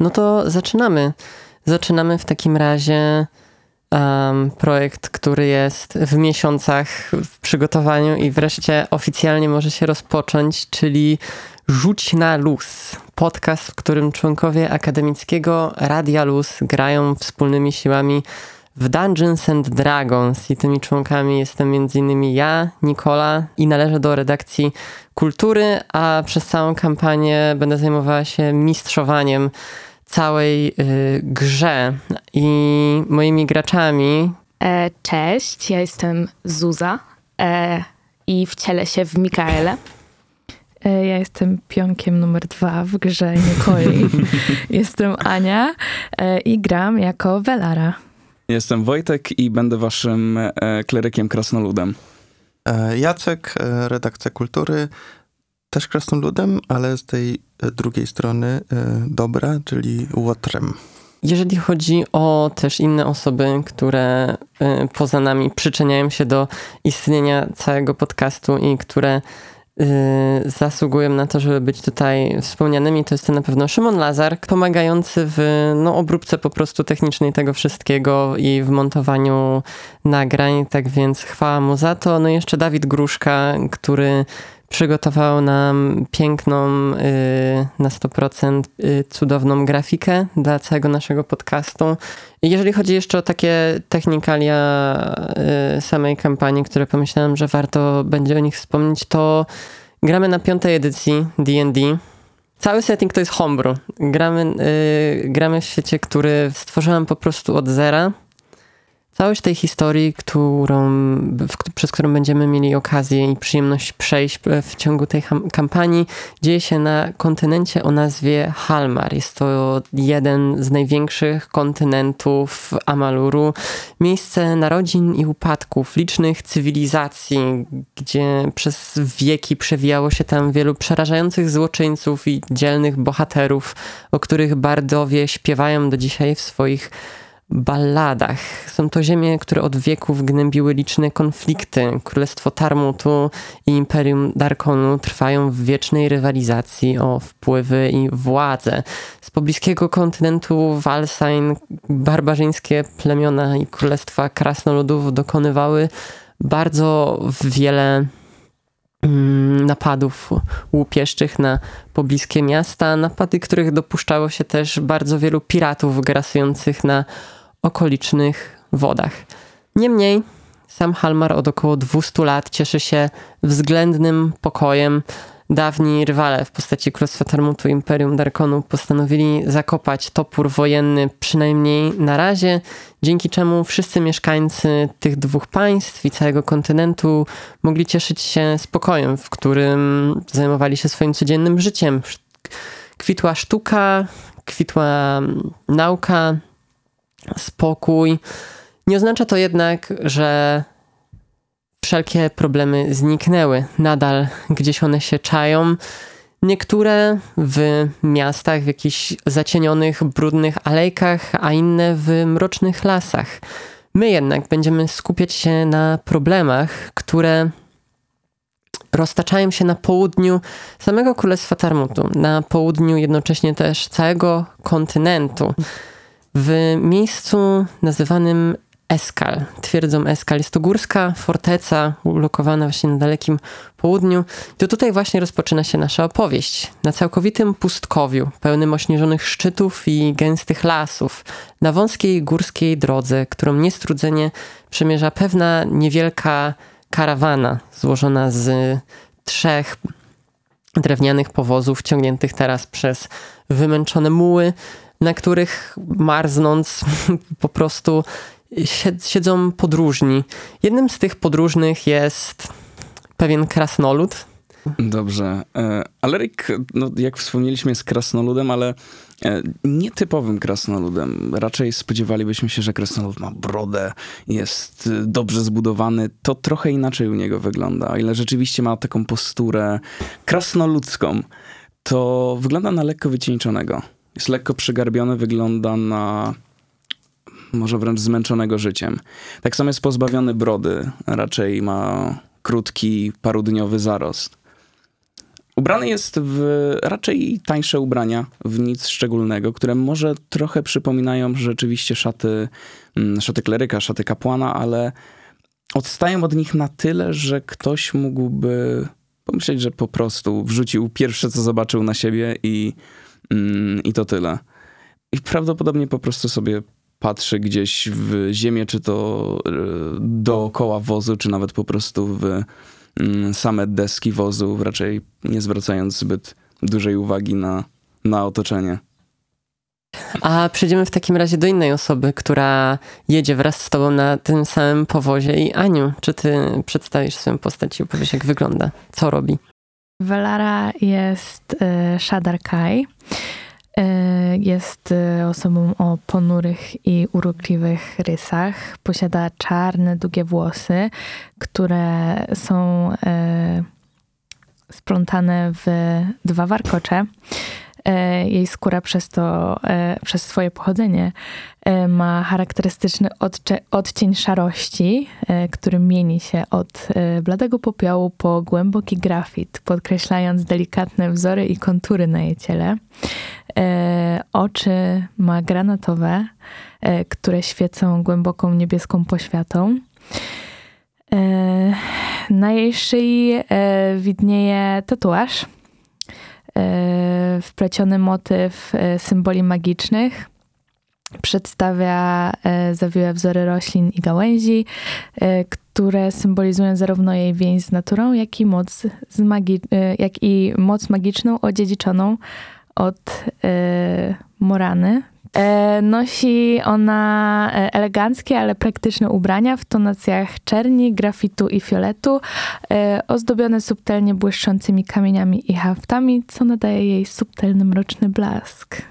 No to zaczynamy. Zaczynamy w takim razie um, projekt, który jest w miesiącach w przygotowaniu i wreszcie oficjalnie może się rozpocząć, czyli Rzuć na luz. Podcast, w którym członkowie akademickiego Radia Luz grają wspólnymi siłami w Dungeons and Dragons i tymi członkami jestem m.in. ja, Nikola i należę do redakcji kultury, a przez całą kampanię będę zajmowała się mistrzowaniem całej y, grze i moimi graczami. E, cześć, ja jestem Zuza e, i wcielę się w Mikaele. E, ja jestem pionkiem numer dwa w grze Nikoli. jestem Ania e, i gram jako Velara. Jestem Wojtek i będę waszym e, klerykiem krasnoludem. E, Jacek, redakcja kultury, też krasnoludem, ale z tej drugiej strony dobra, czyli łotrem. Jeżeli chodzi o też inne osoby, które poza nami przyczyniają się do istnienia całego podcastu i które zasługują na to, żeby być tutaj wspomnianymi, to jest to na pewno Szymon Lazar, pomagający w no, obróbce po prostu technicznej tego wszystkiego i w montowaniu nagrań, tak więc chwała mu za to. No i jeszcze Dawid Gruszka, który przygotował nam piękną, y, na 100% y, cudowną grafikę dla całego naszego podcastu. Jeżeli chodzi jeszcze o takie technikalia y, samej kampanii, które pomyślałem, że warto będzie o nich wspomnieć, to gramy na piątej edycji D&D. Cały setting to jest homebrew. Gramy, gramy w świecie, który stworzyłam po prostu od zera całość tej historii, którą, w, przez którą będziemy mieli okazję i przyjemność przejść w ciągu tej kampanii, dzieje się na kontynencie o nazwie Halmar. Jest to jeden z największych kontynentów Amaluru. Miejsce narodzin i upadków licznych cywilizacji, gdzie przez wieki przewijało się tam wielu przerażających złoczyńców i dzielnych bohaterów, o których bardowie śpiewają do dzisiaj w swoich balladach. Są to ziemie, które od wieków gnębiły liczne konflikty. Królestwo Tarmutu i Imperium Darkonu trwają w wiecznej rywalizacji o wpływy i władzę. Z pobliskiego kontynentu Walsain barbarzyńskie plemiona i królestwa krasnoludów dokonywały bardzo wiele mm, napadów łupieszczych na pobliskie miasta, napady, których dopuszczało się też bardzo wielu piratów grasujących na okolicznych wodach. Niemniej sam Halmar od około 200 lat cieszy się względnym pokojem. Dawni rywale w postaci Królestwa Tarmutu Imperium Darkonu postanowili zakopać topór wojenny przynajmniej na razie, dzięki czemu wszyscy mieszkańcy tych dwóch państw i całego kontynentu mogli cieszyć się spokojem, w którym zajmowali się swoim codziennym życiem. Kwitła sztuka, kwitła nauka, spokój. Nie oznacza to jednak, że wszelkie problemy zniknęły. Nadal gdzieś one się czają. Niektóre w miastach, w jakichś zacienionych, brudnych alejkach, a inne w mrocznych lasach. My jednak będziemy skupiać się na problemach, które roztaczają się na południu samego Królestwa Tarmutu, na południu jednocześnie też całego kontynentu w miejscu nazywanym Eskal, twierdzą Eskal. Jest to górska forteca ulokowana właśnie na dalekim południu. To tutaj właśnie rozpoczyna się nasza opowieść. Na całkowitym pustkowiu, pełnym ośnieżonych szczytów i gęstych lasów, na wąskiej górskiej drodze, którą niestrudzenie przemierza pewna niewielka karawana złożona z trzech drewnianych powozów ciągniętych teraz przez wymęczone muły, na których marznąc po prostu siedzą podróżni. Jednym z tych podróżnych jest pewien krasnolud. Dobrze. E, Alerik, no, jak wspomnieliśmy, jest krasnoludem, ale e, nietypowym krasnoludem. Raczej spodziewalibyśmy się, że krasnolud ma brodę, jest e, dobrze zbudowany. To trochę inaczej u niego wygląda. O ile rzeczywiście ma taką posturę krasnoludzką, to wygląda na lekko wycieńczonego. Jest lekko przygarbiony, wygląda na może wręcz zmęczonego życiem. Tak samo jest pozbawiony brody, raczej ma krótki, parudniowy zarost. Ubrany jest w raczej tańsze ubrania, w nic szczególnego, które może trochę przypominają rzeczywiście szaty, mm, szaty kleryka, szaty kapłana, ale odstają od nich na tyle, że ktoś mógłby pomyśleć, że po prostu wrzucił pierwsze, co zobaczył na siebie i, i to tyle. I prawdopodobnie po prostu sobie patrzy gdzieś w ziemię, czy to e, dookoła wozu, czy nawet po prostu w mm, same deski wozu, raczej nie zwracając zbyt dużej uwagi na, na otoczenie. A przejdziemy w takim razie do innej osoby, która jedzie wraz z tobą na tym samym powozie. I Aniu, czy ty przedstawisz swoją postać i opowiesz, jak wygląda? Co robi? Velara jest e, Shadar Kai. E, Jest e, osobą o ponurych i urokliwych rysach. Posiada czarne, długie włosy, które są splątane w dwa warkocze. Jej skóra przez to, przez swoje pochodzenie ma charakterystyczny odcień szarości, e, który mieni się od e, bladego popiołu po głęboki grafit, podkreślając delikatne wzory i kontury na jej ciele. E, Oczy ma granatowe, e, które świecą głęboką niebieską poświatą. E, Na jej szyi e, widnieje tatuaż, e, wpleciony motyw e, symboli magicznych. Przedstawia e, zawiłe wzory roślin i gałęzi, e, które symbolizują zarówno jej więź z naturą, jak i moc, z magi- e, jak i moc magiczną odziedziczoną od Morany. Nosi ona eleganckie, ale praktyczne ubrania w tonacjach czerni, grafitu i fioletu, ozdobione subtelnie błyszczącymi kamieniami i haftami, co nadaje jej subtelny, mroczny blask.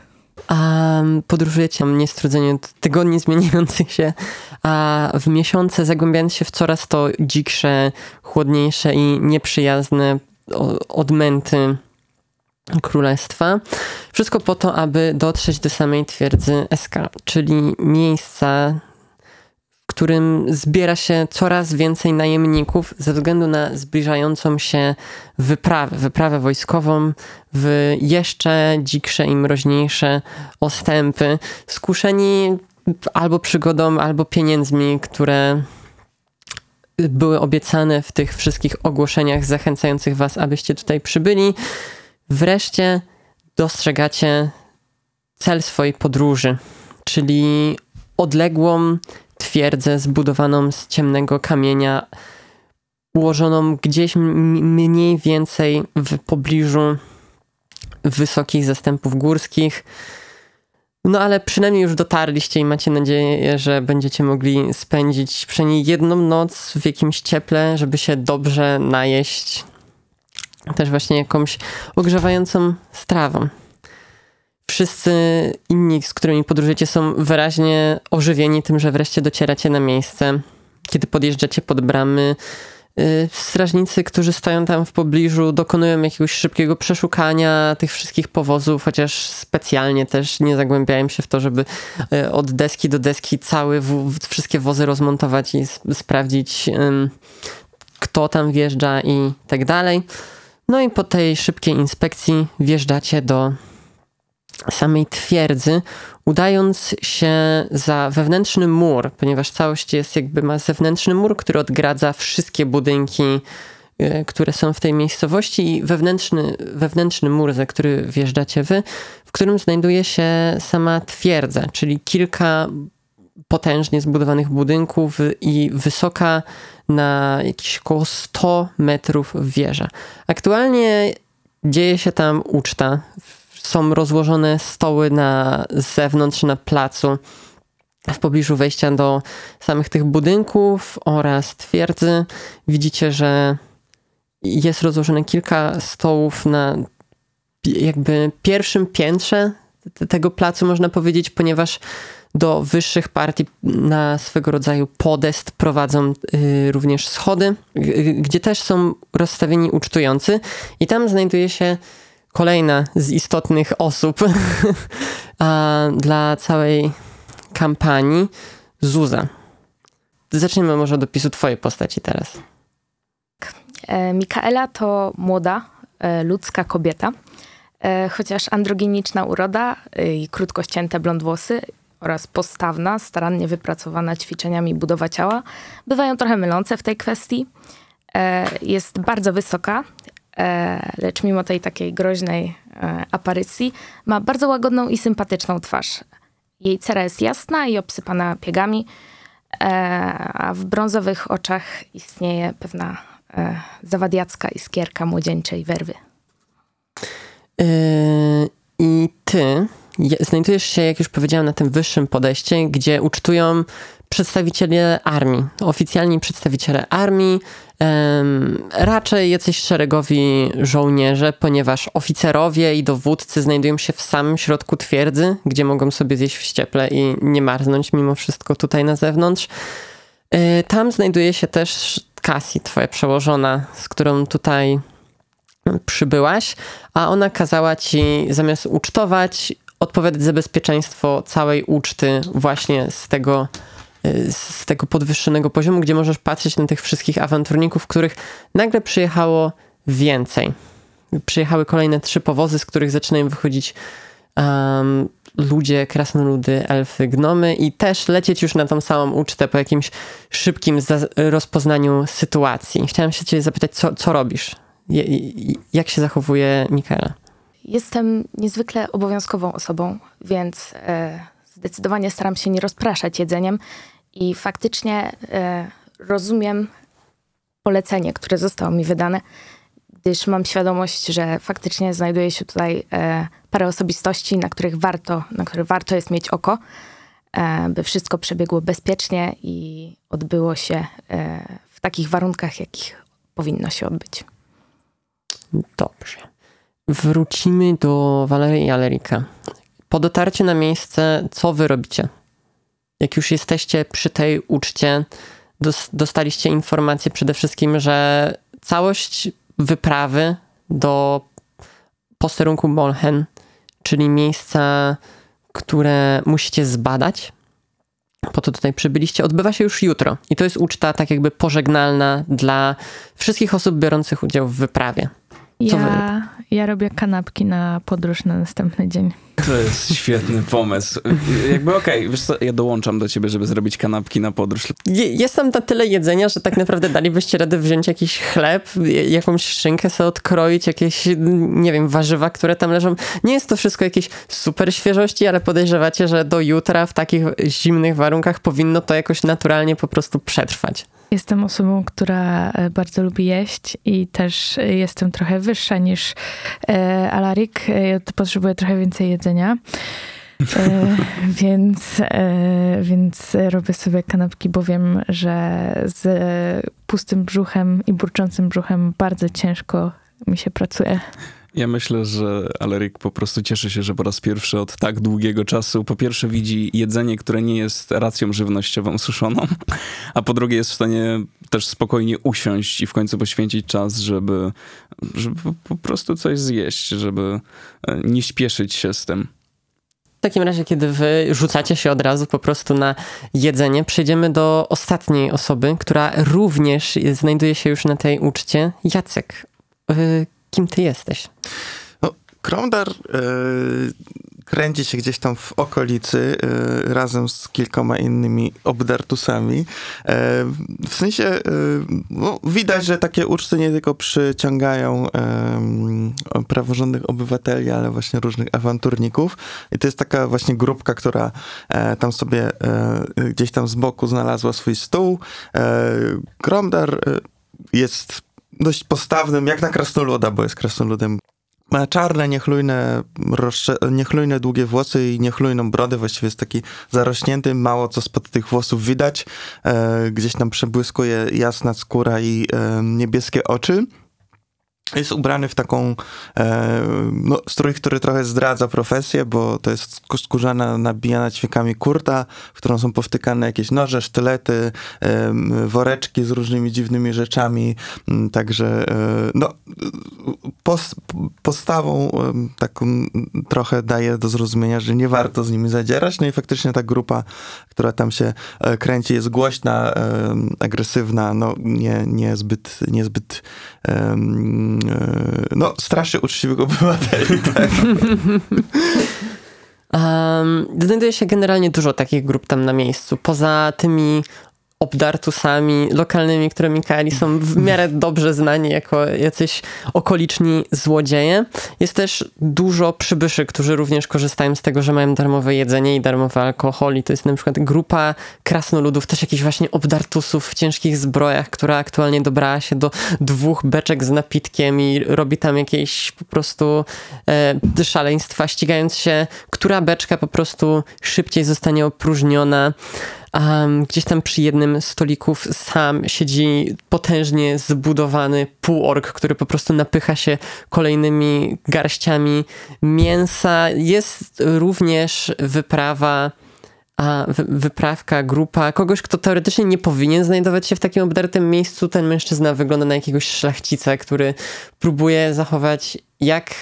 A podróżujecie niestrudzenie od tygodni zmieniających się, a w miesiące zagłębiając się w coraz to dziksze, chłodniejsze i nieprzyjazne odmęty królestwa. Wszystko po to, aby dotrzeć do samej twierdzy Eska, czyli miejsca, którym zbiera się coraz więcej najemników ze względu na zbliżającą się wyprawę, wyprawę wojskową w jeszcze dziksze i mroźniejsze ostępy, skuszeni albo przygodą, albo pieniędzmi, które były obiecane w tych wszystkich ogłoszeniach zachęcających was, abyście tutaj przybyli. Wreszcie dostrzegacie cel swojej podróży, czyli odległą twierdzę zbudowaną z ciemnego kamienia, ułożoną gdzieś mniej więcej w pobliżu wysokich zastępów górskich. No ale przynajmniej już dotarliście i macie nadzieję, że będziecie mogli spędzić przynajmniej jedną noc w jakimś cieple, żeby się dobrze najeść. Też właśnie jakąś ogrzewającą strawą. Wszyscy inni, z którymi podróżujecie, są wyraźnie ożywieni tym, że wreszcie docieracie na miejsce. Kiedy podjeżdżacie pod bramy, y, strażnicy, którzy stoją tam w pobliżu, dokonują jakiegoś szybkiego przeszukania tych wszystkich powozów, chociaż specjalnie też nie zagłębiają się w to, żeby y, od deski do deski cały wszystkie wozy rozmontować i sprawdzić, kto tam wjeżdża i tak dalej. No i po tej szybkiej inspekcji wjeżdżacie do samej twierdzy, udając się za wewnętrzny mur, ponieważ całość jest jakby ma zewnętrzny mur, który odgradza wszystkie budynki, y, które są w tej miejscowości i wewnętrzny, wewnętrzny mur, za który wjeżdżacie wy, w którym znajduje się sama twierdza, czyli kilka potężnie zbudowanych budynków i wysoka na jakieś około 100 metrów wieża. Aktualnie dzieje się tam uczta. Są rozłożone stoły na zewnątrz, na placu, w pobliżu wejścia do samych tych budynków oraz twierdzy. Widzicie, że jest rozłożone kilka stołów na jakby pierwszym piętrze tego placu, można powiedzieć, ponieważ do wyższych partii na swego rodzaju podest prowadzą y, również schody, g- gdzie też są rozstawieni ucztujący i tam znajduje się kolejna z istotnych osób dla całej kampanii, Zuza. Zaczniemy może od opisu twojej postaci teraz. E, Mikaela to młoda, e, ludzka kobieta. E, chociaż androginiczna uroda i krótko ścięte blond włosy oraz postawna, starannie wypracowana ćwiczeniami budowa ciała bywają trochę mylące w tej kwestii. Jest bardzo wysoka, lecz mimo tej takiej groźnej e, aparycji ma bardzo łagodną i sympatyczną twarz. Jej cera jest jasna i obsypana piegami, e, a w brązowych oczach istnieje pewna e, zawadiacka iskierka młodzieńczej werwy. I ty je- znajdujesz się, jak już powiedziałem, na tym wyższym podejście, gdzie ucztują przedstawiciele armii, oficjalni przedstawiciele armii, raczej jacyś szeregowi żołnierze, ponieważ oficerowie i dowódcy znajdują się w samym środku twierdzy, gdzie mogą sobie zjeść w ścieple i nie marznąć mimo wszystko tutaj na zewnątrz. Yy, Tam znajduje się też Cassie, twoja przełożona, z którą tutaj przybyłaś, a ona kazała ci zamiast ucztować, odpowiadać za bezpieczeństwo całej uczty właśnie z tego, z tego podwyższonego poziomu, gdzie możesz patrzeć na tych wszystkich awanturników, których nagle przyjechało więcej. Przyjechały kolejne trzy powozy, z których zaczynają wychodzić um, ludzie, krasnoludy, elfy, gnomy i też lecieć już na tą samą ucztę po jakimś szybkim rozpoznaniu sytuacji. Chciałam się cię zapytać, co, co robisz? Jak się zachowuje Mikaela? Jestem niezwykle obowiązkową osobą, więc e, zdecydowanie staram się nie rozpraszać jedzeniem i faktycznie e, rozumiem polecenie, które zostało mi wydane, gdyż mam świadomość, że faktycznie znajduje się tutaj e, parę osobistości, na których warto, na które warto jest mieć oko, e, by wszystko przebiegło bezpiecznie i odbyło się w takich warunkach, jakich powinno się odbyć. Dobrze. Wrócimy do Walerii i Alerika. Po dotarciu na miejsce, co wy robicie? Jak już jesteście przy tej uczcie, dos- dostaliście informację przede wszystkim, że całość wyprawy do posterunku Molchen, czyli miejsca, które musicie zbadać, po to tutaj przybyliście, odbywa się już jutro. I to jest uczta tak jakby pożegnalna dla wszystkich osób biorących udział w wyprawie. Co wy Ja, ja robię kanapki na podróż na następny dzień. To jest świetny pomysł. Jakby okej, wiesz co, ja dołączam do ciebie, żeby zrobić kanapki na podróż. Je- Jest tam na tyle jedzenia, że tak naprawdę dalibyście radę wziąć jakiś chleb, jakąś szynkę sobie odkroić, jakieś, nie wiem, warzywa, które tam leżą. Nie jest to wszystko jakieś super świeżości, ale podejrzewacie, że do jutra w takich zimnych warunkach powinno to jakoś naturalnie po prostu przetrwać. Jestem osobą, która e, bardzo lubi jeść i też e, jestem trochę wyższa niż e, Alarik. Ja potrzebuję trochę więcej jedzenia. E, więc, e, więc robię sobie kanapki, bo wiem, że z pustym brzuchem i burczącym brzuchem bardzo ciężko mi się pracuje. Ja myślę, że Alerik po prostu cieszy się, że po raz pierwszy od tak długiego czasu po pierwsze widzi jedzenie, które nie jest racją żywnościową suszoną, a po drugie jest w stanie też spokojnie usiąść i w końcu poświęcić czas, żeby, żeby po- prostu coś zjeść, żeby e, nie śpieszyć się z tym. W takim razie, kiedy wy rzucacie się od razu po prostu na jedzenie, przejdziemy do ostatniej osoby, która również znajduje się już na tej uczcie. Jacek, y, kim ty jesteś? Kromdar e, kręci się gdzieś tam w okolicy e, razem z kilkoma innymi obdartusami. E, w sensie no, widać, że takie uczty nie tylko przyciągają praworządnych obywateli, ale właśnie różnych awanturników. I to jest taka właśnie grupka, która tam sobie gdzieś tam z boku znalazła swój stół. Kromdar jest dość postawnym, jak na krasnoluda, bo jest krasnoludem ma czarne, niechlujne, niechlujne, długie włosy i niechlujną brodę. Właściwie jest taki zarośnięty, mało co spod tych włosów widać. E, gdzieś tam przebłyskuje jasna skóra i e, niebieskie oczy. Jest ubrany w taką e, no, strój, który trochę zdradza profesję, bo to jest sk- skórzana, nabijana ćwiekami kurta, w którą są powtykane jakieś noże, sztylety, em, woreczki z różnymi dziwnymi rzeczami. Mm, Także e, no, pos, postawą taką trochę daje do zrozumienia, że nie warto z nimi zadzierać. No i faktycznie ta grupa, która tam się e, kręci, jest głośna, agresywna, no nie, niezbyt, niezbyt e, no, straszy uczciwych obywateli. Tak? Um, znajduje się generalnie dużo takich grup tam na miejscu. Poza tymi obdartusami lokalnymi, które Mikaeli są w miarę dobrze znani jako jacyś okoliczni złodzieje. Jest też dużo przybyszy, którzy również korzystają z tego, że mają darmowe jedzenie i darmowy alkohol i to jest na przykład grupa krasnoludów, też jakichś właśnie obdartusów w ciężkich zbrojach, która aktualnie dobrała się do dwóch beczek z napitkiem i robi tam jakieś po prostu e, szaleństwa, ścigając się, która beczka po prostu szybciej zostanie opróżniona. Um, gdzieś tam przy jednym z stolików sam siedzi potężnie zbudowany półork, który po prostu napycha się kolejnymi garściami mięsa. Jest również wyprawa a wy- wyprawka, grupa, kogoś, kto teoretycznie nie powinien znajdować się w takim obdartym miejscu. Ten mężczyzna wygląda na jakiegoś szlachcica, który próbuje zachować jak,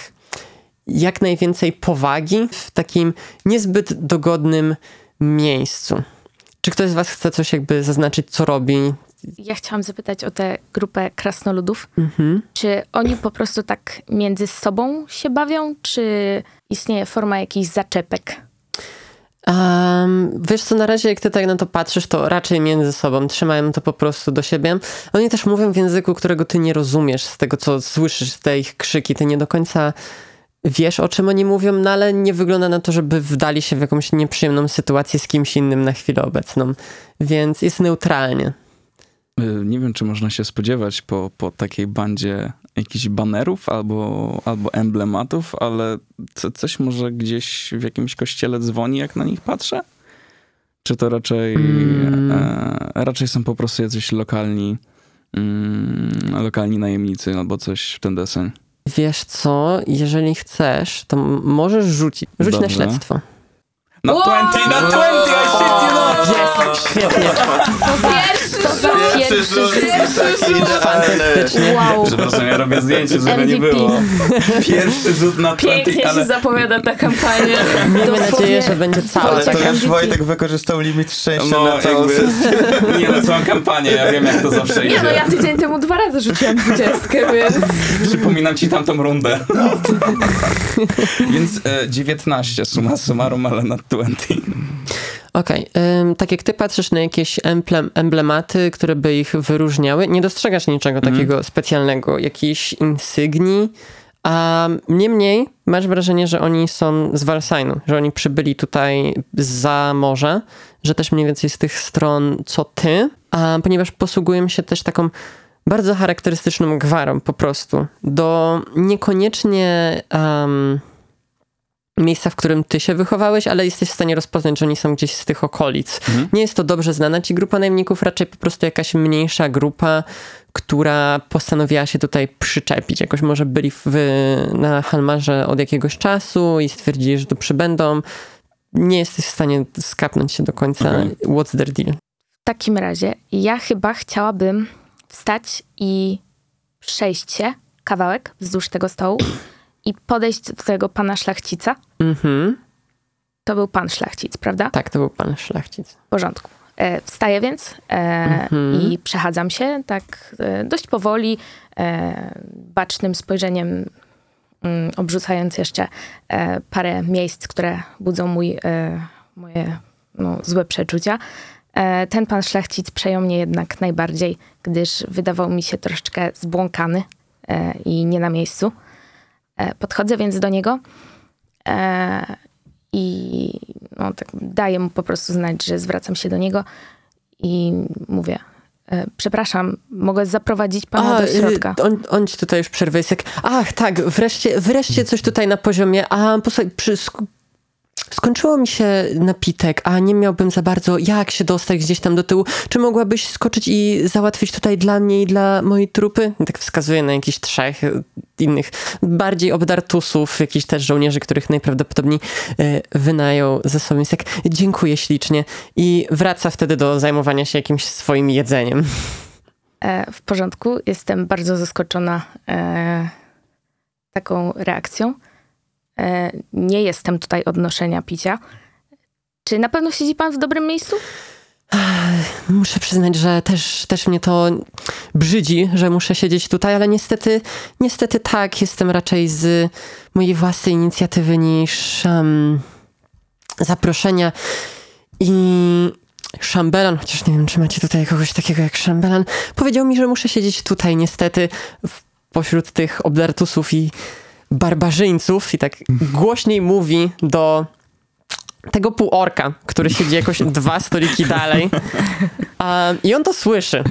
jak najwięcej powagi w takim niezbyt dogodnym miejscu. Czy ktoś z was chce coś jakby zaznaczyć, co robi? Ja chciałam zapytać o tę grupę krasnoludów. Mhm. Czy oni po prostu tak między sobą się bawią, czy istnieje forma jakichś zaczepek? Um, wiesz co, na razie jak ty tak na to patrzysz, to raczej między sobą trzymają to po prostu do siebie. Oni też mówią w języku, którego ty nie rozumiesz, z tego co słyszysz, z te ich krzyki. Ty nie do końca wiesz, o czym oni mówią, no ale nie wygląda na to, żeby wdali się w jakąś nieprzyjemną sytuację z kimś innym na chwilę obecną. Więc jest neutralnie. Y, Nie wiem, czy można się spodziewać po, po takiej bandzie jakichś banerów albo, albo emblematów, ale co, coś może gdzieś w jakimś kościele dzwoni, jak na nich patrzę? Czy to raczej, Mm. e, raczej są po prostu jacyś lokalni, mm, lokalni najemnicy albo coś w ten deseń? Wiesz co, jeżeli chcesz, to możesz rzucić. Rzuć na Dobrze. śledztwo. Na 20, na 20, I shit you not! Jest! Świetnie. Za Pierwszy rzut taki idealny. Fantastycznie. Wow. Przepraszam, ja robię zdjęcie, żeby nie MVP. było. Pierwszy rzut na 20, Pięknie ale... się zapowiada ta kampania. Miejmy nadzieję, że będzie cała Ale to już Wojtek wykorzystał limit szczęścia No, na całą jakby- sesję. Nie, na całą kampanię, ja wiem jak to zawsze idzie. Nie no, ja tydzień temu dwa razy rzuciłam dwudziestkę, więc... Przypominam ci tamtą rundę. Więc e, 19 suma summarum, ale na 20. Okej, ym, tak jak ty patrzysz na jakieś emblem, emblematy, które by ich wyróżniały, nie dostrzegasz niczego takiego specjalnego, jakiejś insygnii, a niemniej masz wrażenie, że oni są z Walsajnu, że oni przybyli tutaj za morza, że też mniej więcej z tych stron co ty, a ponieważ posługują się też taką bardzo charakterystyczną gwarą po prostu, do niekoniecznie... Um, miejsca, w którym ty się wychowałeś, ale jesteś w stanie rozpoznać, że oni są gdzieś z tych okolic. Mhm. Nie jest to dobrze znana ci grupa najemników, raczej po prostu jakaś mniejsza grupa, która postanowiła się tutaj przyczepić. Jakoś może byli w, na Halmarze od jakiegoś czasu i stwierdzili, że tu przybędą. Nie jesteś w stanie skapnąć się do końca Okej. what's their deal. W takim razie ja chyba chciałabym wstać i przejść się kawałek wzdłuż tego stołu i podejść do tego pana szlachcica. Mhm. To był pan szlachcic, prawda? Tak, to był pan szlachcic. W porządku. E, wstaję więc e, Mhm. i przechadzam się tak e, dość powoli, e, bacznym spojrzeniem, mm, obrzucając jeszcze e, parę miejsc, które budzą mój, e, moje no, złe przeczucia. Ten pan szlachcic przejął mnie jednak najbardziej, gdyż wydawał mi się troszeczkę zbłąkany i nie na miejscu. E, podchodzę więc do niego e, i no, tak daję mu po prostu znać, że zwracam się do niego i mówię, e, przepraszam, mogę zaprowadzić pana do y, środka. On, on ci tutaj już przerwy. Jest jak, ach, tak, wreszcie, wreszcie coś tutaj na poziomie. A posłuchaj, przy, skończyło mi się napitek, a nie miałbym za bardzo jak się dostać gdzieś tam do tyłu. Czy mogłabyś skoczyć i załatwić tutaj dla mnie i dla mojej trupy? Tak wskazuję na jakichś trzech innych, bardziej obdartusów, jakichś też żołnierzy, których najprawdopodobniej y, wynajął ze sobą. Jest jak, dziękuję ślicznie. I wraca wtedy do zajmowania się jakimś swoim jedzeniem. E, w porządku, jestem bardzo zaskoczona e, taką reakcją. E, nie jestem tutaj od noszenia picia. Czy na pewno siedzi pan w dobrym miejscu? Muszę przyznać, że też, też mnie to brzydzi, że muszę siedzieć tutaj, ale niestety, niestety tak, jestem raczej z mojej własnej inicjatywy niż um, zaproszenia. I Szambelan, chociaż nie wiem, czy macie tutaj kogoś takiego jak Szambelan, powiedział mi, że muszę siedzieć tutaj niestety w, pośród tych obdartusów i barbarzyńców i tak głośniej mówi do tego półorka, który siedzi jakoś dwa stoliki dalej. Um, I on to słyszy.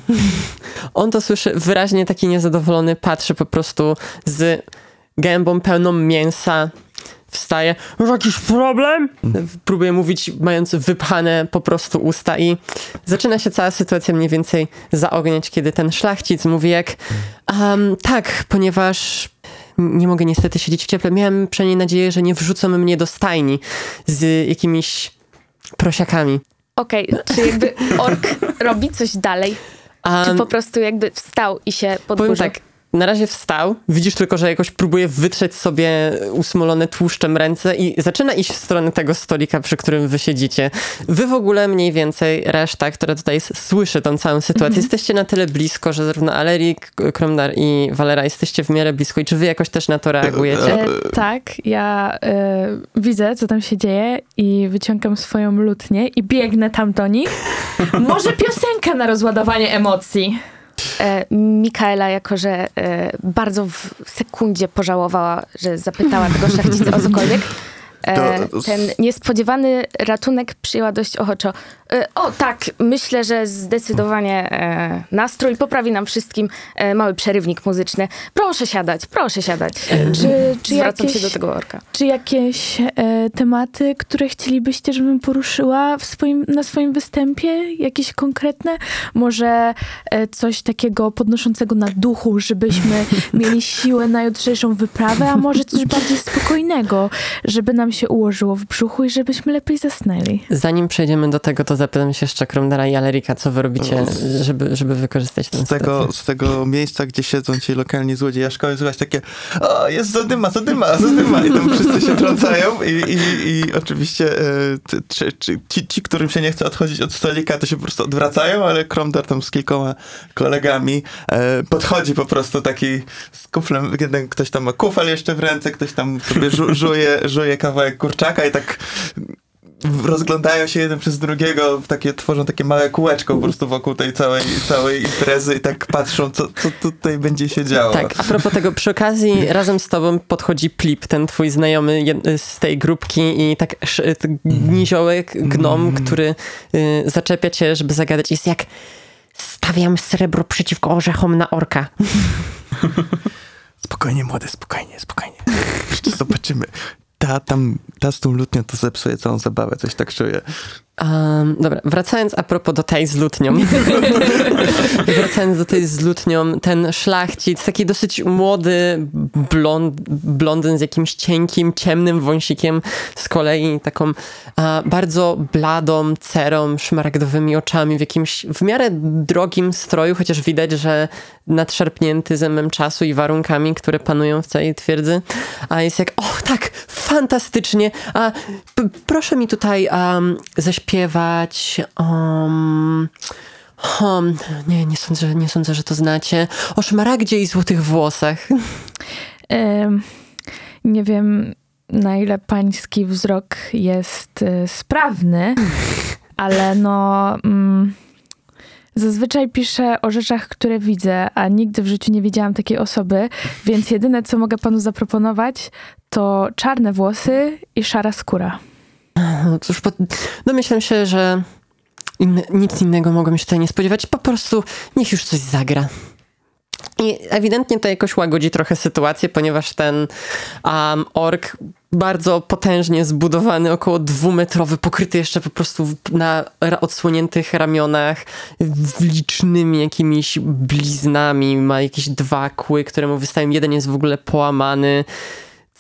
On to słyszy wyraźnie taki niezadowolony, patrzy po prostu z gębą pełną mięsa. Wstaje. Masz jakiś problem? Próbuje mówić, mając wypchane po prostu usta i zaczyna się cała sytuacja mniej więcej zaogniać, kiedy ten szlachcic mówi jak um, tak, ponieważ nie mogę niestety siedzieć w cieple. Miałem przynajmniej nadzieję, że nie wrzucą mnie do stajni z jakimiś prosiakami. Okej, czy jakby ork robi coś dalej? Czy Um, po prostu jakby wstał i się powiem podburzył? tak, na razie wstał, widzisz tylko, że jakoś próbuje wytrzeć sobie usmolone tłuszczem ręce i zaczyna iść w stronę tego stolika, przy którym wy siedzicie. Wy w ogóle mniej więcej, reszta, która tutaj jest, słyszy tą całą sytuację. Jesteście na tyle blisko, że zarówno Alerik, Kromdar i Valera jesteście w miarę blisko i czy wy jakoś też na to reagujecie? E, tak, ja e, widzę, co tam się dzieje i wyciągam swoją lutnię i biegnę tam do nich. Może piosenka na rozładowanie emocji. E, Mikaela, jako że e, bardzo w sekundzie pożałowała, że zapytała tego szlachcica o cokolwiek, To- ten niespodziewany ratunek przyjęła dość ochoczo. E, o tak, myślę, że zdecydowanie e, nastrój poprawi nam wszystkim e, mały przerywnik muzyczny. Proszę siadać, proszę siadać. E, Czy, czy, Zwracam jakieś, się do tego orka. czy jakieś e, tematy, które chcielibyście, żebym poruszyła w swoim, na swoim występie? Jakieś konkretne? Może e, coś takiego podnoszącego na duchu, żebyśmy mieli siłę na jutrzejszą wyprawę, a może coś bardziej spokojnego, żeby nam się ułożyło w brzuchu i żebyśmy lepiej zasnęli. Zanim przejdziemy do tego, to zapytam się jeszcze Kromdara i Alerika, co wy robicie, żeby, żeby wykorzystać tę Z tego, z tego miejsca, gdzie siedzą ci lokalni złodzieje szkoły, słychać takie o, jest zadyma, zadyma, zadyma i tam wszyscy się trącają i, i, i oczywiście e, ty- czy, czy, ci, ci, którym się nie chce odchodzić od stolika, to się po prostu odwracają, ale Kromdar tam z kilkoma kolegami e, podchodzi po prostu taki z kuflem, jeden ktoś tam ma kufel jeszcze w ręce, ktoś tam sobie żu, żuje, żuje kawałek kurczaka i tak rozglądają się jeden przez drugiego, w takie, tworzą takie małe kółeczko po prostu wokół tej całej, całej imprezy i tak patrzą, co, co tutaj będzie się działo. Tak, a propos tego, przy okazji razem z tobą podchodzi Plip, ten twój znajomy z tej grupki i tak sz- t- niziołek, gnom, który y, zaczepia cię, żeby zagadać. Jest jak stawiam srebro przeciwko orzechom na orka. Spokojnie, młody, spokojnie, spokojnie. Jeszcze zobaczymy. Ta tam, ta z tą lutnią to zepsuje całą zabawę, coś tak czuję. Um, dobra, wracając a propos do tej z lutnią. wracając do tej z lutnią, ten szlachcic, taki dosyć młody blond, blondyn z jakimś cienkim, ciemnym wąsikiem, z kolei taką a, bardzo bladą cerą, szmaragdowymi oczami, w jakimś w miarę drogim stroju, chociaż widać, że nadszarpnięty zemem czasu i warunkami, które panują w całej twierdzy. A jest jak, och tak, fantastycznie, a proszę mi tutaj um, zaśpiewać um, um, nie, nie sądzę, nie sądzę, że to znacie. O szmaragdzie i złotych włosach. Nie wiem, na ile pański wzrok jest e, sprawny, ale no. Mm, zazwyczaj piszę o rzeczach, które widzę, a nigdy w życiu nie widziałam takiej osoby, więc jedyne, co mogę panu zaproponować, to czarne włosy i szara skóra. No cóż, po, domyślam się, że nic innego mogłem się tutaj nie spodziewać. Po prostu niech już coś zagra. I ewidentnie to jakoś łagodzi trochę sytuację, ponieważ ten um, ork bardzo potężnie zbudowany, około dwumetrowy, pokryty jeszcze po prostu na odsłoniętych ramionach licznymi jakimiś bliznami, ma jakieś dwa kły, które mu wystają. Jeden jest w ogóle połamany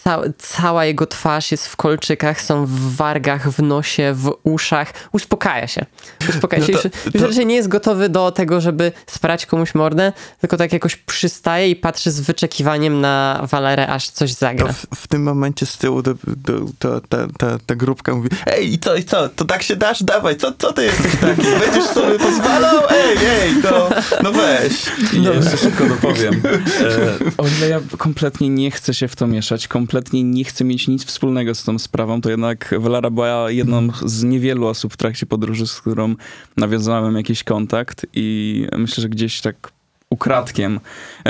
Ca cała jego twarz jest w kolczykach, są w wargach, w nosie, w uszach. Uspokaja się. Uspokaja się. No to- już, już to- raczej nie jest gotowy do tego, żeby sprać komuś mordę, tylko tak jakoś przystaje i patrzy z wyczekiwaniem na Walerę, aż coś To zagra. w, w tym momencie z tyłu do, do, to, ta, ta, ta grupka mówi ej, i co, i co, to tak się dasz? Dawaj, co, co ty jesteś taki? Będziesz sobie pozwalał? Ej, ej, no, no weź. I ja jeszcze szybko dopowiem. E, o ile ja kompletnie nie chcę się w to mieszać, kompletnie nie chcę mieć nic wspólnego z tą sprawą, to jednak Welara była jedną z niewielu osób w trakcie podróży, z którą nawiązałem jakiś kontakt i myślę, że gdzieś tak ukradkiem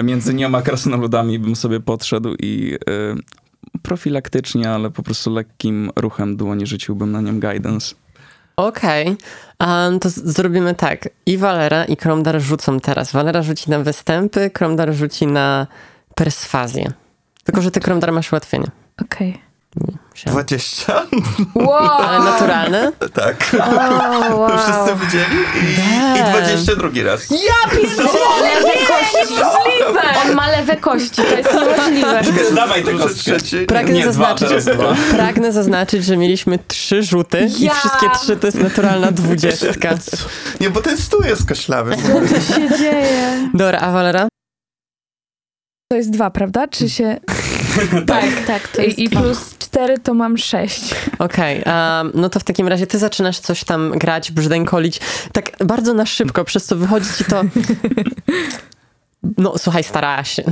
między nią a krasnoludami bym sobie podszedł i e, profilaktycznie, ale po prostu lekkim ruchem dłoni rzuciłbym na nią guidance. Okej, um, to zrobimy tak. I Valera, i Kromdar rzucą teraz. Valera rzuci na występy, Kromdar rzuci na perswazję. Tylko, że ty, Kromdar, masz ułatwienie. Okej. Się- 20? Wow! Ale naturalne? Tak. O, To wow. wszyscy widzieli? I, i 20 drugi raz. Lewe kości. On ma lewe kości, to jest niemożliwe. Dawaj Może trzeci? Pragnę Nie, zaznaczyć, dwa. pragnę zaznaczyć, że mieliśmy trzy rzuty i Ja! wszystkie trzy to jest naturalna dwudziestka. Nie, bo ten stół jest koślawy. Co się dzieje? Dobra, a Valera? To jest dwa, prawda? Czy się... Tak, tak, to jest I, plus cztery to mam sześć. Okej, a, no to w takim razie ty zaczynasz coś tam grać, brzdękolić, tak bardzo na szybko, przez co wychodzi ci to... No słuchaj, starałaś się.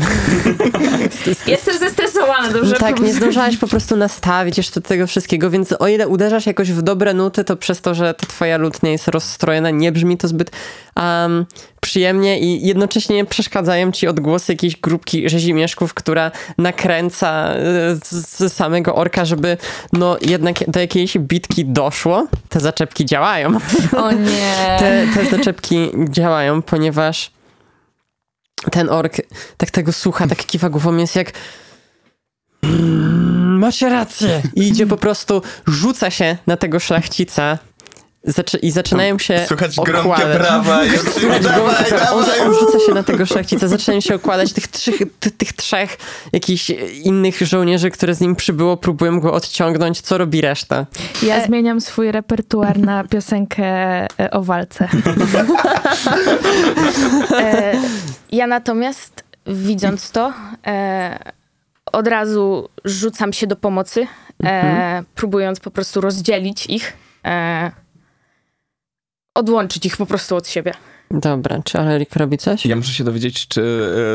Jestem zestresowana, dobrze? tak, nie zdążałaś po prostu nastawić jeszcze do tego wszystkiego, więc o ile uderzasz jakoś w dobre nuty, to przez to, że ta twoja lutnia jest rozstrojona, nie brzmi to zbyt um, przyjemnie i jednocześnie przeszkadzają ci odgłosy jakiejś grupki rzezimieszków, która nakręca e, z, z samego orka, żeby no jednak do jakiejś bitki doszło. Te zaczepki działają. O nie. Te, te zaczepki działają, ponieważ ten ork tak tego słucha, tak kiwa głową, jest jak "Mm, macie rację. I idzie po prostu, rzuca się na tego szlachcica zaczy- i zaczynają się gromkie okładać. brawa. I dawaj, gromkie- on, on rzuca się na tego szlachcica, zaczynają się okładać tych, trzech, tych, tych trzech jakichś innych żołnierzy, które z nim przybyło, próbują go odciągnąć. Co robi reszta? Ja zmieniam swój repertuar na piosenkę e, o walce. E, ja natomiast, widząc to, e, od razu rzucam się do pomocy, e, próbując po prostu rozdzielić ich, e, odłączyć ich po prostu od siebie. Dobra, czy Alerik robi coś? Ja muszę się dowiedzieć, czy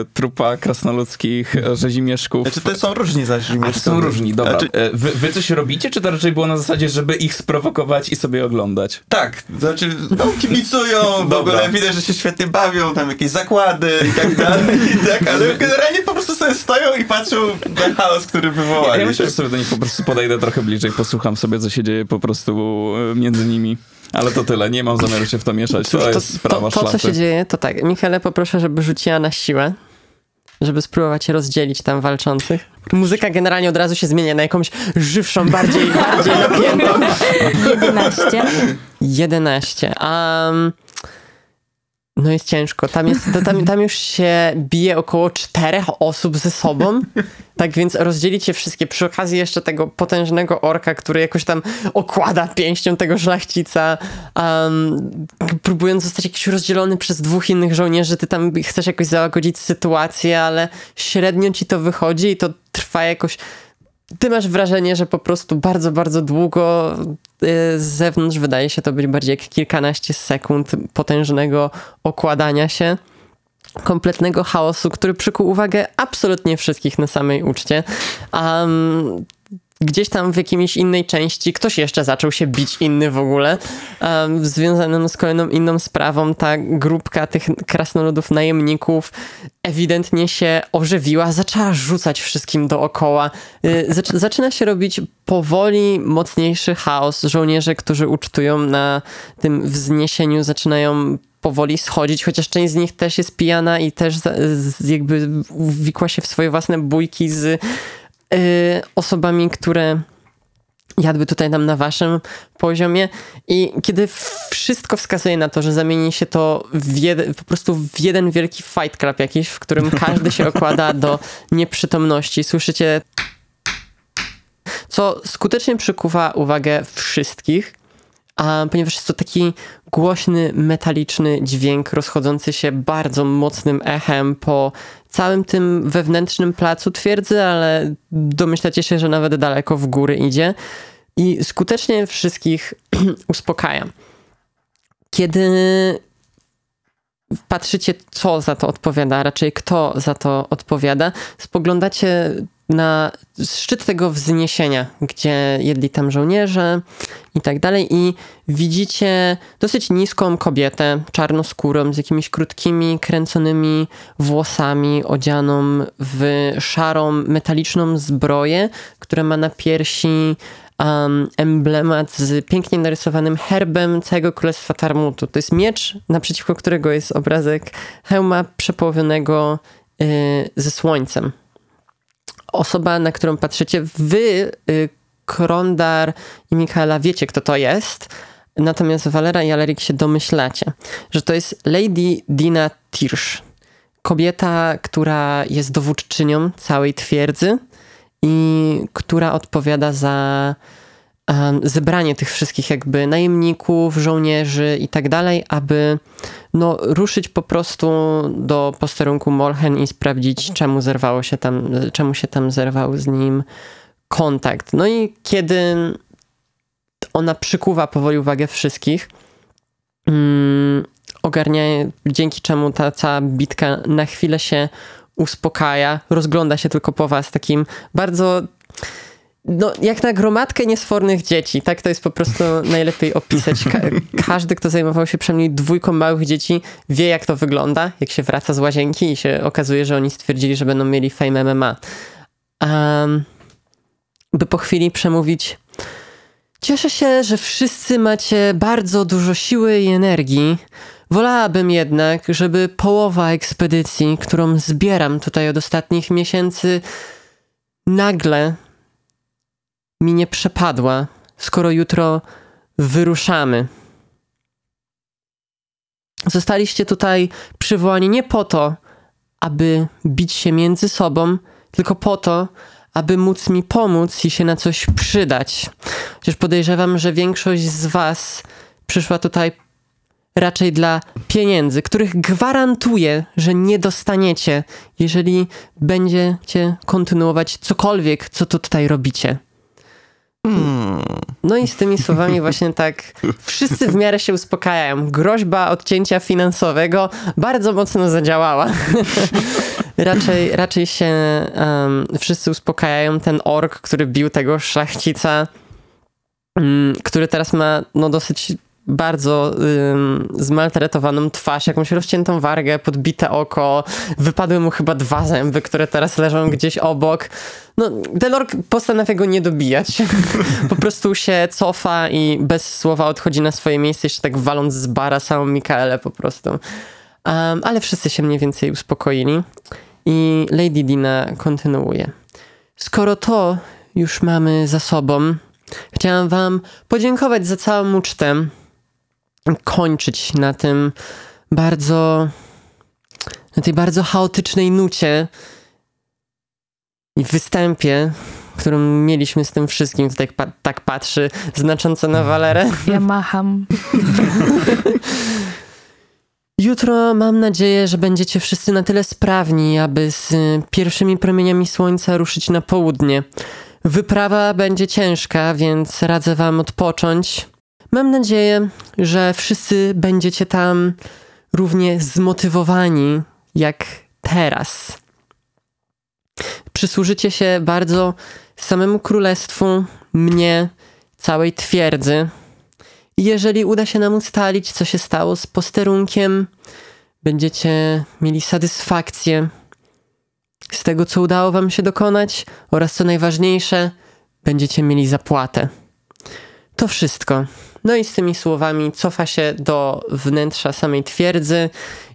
e, trupa krasnoludzkich e, rzezimieszków... Znaczy, to są różni zaś to są różni, dobra. Znaczy, E, Wy, wy coś robicie, czy to raczej było na zasadzie, żeby ich sprowokować i sobie oglądać? tak, znaczy, no kibicują, w ogóle widać, że się świetnie bawią, tam jakieś zakłady i tak dalej, i tak, ale generalnie po prostu sobie stoją i patrzą na chaos, który Ja, wywołali. ja myślę, że sobie do nich po prostu podejdę trochę bliżej, posłucham sobie, co się dzieje po prostu między nimi. Ale to tyle, nie mam zamiaru się w to mieszać, Cóż, to to, jest sprawa to, to, co się dzieje, to tak. Michele poproszę, żeby rzuciła na siłę, żeby spróbować rozdzielić tam walczących. Muzyka generalnie od razu się zmienia na jakąś żywszą, bardziej, bardziej napiętą. 11. 11. Um, no jest ciężko. Tam, jest, tam, tam już się bije około czterech osób ze sobą. Tak więc rozdzielicie wszystkie. Przy okazji jeszcze tego potężnego orka, który jakoś tam okłada pięścią tego szlachcica, um, próbując zostać jakiś rozdzielony przez dwóch innych żołnierzy. Ty tam chcesz jakoś załagodzić sytuację, ale średnio ci to wychodzi i to trwa jakoś ty masz wrażenie, że po prostu bardzo, bardzo długo y, z zewnątrz wydaje się to być bardziej jak kilkanaście sekund potężnego okładania się. Kompletnego chaosu, który przykuł uwagę absolutnie wszystkich na samej uczcie. Um, gdzieś tam w jakiejś innej części ktoś jeszcze zaczął się bić inny w ogóle. Um, związanym z kolejną inną sprawą ta grupka tych krasnoludów najemników ewidentnie się ożywiła, zaczęła rzucać wszystkim dookoła. Y, zac- zaczyna się robić powoli mocniejszy chaos. Żołnierze, którzy ucztują na tym wzniesieniu, zaczynają powoli schodzić, chociaż część z nich też jest pijana i też jakby uwikła się w swoje własne bójki z y, osobami, które jadły tutaj nam na waszym poziomie i kiedy wszystko wskazuje na to, że zamieni się to w jeden, po prostu w jeden wielki fight club jakiś, w którym każdy się okłada do nieprzytomności. Słyszycie co skutecznie przykuwa uwagę wszystkich, a ponieważ jest to taki głośny, metaliczny dźwięk rozchodzący się bardzo mocnym echem po całym tym wewnętrznym placu twierdzy, ale domyślacie się, że nawet daleko w góry idzie i skutecznie wszystkich uspokaja. Kiedy patrzycie, co za to odpowiada, a raczej kto za to odpowiada, spoglądacie na szczyt tego wzniesienia, gdzie jedli tam żołnierze i tak dalej i widzicie dosyć niską kobietę, czarnoskórą, z jakimiś krótkimi, kręconymi włosami, odzianą w szarą, metaliczną zbroję, która ma na piersi um, emblemat z pięknie narysowanym herbem całego Królestwa Tarmutu. To jest miecz, naprzeciwko którego jest obrazek hełma przepołowionego y, ze słońcem. Osoba, na którą patrzycie, wy, y, Krondar i Mikaela, wiecie, kto to jest. Natomiast Valera i Alerik się domyślacie, że to jest Lady Dina Tirsch. Kobieta, która jest dowódczynią całej twierdzy i która odpowiada za zebranie tych wszystkich jakby najemników, żołnierzy i tak dalej, aby no, ruszyć po prostu do posterunku Molchen i sprawdzić, czemu zerwało się tam, czemu się tam zerwał z nim kontakt. No i kiedy ona przykuwa powoli uwagę wszystkich, um, ogarnia, dzięki czemu ta cała bitka na chwilę się uspokaja, rozgląda się tylko po was takim bardzo no, jak na gromadkę niesfornych dzieci. Tak to jest po prostu najlepiej opisać. Ka każdy, kto zajmował się przynajmniej dwójką małych dzieci, wie, jak to wygląda, jak się wraca z łazienki i się okazuje, że oni stwierdzili, że będą mieli fame MMA. Um, by po chwili przemówić. Cieszę się, że wszyscy macie bardzo dużo siły i energii. Wolałabym jednak, żeby połowa ekspedycji, którą zbieram tutaj od ostatnich miesięcy, nagle mi nie przepadła, skoro jutro wyruszamy. Zostaliście tutaj przywołani nie po to, aby bić się między sobą, tylko po to, aby móc mi pomóc i się na coś przydać. Chociaż podejrzewam, że większość z Was przyszła tutaj raczej dla pieniędzy, których gwarantuję, że nie dostaniecie, jeżeli będziecie kontynuować cokolwiek, co tu tutaj robicie. No i z tymi słowami właśnie tak wszyscy w miarę się uspokajają. Groźba odcięcia finansowego bardzo mocno zadziałała. raczej, raczej się um, wszyscy uspokajają. Ten ork, który bił tego szlachcica, um, który teraz ma no, dosyć bardzo ym, zmaltretowaną twarz, jakąś rozciętą wargę, podbite oko. Wypadły mu chyba dwa zęby, które teraz leżą gdzieś obok. No, Delork postanawia go nie dobijać. po prostu się cofa i bez słowa odchodzi na swoje miejsce, jeszcze tak waląc z bara samą Mikaelę po prostu. Um, ale wszyscy się mniej więcej uspokoili i Lady Dina kontynuuje. Skoro to już mamy za sobą, chciałam wam podziękować za całą ucztę kończyć na tym bardzo, na tej bardzo chaotycznej nucie i występie, którą mieliśmy z tym wszystkim, tutaj pa tak patrzy znacząco na Walerę. Ja macham. Jutro mam nadzieję, że będziecie wszyscy na tyle sprawni, aby z pierwszymi promieniami słońca ruszyć na południe. Wyprawa będzie ciężka, więc radzę wam odpocząć. Mam nadzieję, że wszyscy będziecie tam równie zmotywowani jak teraz. Przysłużycie się bardzo samemu królestwu, mnie, całej twierdzy. Jeżeli uda się nam ustalić, co się stało z posterunkiem, będziecie mieli satysfakcję z tego, co udało wam się dokonać, oraz co najważniejsze, będziecie mieli zapłatę. To wszystko. No i z tymi słowami cofa się do wnętrza samej twierdzy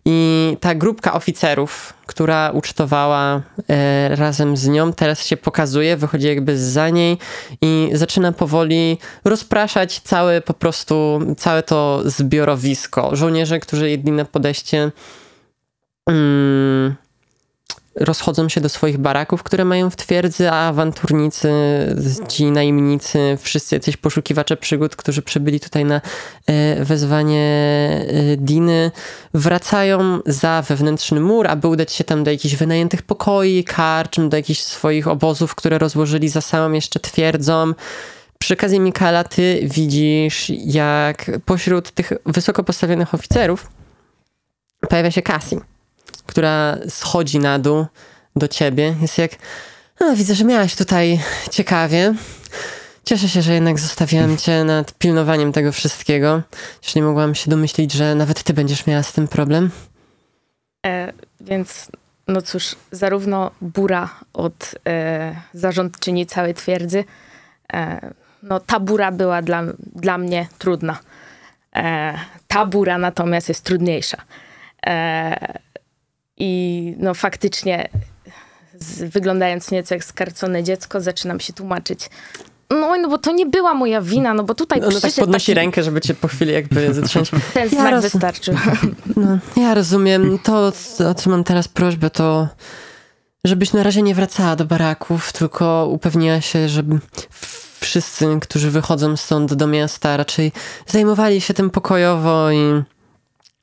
i ta grupka oficerów, która ucztowała e, razem z nią, teraz się pokazuje, wychodzi jakby za niej i zaczyna powoli rozpraszać całe po prostu, całe to zbiorowisko. Żołnierze, którzy jedli na podejście mm, rozchodzą się do swoich baraków, które mają w twierdzy, a awanturnicy, ci najemnicy, wszyscy jacyś poszukiwacze przygód, którzy przybyli tutaj na e, wezwanie e, Diny, wracają za wewnętrzny mur, aby udać się tam do jakichś wynajętych pokoi, karczm, do jakichś swoich obozów, które rozłożyli za samą jeszcze twierdzą. Przy okazji Mikaela, ty widzisz, jak pośród tych wysoko postawionych oficerów pojawia się Cassie, która schodzi na dół do ciebie. Jest jak, no, widzę, że miałaś tutaj ciekawie. Cieszę się, że jednak zostawiłem cię nad pilnowaniem tego wszystkiego. Już nie mogłam się domyślić, że nawet ty będziesz miała z tym problem. E, więc, no cóż, zarówno Bura od e, zarządczyni całej twierdzy, e, no ta Bura była dla, dla mnie trudna. E, ta Bura natomiast jest trudniejsza. E, I no faktycznie, z, wyglądając nieco jak skarcone dziecko, zaczynam się tłumaczyć. No, no bo to nie była moja wina, no bo tutaj Ona tak przyszedł podnosi taki, rękę, żeby cię po chwili jakby zatrząść. ten Ja znak roz- wystarczył. No, ja rozumiem. To, o co mam teraz prośbę, to żebyś na razie nie wracała do baraków, tylko upewniła się, żeby wszyscy, którzy wychodzą stąd do miasta, raczej zajmowali się tym pokojowo i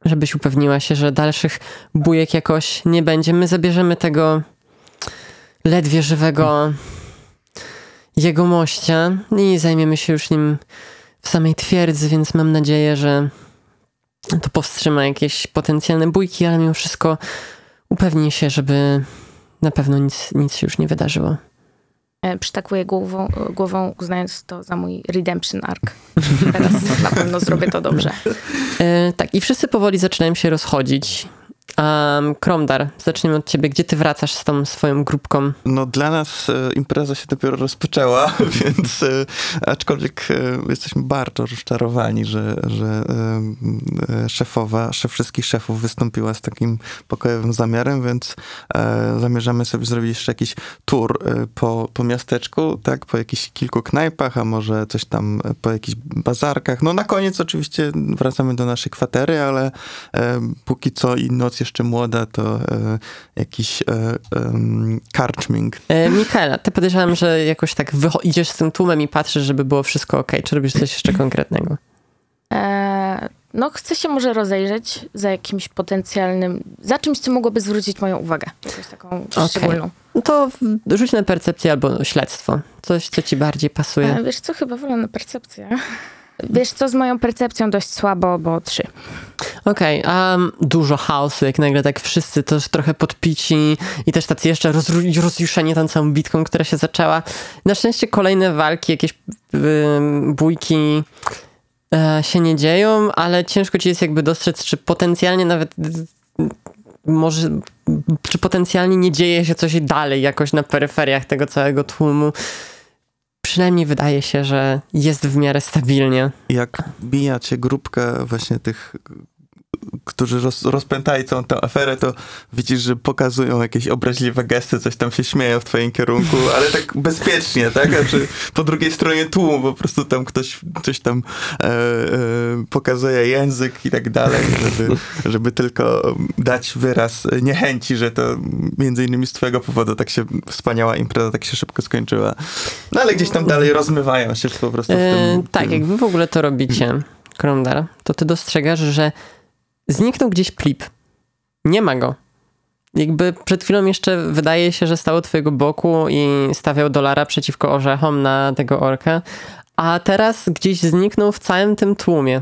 żebyś upewniła się, że dalszych bujek jakoś nie będzie. My zabierzemy tego ledwie żywego jego mościa i zajmiemy się już nim w samej twierdzy, więc mam nadzieję, że to powstrzyma jakieś potencjalne bójki, ale mimo wszystko upewni się, żeby na pewno nic, nic się już nie wydarzyło. E, Przytakuję głową, głową, uznając to za mój redemption arc. Teraz na pewno zrobię to dobrze. E, tak, i wszyscy powoli zaczynają się rozchodzić. Um, Kromdar, zaczniemy od ciebie. Gdzie ty wracasz z tą swoją grupką? No dla nas e, impreza się dopiero rozpoczęła, więc e, aczkolwiek e, jesteśmy bardzo rozczarowani, że, że e, szefowa, szef wszystkich szefów wystąpiła z takim pokojowym zamiarem, więc e, zamierzamy sobie zrobić jeszcze jakiś tour e, po, po miasteczku, tak, po jakichś kilku knajpach, a może coś tam po jakichś bazarkach. No na koniec oczywiście wracamy do naszej kwatery, ale póki co i noc jeszcze młoda, to e, jakiś e, em, karczming. E, Mikaela, ty podejrzewam, że jakoś tak idziesz z tym tłumem i patrzysz, żeby było wszystko ok. Czy robisz coś jeszcze konkretnego? E, no, chcę się może rozejrzeć za jakimś potencjalnym, za czymś, co mogłoby zwrócić moją uwagę. Jakąś taką Okej. szczególną. No to rzuć na percepcję albo śledztwo. Coś, co ci bardziej pasuje. E, wiesz co, chyba wolę na percepcję. Wiesz co, z moją percepcją dość słabo, bo trzy. Okej, a dużo chaosu, jak nagle tak wszyscy też trochę podpici i też tacy jeszcze rozru- rozjuszeni tą całą bitką, która się zaczęła. Na szczęście kolejne walki, jakieś ym, bójki e, się nie dzieją, ale ciężko ci jest jakby dostrzec, czy potencjalnie nawet y, może, czy potencjalnie nie dzieje się coś dalej jakoś na peryferiach tego całego tłumu. Przynajmniej wydaje się, że jest w miarę stabilnie. jak bijacie grupkę właśnie tych, którzy roz, rozpętali całą tę aferę, to widzisz, że pokazują jakieś obraźliwe gesty, coś tam się śmieją w twoim kierunku, ale tak bezpiecznie, tak? Znaczy, po drugiej stronie tłumu po prostu tam ktoś coś tam e, e, pokazuje język i tak dalej, żeby, żeby tylko dać wyraz niechęci, że to między innymi z twojego powodu tak się wspaniała impreza tak się szybko skończyła. No ale gdzieś tam dalej rozmywają się po prostu w tym... E, tak, jak wy w ogóle to robicie, Kromdar, to ty dostrzegasz, że zniknął gdzieś plip. Nie ma go. Jakby przed chwilą jeszcze wydaje się, że stał u twojego boku i stawiał dolara przeciwko orzechom na tego orka, a teraz gdzieś zniknął w całym tym tłumie.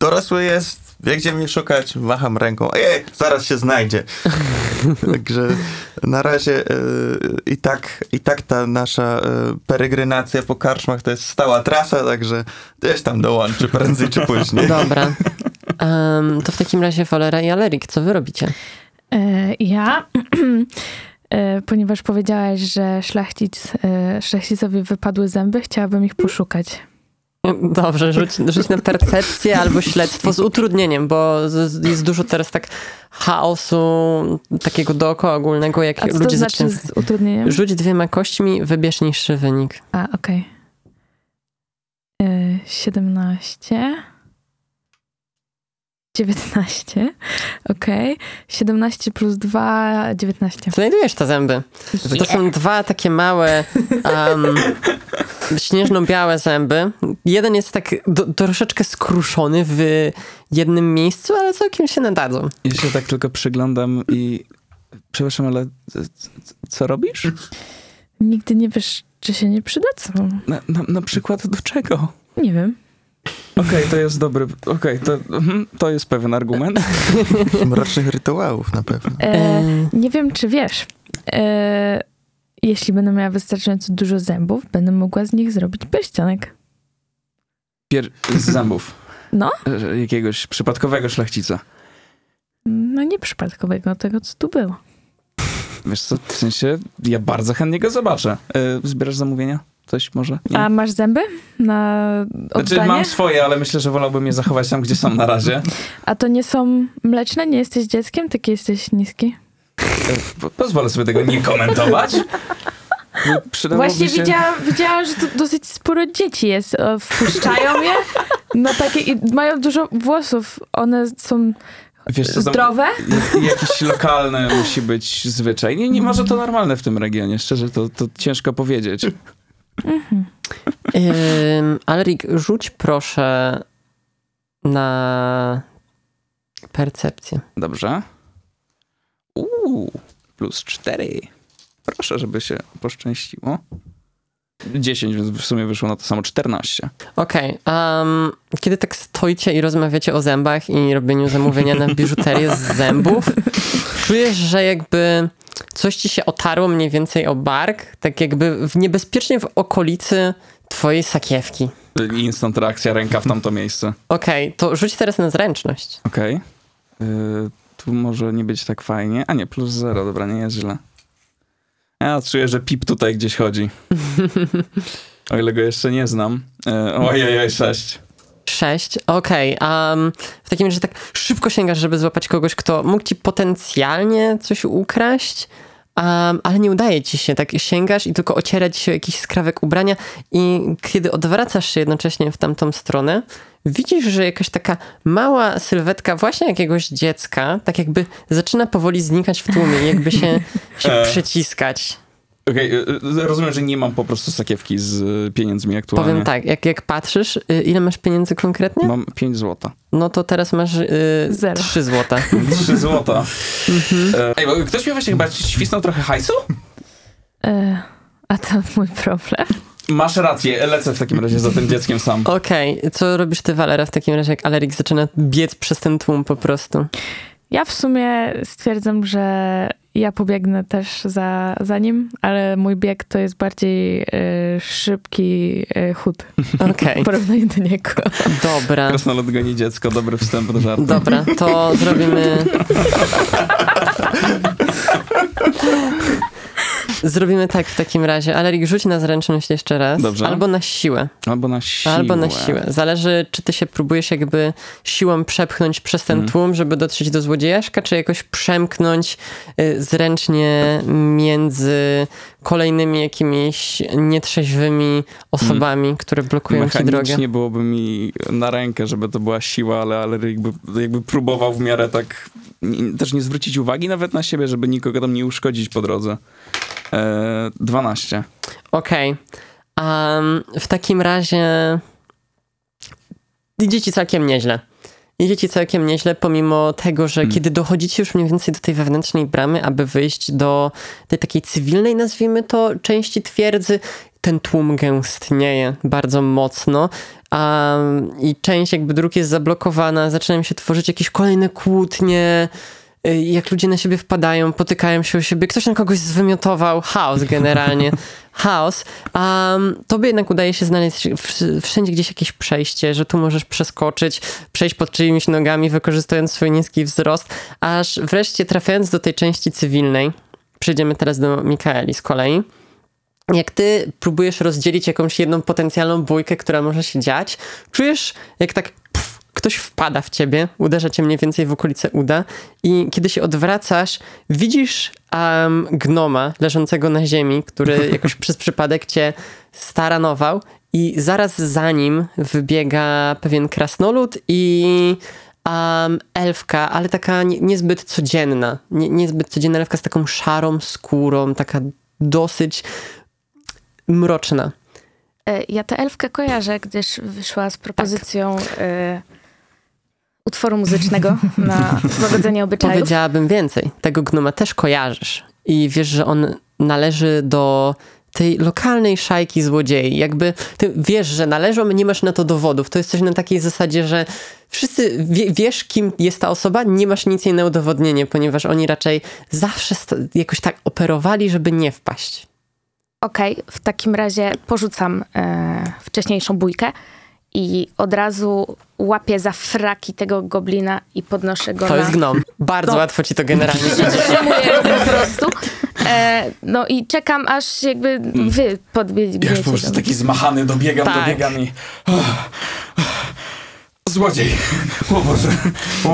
dorosły jest, wie gdzie mnie szukać, macham ręką, ej, zaraz się znajdzie. Także na razie e, i, tak, i tak ta nasza e, peregrinacja po karczmach to jest stała trasa, także gdzieś tam dołączy prędzej czy później. Dobra. Em, to w takim razie Wolera i Alerik, co wy robicie? E, Ja, e, ponieważ powiedziałaś, że szlachcic, e, szlachcicowi wypadły zęby, chciałabym ich poszukać. Dobrze, rzuć, rzuć na percepcję albo śledztwo z utrudnieniem, bo jest dużo teraz tak chaosu takiego dookoła ogólnego, jak A co to ludzie znaczy zaczynają... z utrudnieniem? Rzuć dwiema kośćmi, wybierz niższy wynik. A, okej. E, 17. 19. Okej. 17 plus 2, 19. Znajdujesz te zęby. To są dwa takie małe, um, śnieżno-białe zęby. Jeden jest tak do, troszeczkę skruszony w jednym miejscu, ale całkiem się nadadzą. Ja się tak tylko przyglądam i... Przepraszam, ale co robisz? Nigdy nie wiesz, czy się nie przydadzą. Na, na, na przykład do czego? Nie wiem. Okej, to jest dobry... Okej, to, mhm, to jest pewien argument. Mrocznych rytuałów na pewno. E, E, nie wiem, czy wiesz. E, jeśli będę miała wystarczająco dużo zębów, będę mogła z nich zrobić pierścionek. Pier... z zębów. No. E, Jakiegoś przypadkowego szlachcica. No nie przypadkowego, tego co tu było. Wiesz co, w sensie ja bardzo chętnie go zobaczę. E, Zbierasz zamówienia? Coś może? Nie? A masz zęby na oddanie? Znaczy mam swoje, ale myślę, że wolałbym je zachować tam, gdzie są na razie. A to nie są mleczne? Nie jesteś dzieckiem? Taki jesteś niski? Po- Pozwolę sobie tego nie komentować. Przydałoby Właśnie się... widziałam, widziałam, że tu dosyć sporo dzieci jest. Wpuszczają je. No takie i mają dużo włosów. One są Wiesz co, zdrowe. jak- jakiś lokalny musi być zwyczaj. Nie, nie może to normalne w tym regionie, szczerze, to, to ciężko powiedzieć. Ym, Alrik, rzuć proszę na percepcję. Dobrze. Uuu, plus cztery. Proszę, żeby się poszczęściło. 10, więc w sumie wyszło na to samo 14. Okej, em, kiedy tak stoicie i rozmawiacie o zębach i robieniu zamówienia na biżuterię z zębów, czujesz, że jakby coś ci się otarło mniej więcej o bark, tak jakby w niebezpiecznie w okolicy twojej sakiewki. Instant reakcja, ręka w tamto miejsce. Okej, to rzuć teraz na zręczność. Okej. Y, tu może nie być tak fajnie. A nie, plus zero, dobra, nie jest źle. Ja czuję, że pip tutaj gdzieś chodzi. O ile go jeszcze nie znam. Y, ojej, sześć. Sześć, okej. em, w takim razie tak szybko sięgasz, żeby złapać kogoś, kto mógł ci potencjalnie coś ukraść, em, ale nie udaje ci się. Tak sięgasz i tylko ociera ci się jakiś skrawek ubrania i kiedy odwracasz się jednocześnie w tamtą stronę, widzisz, że jakaś taka mała sylwetka właśnie jakiegoś dziecka tak jakby zaczyna powoli znikać w tłumie, jakby się, się E. Okej, y, y, rozumiem, że nie mam po prostu sakiewki z y, pieniędzmi aktualnie. Powiem tak, jak, jak patrzysz, y, ile masz pieniędzy konkretnie? Mam 5 złota. No to teraz masz y, Zero. 3 złota. 3 złota. E, Ej, bo ktoś mi właśnie chyba świsnął trochę hajsu? E, a to mój problem. Masz rację, lecę w takim razie za tym dzieckiem sam. Okej, co robisz ty, Valera, w takim razie, jak Alerik zaczyna biec przez ten tłum po prostu? Ja w sumie stwierdzam, że ja pobiegnę też za, za nim, ale mój bieg to jest bardziej e, szybki e, chód Okej, w porównaniu do niego. dobra. Krasnolud goni dziecko, dobry wstęp do żartu. Dobra, to zrobimy... Zrobimy tak w takim razie. Alerik, rzuć na zręczność jeszcze raz. Dobrze. Albo na siłę. Albo na siłę. Albo na siłę. Zależy, czy ty się próbujesz jakby siłą przepchnąć przez ten Mhm. tłum, żeby dotrzeć do złodziejaszka, czy jakoś przemknąć y, zręcznie między kolejnymi jakimiś nietrzeźwymi osobami, które blokują ci drogę. Mechanicznie byłoby mi na rękę, żeby to była siła, ale, ale jakby, jakby próbował w miarę tak nie- też nie zwrócić uwagi nawet na siebie, żeby nikogo tam nie uszkodzić po drodze. E, 12. Okej. Am, w takim razie idzie ci całkiem nieźle. Idzie ci całkiem nieźle, pomimo tego, że Hmm. kiedy dochodzicie już mniej więcej do tej wewnętrznej bramy, aby wyjść do tej takiej cywilnej, nazwijmy to, części twierdzy, ten tłum gęstnieje bardzo mocno. Um, I część jakby dróg jest zablokowana, zaczynają się tworzyć jakieś kolejne kłótnie, jak ludzie na siebie wpadają, potykają się o siebie, ktoś na kogoś zwymiotował, chaos generalnie, chaos. Um, tobie jednak udaje się znaleźć wszędzie gdzieś jakieś przejście, że tu możesz przeskoczyć, przejść pod czyimiś nogami, wykorzystując swój niski wzrost, aż wreszcie trafiając do tej części cywilnej, przejdziemy teraz do Mikaeli z kolei, jak ty próbujesz rozdzielić jakąś jedną potencjalną bójkę, która może się dziać, czujesz jak tak ktoś wpada w ciebie, uderza cię mniej więcej w okolice uda i kiedy się odwracasz, widzisz um, gnoma leżącego na ziemi, który jakoś przez przypadek cię staranował i zaraz za nim wybiega pewien krasnolud i um, elfka, ale taka nie, niezbyt codzienna. Nie, niezbyt codzienna elfka z taką szarą skórą, taka dosyć mroczna. E, Ja tę elfkę kojarzę, gdyż wyszła z propozycją e, utworu muzycznego na złagodzenie obyczajów. Powiedziałabym więcej. Tego gnoma też kojarzysz. I wiesz, że on należy do tej lokalnej szajki złodziei. Jakby ty wiesz, że należą, nie masz na to dowodów. To jest coś na takiej zasadzie, że wszyscy wie, wiesz, kim jest ta osoba, nie masz nic jej na udowodnienie, ponieważ oni raczej zawsze jakoś tak operowali, żeby nie wpaść. Okej, w takim razie porzucam e, wcześniejszą bójkę i od razu łapię za fraki tego goblina i podnoszę go To na... jest gnom. Bardzo No. łatwo ci to generalnie idzie. Po prostu. E, no i czekam, aż jakby wy podbiegniecie. Ja już po prostu taki zmachany dobiegam, Tak. dobiegam i... Złodziej! O Boże!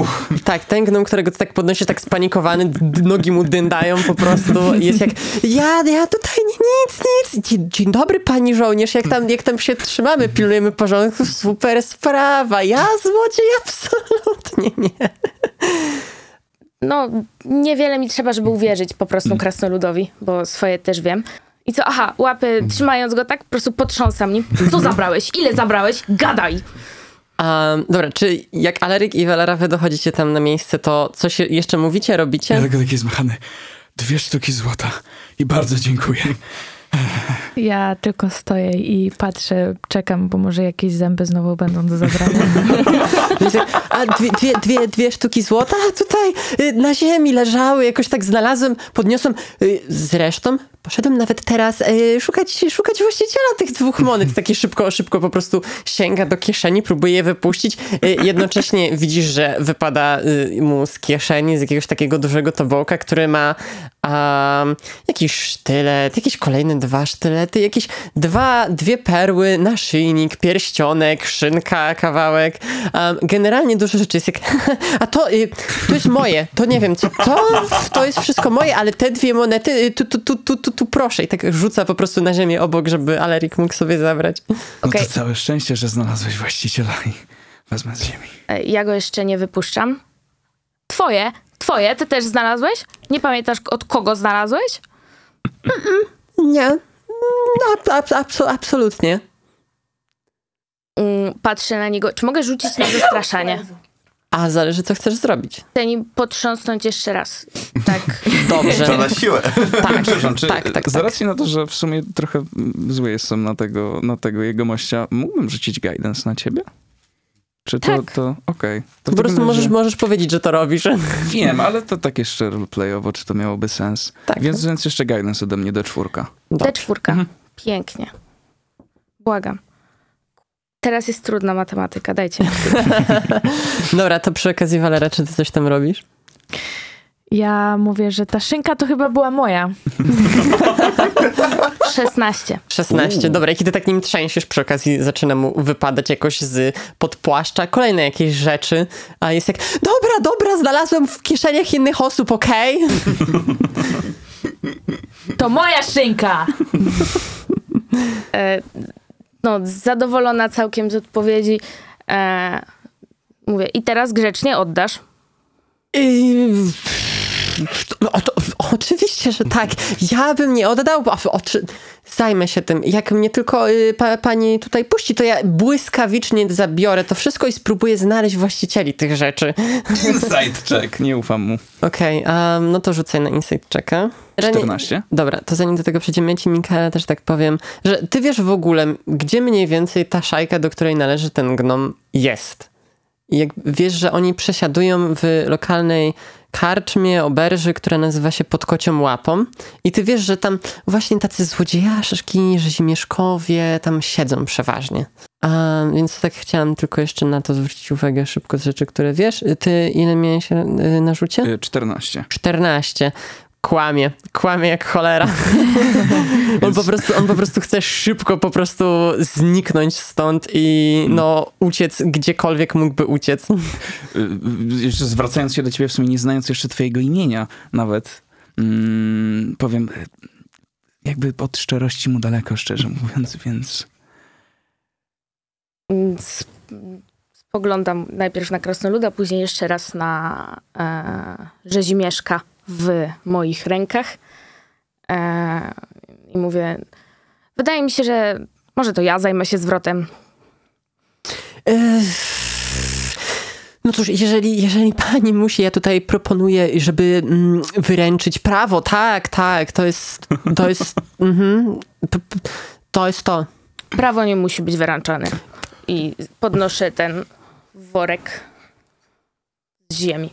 Uch. Tak, ten gnom, którego ty tak podnosi, tak spanikowany, nogi mu dyndają po prostu. Jest jak, ja, ja tutaj nie, nic, nic. Dzień, dzień dobry, pani żołnierz, jak tam, jak tam się trzymamy, pilnujemy porządku, super sprawa. Ja złodziej, absolutnie nie. No, niewiele mi trzeba, żeby uwierzyć po prostu krasnoludowi, bo swoje też wiem. I co, aha, łapy, trzymając go tak, po prostu potrząsam nim. Co zabrałeś? Ile zabrałeś? Gadaj! Um, dobra, czy jak Aleryk i Welara wy dochodzicie tam na miejsce, to coś jeszcze mówicie, robicie? tylko taki zmachany. Dwie sztuki złota. I bardzo dziękuję. Ja tylko stoję i patrzę, czekam, bo może jakieś zęby znowu będą do zabrania. A dwie, dwie, dwie, dwie sztuki złota tutaj y, na ziemi leżały, jakoś tak znalazłem, podniosłem. y, Zresztą poszedłem nawet teraz y, szukać, szukać właściciela tych dwóch monet. Taki szybko, szybko po prostu sięga do kieszeni, próbuje je wypuścić. Jednocześnie widzisz, że wypada mu z kieszeni, z jakiegoś takiego dużego tobołka, który ma um, jakiś sztylet, jakieś kolejne dwa sztylety, jakieś dwa, dwie perły, naszyjnik, pierścionek, szynka, kawałek. Um, generalnie dużo rzeczy jest jak, a to, y, to jest moje, to nie wiem co, to, to jest wszystko moje, ale te dwie monety, y, tu, tu, tu, tu, tu, tu proszę. I tak rzuca po prostu na ziemię obok, żeby Alerik mógł sobie zabrać. No Okej. to całe szczęście, że znalazłeś właściciela i wezmę z ziemi. E, Ja go jeszcze nie wypuszczam. Twoje? Twoje? Ty też znalazłeś? Nie pamiętasz od kogo znalazłeś? Nie, no, ab, ab, abso- absolutnie. Mm, Patrzę na niego. Czy mogę rzucić na zastraszanie? A zależy, co chcesz zrobić. Chcę nim potrząsnąć jeszcze raz. Tak. Dobrze. To na siłę. Tak, Przepraszam, czy tak, tak, z tak. racji na to, że w sumie trochę mm, zły jestem na tego, na tego jego mościa, mógłbym rzucić guidance na ciebie? Czy to, Tak. to okej. To w Po prostu razie- możesz, możesz powiedzieć, że to robisz. Wiem, ale to tak jeszcze roleplayowo, czy to miałoby sens. Tak. Więc, więc jeszcze guidance ode mnie do czwórka. Dobrze. D4. Pięknie. Błagam. Teraz jest trudna matematyka, dajcie. Dobra, to przy okazji Walera, czy ty coś tam robisz? Ja mówię, że ta szynka to chyba była moja. 16. 16. Dobra, kiedy tak nim trzęsiesz, przy okazji zaczyna mu wypadać jakoś z pod płaszcza kolejne jakieś rzeczy, a jest jak, dobra, dobra, znalazłem w kieszeniach innych osób, okej? To moja szynka! E, no, zadowolona całkiem z odpowiedzi. E, mówię, i teraz grzecznie oddasz. Yy, o, to, oczywiście, że tak. Ja bym nie oddał, bo oczy, zajmę się tym. Jak mnie tylko y, pa, pani tutaj puści, to ja błyskawicznie zabiorę to wszystko i spróbuję znaleźć właścicieli tych rzeczy. Insight check, nie ufam mu. Okej, um, no to rzucaj na insight checka. Renie- 14. Dobra, to zanim do tego przejdziemy, ja ci Mikaela też tak powiem, że ty wiesz w ogóle, gdzie mniej więcej ta szajka, do której należy ten gnom jest. I jak wiesz, że oni przesiadują w lokalnej karczmie, oberży, która nazywa się Pod Kocią Łapą i ty wiesz, że tam właśnie tacy złodziejaszki, rzezimieszkowie tam siedzą przeważnie. A, więc tak chciałam tylko jeszcze na to zwrócić uwagę szybko z rzeczy, które wiesz. Ty ile miałeś y, na rzucie? Y, 14. 14. Kłamie, kłamie jak cholera. on, po prostu, on po prostu chce szybko po prostu zniknąć stąd i no uciec gdziekolwiek mógłby uciec. Y, y, Jeszcze zwracając się do ciebie, w sumie nie znając jeszcze twojego imienia nawet, mm, powiem, jakby od szczerości mu daleko, szczerze mówiąc, więc... Mm, sp- poglądam najpierw na krasnoluda, później jeszcze raz na e, rzezimieszka w moich rękach. E, I mówię, wydaje mi się, że może to ja zajmę się zwrotem. Ech, No cóż, jeżeli, jeżeli pani musi, ja tutaj proponuję, żeby mm, wyręczyć prawo. Tak, tak, to jest, to jest, p- to jest to. Prawo nie musi być wyręczane. I podnoszę ten worek z ziemi.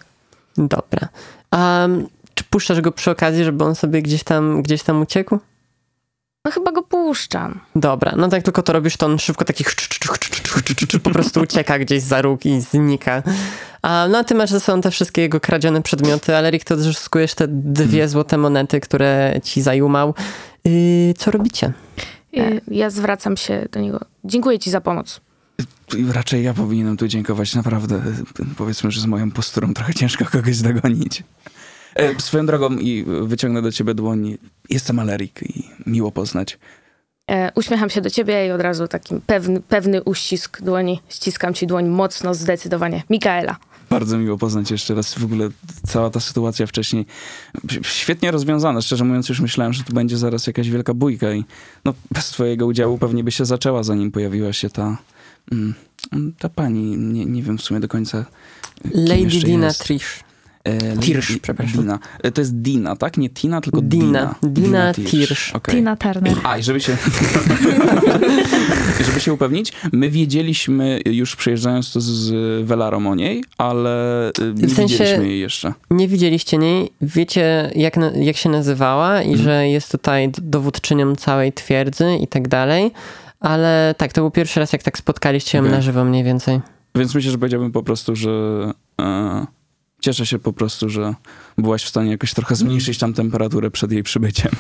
Dobra. Czy puszczasz go przy okazji, żeby on sobie gdzieś tam, gdzieś tam uciekł? No chyba go puszczam. Dobra, no tak tylko to robisz, to on szybko takich po prostu ucieka gdzieś za róg i znika. A, no a ty masz ze sobą te wszystkie jego kradzione przedmioty, ale Rick, to odzyskujesz te dwie złote monety, które ci zajumał. Yy, co robicie? E, ja zwracam się do niego. Dziękuję ci za pomoc. I Raczej ja powinienem tu dziękować, naprawdę. Powiedzmy, że z moją posturą trochę ciężko kogoś dogonić. E, swoją drogą i wyciągnę do ciebie dłoń. Jestem Alerik i miło poznać. E, uśmiecham się do ciebie i od razu takim pewny, pewny uścisk dłoni. Ściskam ci dłoń mocno, zdecydowanie. Mikaela. Bardzo miło poznać jeszcze raz. W ogóle cała ta sytuacja wcześniej świetnie rozwiązana. Szczerze mówiąc, już myślałem, że tu będzie zaraz jakaś wielka bójka i no, bez twojego udziału pewnie by się zaczęła, zanim pojawiła się ta, mm, ta pani. Nie, nie wiem w sumie do końca. kim Lady Dina jest. Trish. E, Lady- Tirsch, przepraszam. Dina. E, To jest Dina, tak? Nie Tina, tylko Dina. Dina. Dina Tirsch. Okej. Tina Turner. A, i żeby się... żeby się upewnić, my wiedzieliśmy już przejeżdżając to z Velarą o niej, ale y, nie W sensie- widzieliśmy jej jeszcze. Nie widzieliście niej, wiecie jak, jak się nazywała i że jest tutaj dowódczynią całej twierdzy i tak dalej, ale tak, to był pierwszy raz jak tak spotkaliście ją Okej. na żywo mniej więcej. Więc myślę, że powiedziałbym po prostu, że e, cieszę się po prostu, że byłaś w stanie jakoś trochę zmniejszyć tam temperaturę przed jej przybyciem.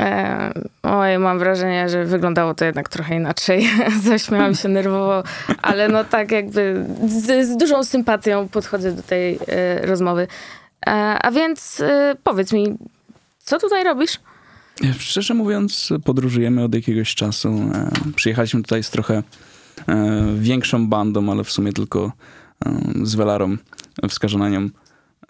E, oj, mam wrażenie, że wyglądało to jednak trochę inaczej. Zaśmiałam się nerwowo, ale no tak jakby z, z dużą sympatią podchodzę do tej e, rozmowy. E, a więc e, powiedz mi, co tutaj robisz? Szczerze mówiąc, podróżujemy od jakiegoś czasu. E, przyjechaliśmy tutaj z trochę e, większą bandą, ale w sumie tylko e, z Velarą wskażą na nią.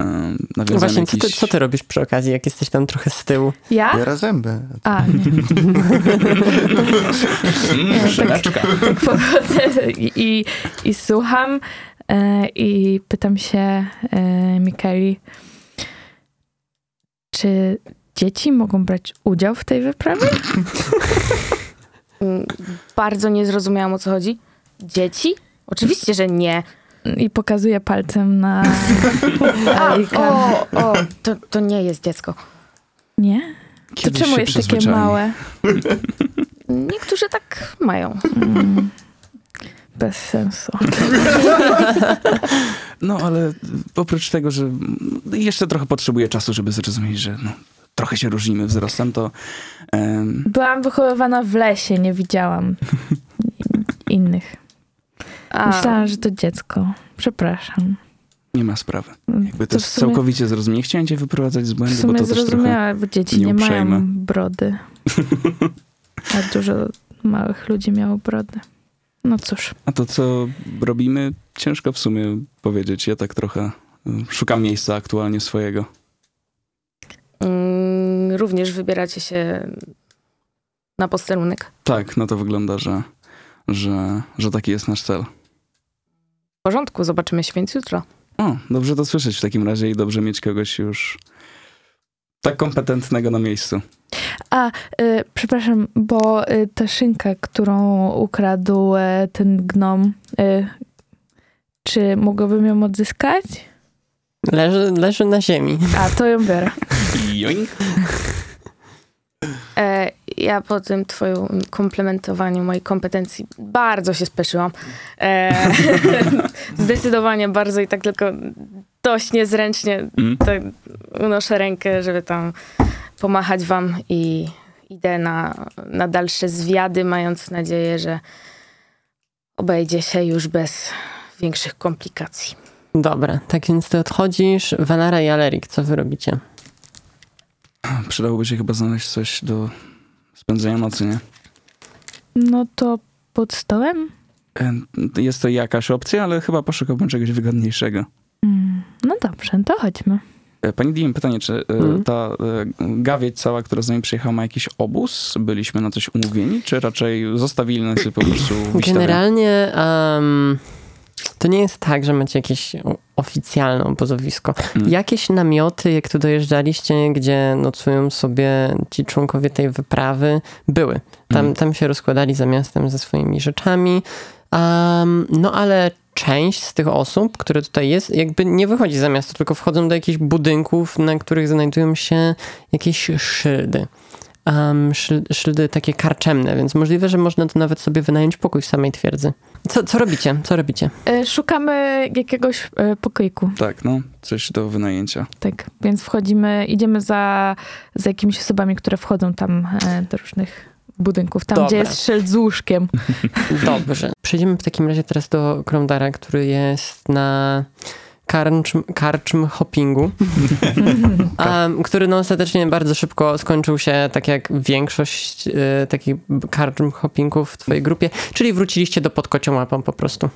E, nawiązałem Właśnie, co ty, jakiś... co ty robisz przy okazji, jak jesteś tam trochę z tyłu? Ja? Biera zęby. A, nie. Mm, szyneczka. Tak podchodzę i, i, i słucham e, i pytam się e, Mikeli, czy dzieci mogą brać udział w tej wyprawie? Mm, Bardzo nie zrozumiałam, o co chodzi. Dzieci? Oczywiście, że nie. I pokazuję palcem na o, o, to, to nie jest dziecko. Nie? To Kiedyś czemu się jest takie małe? Niektórzy tak mają. Mm, bez sensu. No, ale oprócz tego, że jeszcze trochę potrzebuję czasu, żeby zrozumieć, że no, trochę się różnimy wzrostem, to em, Byłam wychowywana w lesie, nie widziałam innych. A, Myślałam, że to dziecko. Przepraszam. nie ma sprawy. Jakby to, To jest sumie- całkowicie zrozumienie. Chciałem cię wyprowadzać z W błędu, bo to też trochę... zrozumiałe, bo dzieci nie mają brody. A dużo małych ludzi miało brody. No cóż. A to, co robimy, ciężko w sumie powiedzieć. Ja tak trochę y, szukam miejsca aktualnie swojego. mm, również wybieracie się na posterunek. Tak, no to wygląda, że, że, że taki jest nasz cel. W porządku, zobaczymy się więc jutro. O, dobrze to słyszeć w takim razie i dobrze mieć kogoś już tak kompetentnego na miejscu. A, y, przepraszam, bo y, ta szynka, którą ukradł y, ten gnom, y, czy mogłabym ją odzyskać? Leży, leży na ziemi. A, to ją biorę. Joink. E, ja po tym twoim komplementowaniu mojej kompetencji bardzo się speszyłam. E, zdecydowanie bardzo i tak tylko dość niezręcznie Mm. tak unoszę rękę, żeby tam pomachać wam i idę na, na dalsze zwiady, mając nadzieję, że obejdzie się już bez większych komplikacji. Dobra, tak więc ty odchodzisz. Valara i Alerik, co wy robicie? Przydałoby się chyba znaleźć coś do spędzenia nocy, nie? No to pod stołem? E, Jest to jakaś opcja, ale chyba poszukałbym czegoś wygodniejszego. Mm, no dobrze, to chodźmy. E, Pani Dim, pytanie, czy e, Mhm. ta gawieć cała, która z nami przyjechała, ma jakiś obóz? Byliśmy na coś umówieni, czy raczej zostawili nas i po prostu? Generalnie em, to nie jest tak, że macie jakieś oficjalne obozowisko. Mm. Jakieś namioty, jak tu dojeżdżaliście, gdzie nocują sobie ci członkowie tej wyprawy, były. Tam, Mm. tam się rozkładali za miastem ze swoimi rzeczami. Em, no ale część z tych osób, które tutaj jest, jakby nie wychodzi za miasto, tylko wchodzą do jakichś budynków, na których znajdują się jakieś szyldy. Um, szyl, szyldy takie karczemne, więc możliwe, że można to nawet sobie wynająć pokój w samej twierdzy. Co, co robicie? Co robicie? E, Szukamy jakiegoś e, pokoiku, Tak, no, coś do wynajęcia. tak. Więc wchodzimy, idziemy za, za jakimiś osobami, które wchodzą tam e, do różnych budynków. Tam, Dobra. gdzie jest szyld z łóżkiem. Dobrze. Przejdziemy w takim razie teraz do Kromdara, który jest na karczm, karczm hoppingu, um, który no ostatecznie bardzo szybko skończył się, tak jak większość y, takich karczm hoppingów w twojej grupie, czyli wróciliście do pod kocią łapą po prostu.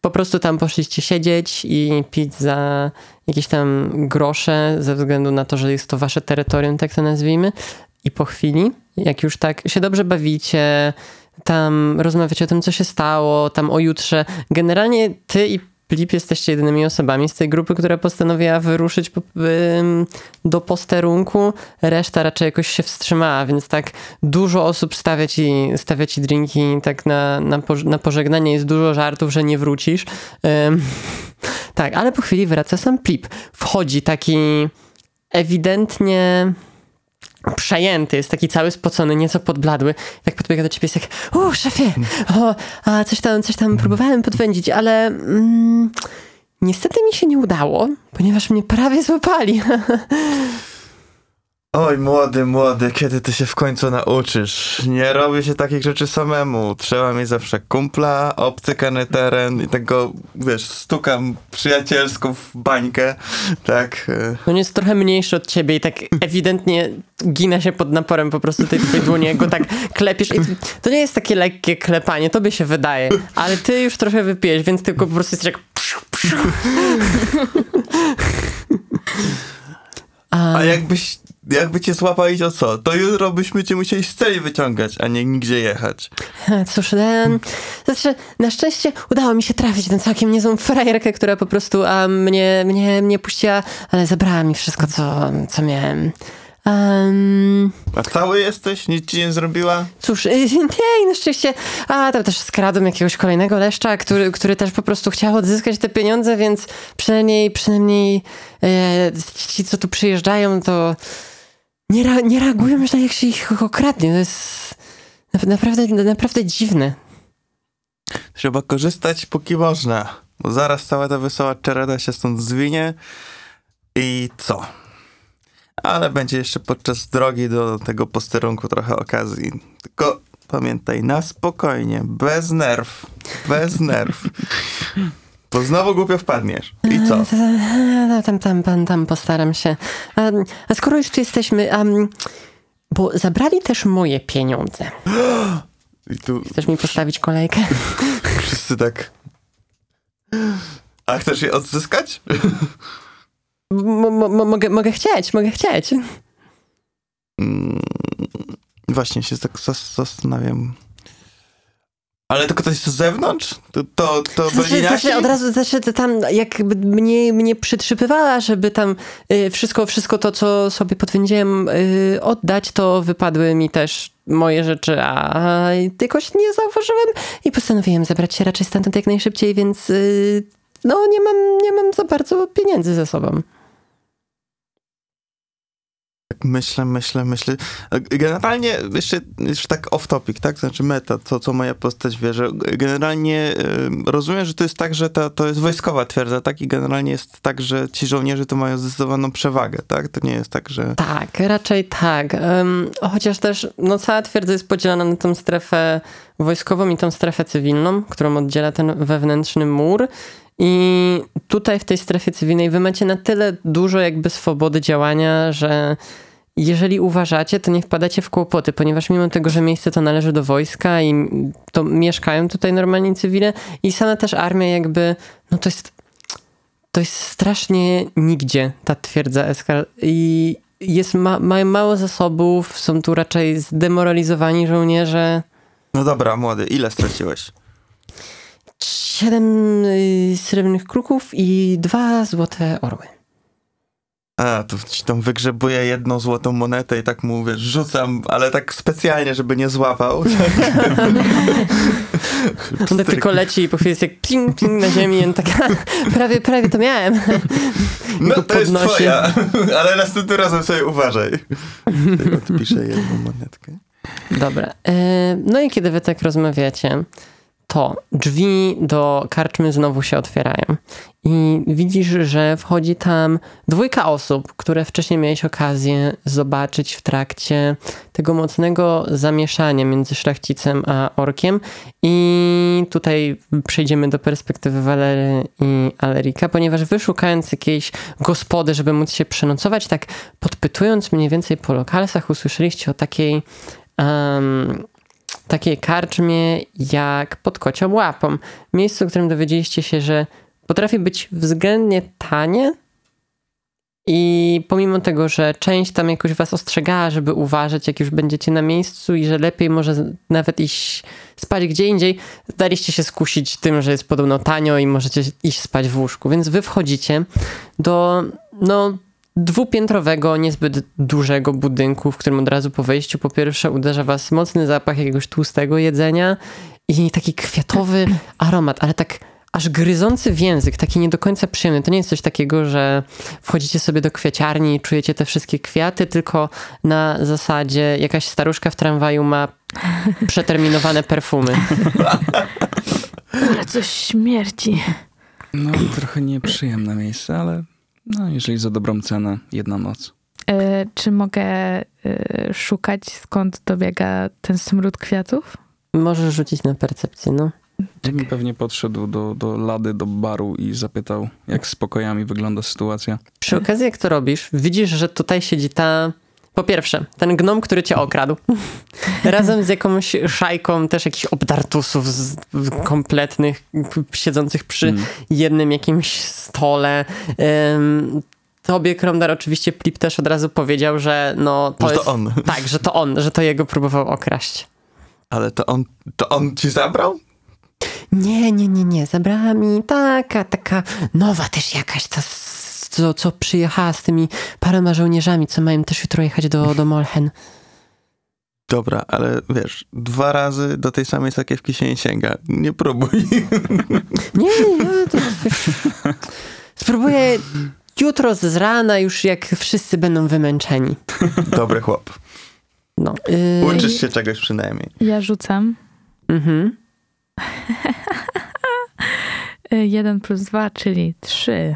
Po prostu tam poszliście siedzieć i pić za jakieś tam grosze, ze względu na to, że jest to wasze terytorium, tak to nazwijmy. I po chwili, jak już tak się dobrze bawicie, tam rozmawiacie o tym, co się stało, tam o jutrze. Generalnie ty i Filip jesteście jedynymi osobami z tej grupy, która postanowiła wyruszyć do posterunku. Reszta raczej jakoś się wstrzymała, więc tak dużo osób stawia ci, stawia ci drinki tak na, na, poż- na pożegnanie. Jest dużo żartów, że nie wrócisz. Tak, ale po chwili wraca sam Plip. Wchodzi taki ewidentnie przejęty, jest taki cały spocony, nieco podbladły. Tak podbiega do ciebie jest jak, o szefie, o, a coś tam, coś tam próbowałem podwędzić, ale mm, niestety mi się nie udało, ponieważ mnie prawie złapali. Oj, młody, młody, kiedy ty się w końcu nauczysz? Nie robi się takich rzeczy samemu. Trzeba mieć zawsze kumpla, obcykany teren i tego, wiesz, stukam przyjacielską w bańkę, tak. On jest trochę mniejszy od ciebie i tak ewidentnie gina się pod naporem po prostu tej twojej dłoni, jak go tak klepiesz i to nie jest takie lekkie klepanie, to by się wydaje, ale ty już trochę wypijesz, więc tylko po prostu jesteś jak psiu, psiu. A, A jakbyś, jakby cię złapali, to co? To jutro byśmy cię musieli z celi wyciągać, a nie nigdzie jechać. Cóż, e, znaczy, na szczęście udało mi się trafić na całkiem niezłą frajerkę, która po prostu a, mnie, mnie, mnie puściła, ale zabrała mi wszystko, co, co miałem. Um, A cały jesteś? Nic ci nie zrobiła? cóż, nie, na szczęście, a tam też skradłem jakiegoś kolejnego leszcza, który, który też po prostu chciał odzyskać te pieniądze, więc przynajmniej, przynajmniej e, ci, co tu przyjeżdżają, to nie, rea- nie reagują źle, jak się ich okradnie. To jest na- naprawdę, naprawdę dziwne. Trzeba korzystać póki można, bo zaraz cała ta wesoła czereda się stąd zwinie i co? Ale będzie jeszcze podczas drogi do tego posterunku trochę okazji. Tylko pamiętaj, na spokojnie, bez nerw, bez nerw. Bo znowu głupio wpadniesz. I co? No, tam, tam, tam, tam postaram się. A, a skoro już tu jesteśmy, um, bo zabrali też moje pieniądze. I tu Chcesz mi postawić kolejkę? wszyscy tak... A chcesz je odzyskać? Mogę, mogę chcieć, mogę chcieć. Mm, właśnie się tak zas- zastanawiam. Ale tylko ktoś z zewnątrz? To, to, to Znaczy, znaczy od razu znaczy, tam jakby mnie, mnie przytrzypywała, żeby tam y, wszystko, wszystko to, co sobie podwędziłem y, oddać, to wypadły mi też moje rzeczy, a jakoś nie zauważyłem i postanowiłem zabrać się raczej stamtąd jak najszybciej, więc y, no nie mam, nie mam za bardzo pieniędzy ze sobą. Myślę, myślę, myślę. Generalnie, jeszcze, jeszcze tak off topic, tak? Znaczy meta, to co moja postać wie, że generalnie rozumiem, że to jest tak, że ta, to jest wojskowa twierdza, tak? I generalnie jest tak, że ci żołnierze to mają zdecydowaną przewagę, tak? To nie jest tak, że... Tak, raczej tak. Chociaż też no, cała twierdza jest podzielona na tą strefę wojskową i tą strefę cywilną, którą oddziela ten wewnętrzny mur. I tutaj w tej strefie cywilnej wy macie na tyle dużo jakby swobody działania, że jeżeli uważacie, to nie wpadacie w kłopoty, ponieważ mimo tego, że miejsce to należy do wojska i to mieszkają tutaj normalnie cywile i sama też armia jakby, no to jest to jest strasznie nigdzie ta twierdza Eskal i jest ma, mają mało zasobów, są tu raczej zdemoralizowani żołnierze. No dobra, młody, ile straciłeś? Siedem y, srebrnych kruków i dwa złote orły. A, tu ci tam wygrzebuję jedną złotą monetę i tak mówię, rzucam, ale tak specjalnie, żeby nie złapał. On tak tylko leci i po chwili jest jak ping, ping na ziemi i on tak prawie, prawie to miałem. No to jest podnosi. twoja, ale następnym razem sobie uważaj. Tutaj odpiszę jedną monetkę. Dobra. e, No i kiedy wy tak rozmawiacie, to drzwi do karczmy znowu się otwierają. I widzisz, że wchodzi tam dwójka osób, które wcześniej miałeś okazję zobaczyć w trakcie tego mocnego zamieszania między szlachcicem a orkiem. I tutaj przejdziemy do perspektywy Walery i Alerika, ponieważ wy szukając jakiejś gospody, żeby móc się przenocować, tak podpytując mniej więcej po lokalsach, usłyszeliście o takiej um, takiej karczmie jak pod kocią łapą. Miejscu, w którym dowiedzieliście się, że potrafi być względnie tanie i pomimo tego, że część tam jakoś was ostrzegała, żeby uważać, jak już będziecie na miejscu i że lepiej może nawet iść spać gdzie indziej, daliście się skusić tym, że jest podobno tanio i możecie iść spać w łóżku. Więc wy wchodzicie do no, dwupiętrowego, niezbyt dużego budynku, w którym od razu po wejściu po pierwsze uderza was mocny zapach jakiegoś tłustego jedzenia i taki kwiatowy aromat, ale tak aż gryzący w język, taki nie do końca przyjemny. To nie jest coś takiego, że wchodzicie sobie do kwiaciarni i czujecie te wszystkie kwiaty, tylko na zasadzie jakaś staruszka w tramwaju ma przeterminowane perfumy. Ale coś śmierci. No, trochę nieprzyjemne miejsce, ale no, jeżeli za dobrą cenę, jedna noc. E, czy mogę e, szukać, skąd dobiega ten smród kwiatów? Możesz rzucić na percepcję, no. Ja bym pewnie podszedł do, do lady, do baru i zapytał, jak z pokojami wygląda sytuacja. Przy okazji, jak to robisz, widzisz, że tutaj siedzi ta. Po pierwsze, ten gnom, który cię okradł. Razem z jakąś szajką też jakichś obdartusów z, kompletnych, siedzących przy Mm. jednym jakimś stole. Ym, tobie, Kromdar, oczywiście Plip też od razu powiedział, że no to Że jest... to on. Tak, że to on, że to jego próbował okraść. Ale to on, to on ci zabrał? Nie, nie, nie, nie. Zabrała mi taka, taka nowa też jakaś, ta, co, co przyjechała z tymi paroma żołnierzami, co mają też jutro jechać do, do Molchen. Dobra, ale wiesz, dwa razy do tej samej sakiewki się nie sięga. Nie próbuj. Nie, nie, nie, to spróbuję jutro z rana już jak wszyscy będą wymęczeni. Dobry chłop. No. Yy, Uczysz się czegoś przynajmniej. Ja rzucam. Mhm. E, Jeden plus dwa, czyli trzy.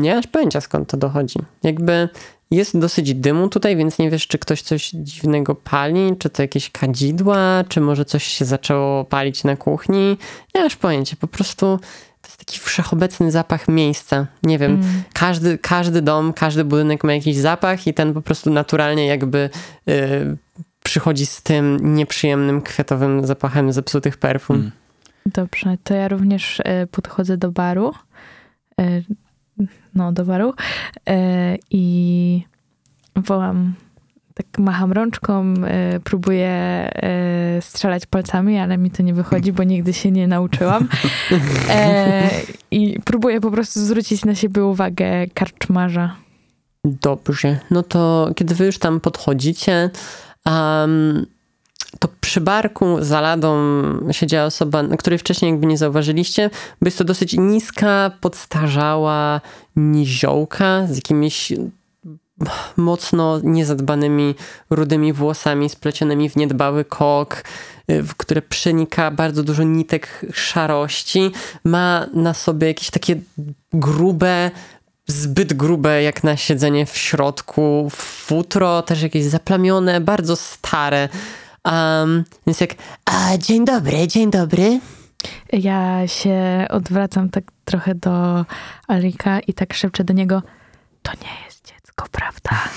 Nie masz pojęcia skąd to dochodzi. Jakby jest dosyć dymu tutaj, więc nie wiesz, czy ktoś coś dziwnego pali, czy to jakieś kadzidła, czy może coś się zaczęło palić na kuchni. Nie masz pojęcia, po prostu to jest taki wszechobecny zapach miejsca. Nie wiem, Mm. każdy, każdy dom, każdy budynek ma jakiś zapach i ten po prostu naturalnie jakby y, przychodzi z tym nieprzyjemnym kwiatowym zapachem zepsutych perfum. Mm. Dobrze, to ja również e, podchodzę do baru. No, do baru. E, I wołam, tak macham rączką, e, próbuję e, strzelać palcami, ale mi to nie wychodzi, bo nigdy się nie nauczyłam. I próbuję po prostu zwrócić na siebie uwagę karczmarza. Dobrze, no to kiedy wy już tam podchodzicie, um, to przy barku za ladą siedziała osoba, której wcześniej jakby nie zauważyliście, bo jest to dosyć niska, podstarzała niziołka z jakimiś mocno niezadbanymi rudymi włosami splecionymi w niedbały kok, w które przenika bardzo dużo nitek szarości. Ma na sobie jakieś takie grube, zbyt grube jak na siedzenie w środku, futro też jakieś zaplamione, bardzo stare. Um, więc jak, a dzień dobry, dzień dobry. Ja się odwracam tak trochę do Alrika i tak szepczę do niego, to nie jest dziecko. prawda?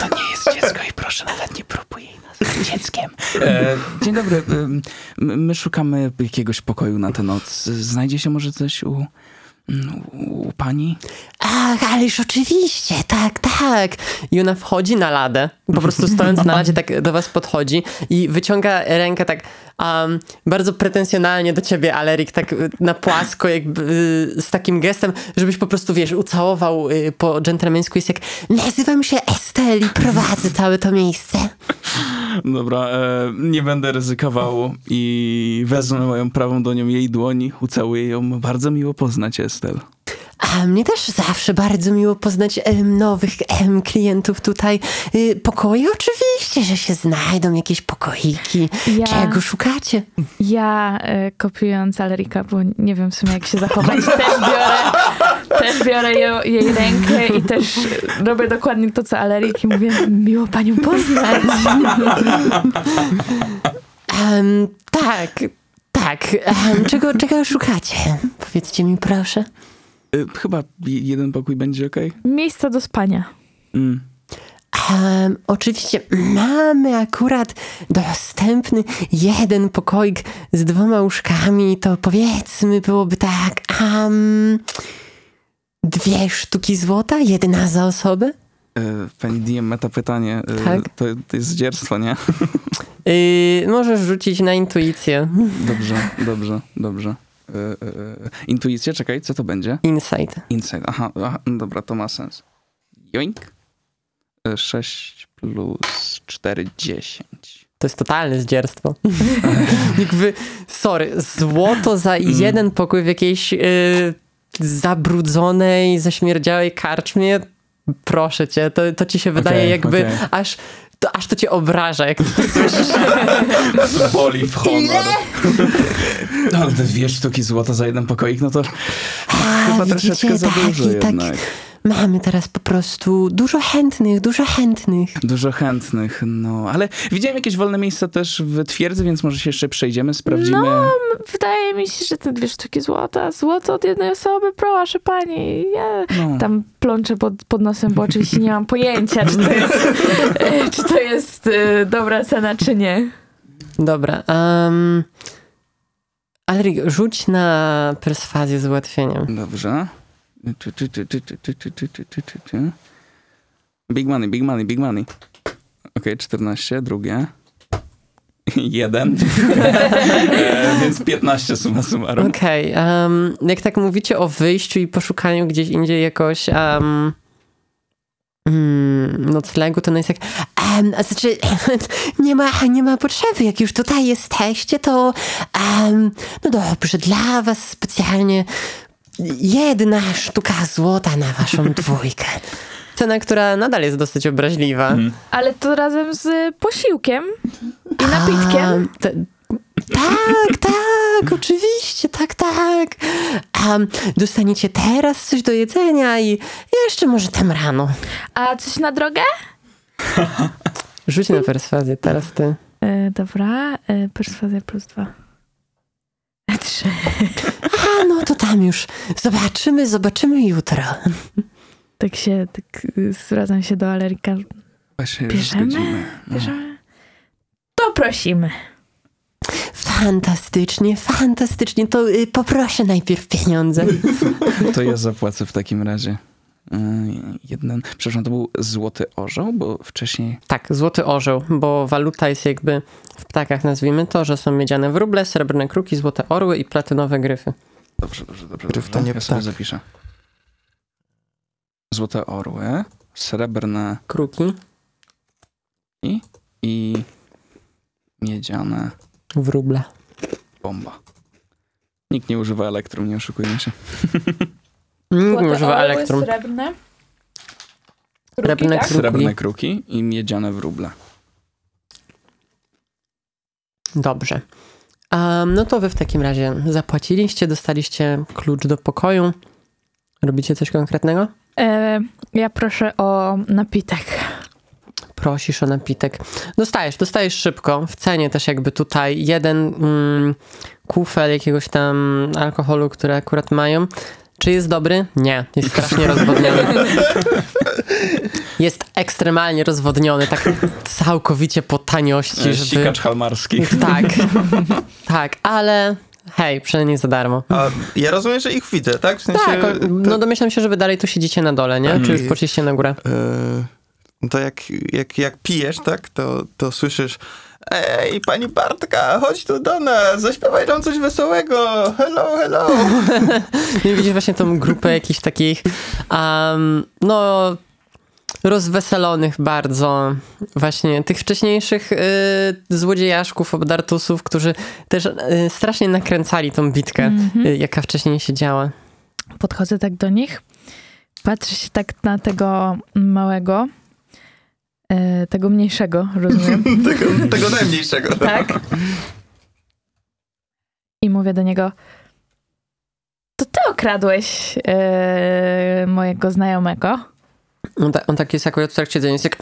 To nie jest dziecko i proszę nawet nie próbuj jej nazwać dzieckiem. E, dzień dobry. My szukamy jakiegoś pokoju na tę noc. Znajdzie się może coś u, u pani? Ach, ależ oczywiście, tak, tak. I ona wchodzi na ladę, po prostu stojąc na ladzie tak do was podchodzi i wyciąga rękę tak um, bardzo pretensjonalnie do ciebie, Alerik, tak na płasko, jakby y, z takim gestem, żebyś po prostu, wiesz, ucałował y, po dżentelmeńsku. Jest jak, nazywam się Esteli, prowadzę całe to miejsce. Dobra, e, nie będę ryzykował i wezmę moją prawą dłonią jej dłoni, ucałuję ją. Bardzo miło poznać, Estel. A mnie też zawsze bardzo miło poznać em, nowych em, klientów tutaj. Y, pokoje oczywiście, że się znajdą, jakieś pokoiki. Ja- Czego szukacie? Ja e, kopiując Alerika, bo nie wiem w sumie jak się zachować, też biorę, też biorę jej, jej rękę i też robię dokładnie to, co Alerik i mówię, miło panią poznać. Em, tak, tak. Em, czego, czego szukacie? Powiedzcie mi proszę. E, chyba je- jeden pokój będzie ok? Miejsca do spania. Mm. Em, oczywiście mamy akurat dostępny jeden pokoik z dwoma łóżkami. To powiedzmy byłoby tak. Um, dwie sztuki złota, jedna za osobę. E, pani DM meta pytanie. E, Tak. to, to jest zdzierstwo, nie? Yy, możesz rzucić na intuicję. Dobrze, dobrze, dobrze. E, e, intuicja, czekaj, co to będzie? Insight. Insight. Aha, aha, no dobra, to ma sens. Joink. E, 6 plus 4, 10. To jest totalne zdzierstwo. Jakby, sorry, złoto za jeden pokój w jakiejś yy, zabrudzonej, zaśmierdziałej karczmie, proszę cię, to, to ci się wydaje Okej, jakby okej. aż, to, aż to cię obraża, jak ty to słyszysz. Boli w honor. No, ale te dwie sztuki złota za jeden pokoik, no to chyba widzicie, troszeczkę za dużo tak. jednak. Mamy teraz po prostu dużo chętnych, dużo chętnych. Dużo chętnych, no. Ale widziałem jakieś wolne miejsca też w twierdzy, więc może się jeszcze przejdziemy, sprawdzimy. No, wydaje mi się, że te dwie sztuki złota, złoto od jednej osoby, proszę pani. Ja No. tam plączę pod, pod nosem, bo oczywiście nie mam pojęcia, czy to jest, czy to jest e, dobra cena, czy nie. Dobra. Um, Alrik, rzuć na perswazję z ułatwieniem. Dobrze. Big money, big money, big money. Ok, 14, drugie. Jeden. więc 15 suma summarum. Okej. Okay, um, jak tak mówicie o wyjściu i poszukaniu gdzieś indziej jakoś um, mm, noclegu, to jest jak um, znaczy, nie ma, nie ma potrzeby, jak już tutaj jesteście, to um, no dobrze, dla was specjalnie jedna sztuka złota na waszą dwójkę. Cena, która nadal jest dosyć obraźliwa. Ale to razem z posiłkiem i napitkiem. A, te, tak, tak, oczywiście, tak, tak. A, dostaniecie teraz coś do jedzenia i jeszcze może tam rano. A coś na drogę? Rzuć na perswazję, teraz ty. E, dobra, e, perswazja plus dwa. Trzy. A, no to tam już zobaczymy, zobaczymy jutro. Tak się, tak y, zwracam się do Alerika. Właśnie Bierzemy? No. Bierzemy? To prosimy. Fantastycznie, fantastycznie. To y, poproszę najpierw pieniądze. To ja zapłacę w takim razie. E, Jeden, przepraszam, to był złoty orzeł, bo wcześniej... Tak, złoty orzeł, bo waluta jest jakby w ptakach, nazwijmy to, że są miedziane wróble, srebrne kruki, złote orły i platynowe gryfy. Dobrze, dobrze, dobrze. Gryf to nie ja sobie zapiszę. Złote orły, srebrne Kruki, i, i miedziane wróble. bomba. Nikt nie używa elektrum, nie oszukujmy się. Nikt nie używa elektrum. srebrne. Srebrne kruki. Srebrne kruki i miedziane wróble. Dobrze. Um, no to wy w takim razie zapłaciliście, dostaliście klucz do pokoju. Robicie coś konkretnego? E, ja proszę o napitek. Prosisz o napitek. Dostajesz, dostajesz szybko. W cenie też jakby tutaj jeden mm, kufel jakiegoś tam alkoholu, który akurat mają. Czy jest dobry? Nie, jest strasznie rozwodniony. jest ekstremalnie rozwodniony, tak całkowicie po taniości, żeby... Sikacz halmarski. Tak, tak, ale hej, przynajmniej za darmo. A ja rozumiem, że ich widzę, tak? W sensie, Tak, no domyślam się, że wy dalej tu siedzicie na dole, nie? Czy już poszliście na górę? e, to jak, jak, jak pijesz, tak, to, to słyszysz Ej, pani Bartka, chodź tu do nas, zaśpiewaj nam coś wesołego. Hello, hello. I widzisz właśnie tą grupę jakichś takich, um, no, rozweselonych bardzo, właśnie tych wcześniejszych y, złodziejaszków, obdartusów, którzy też y, strasznie nakręcali tą bitkę, y, jaka wcześniej się działa. Podchodzę tak do nich, patrzę się tak na tego małego, tego mniejszego, rozumiem. tego, tego najmniejszego. tak. I mówię do niego, to ty okradłeś e, mojego znajomego. On, ta, on tak jest akurat w trakcie siedzenia, jest jak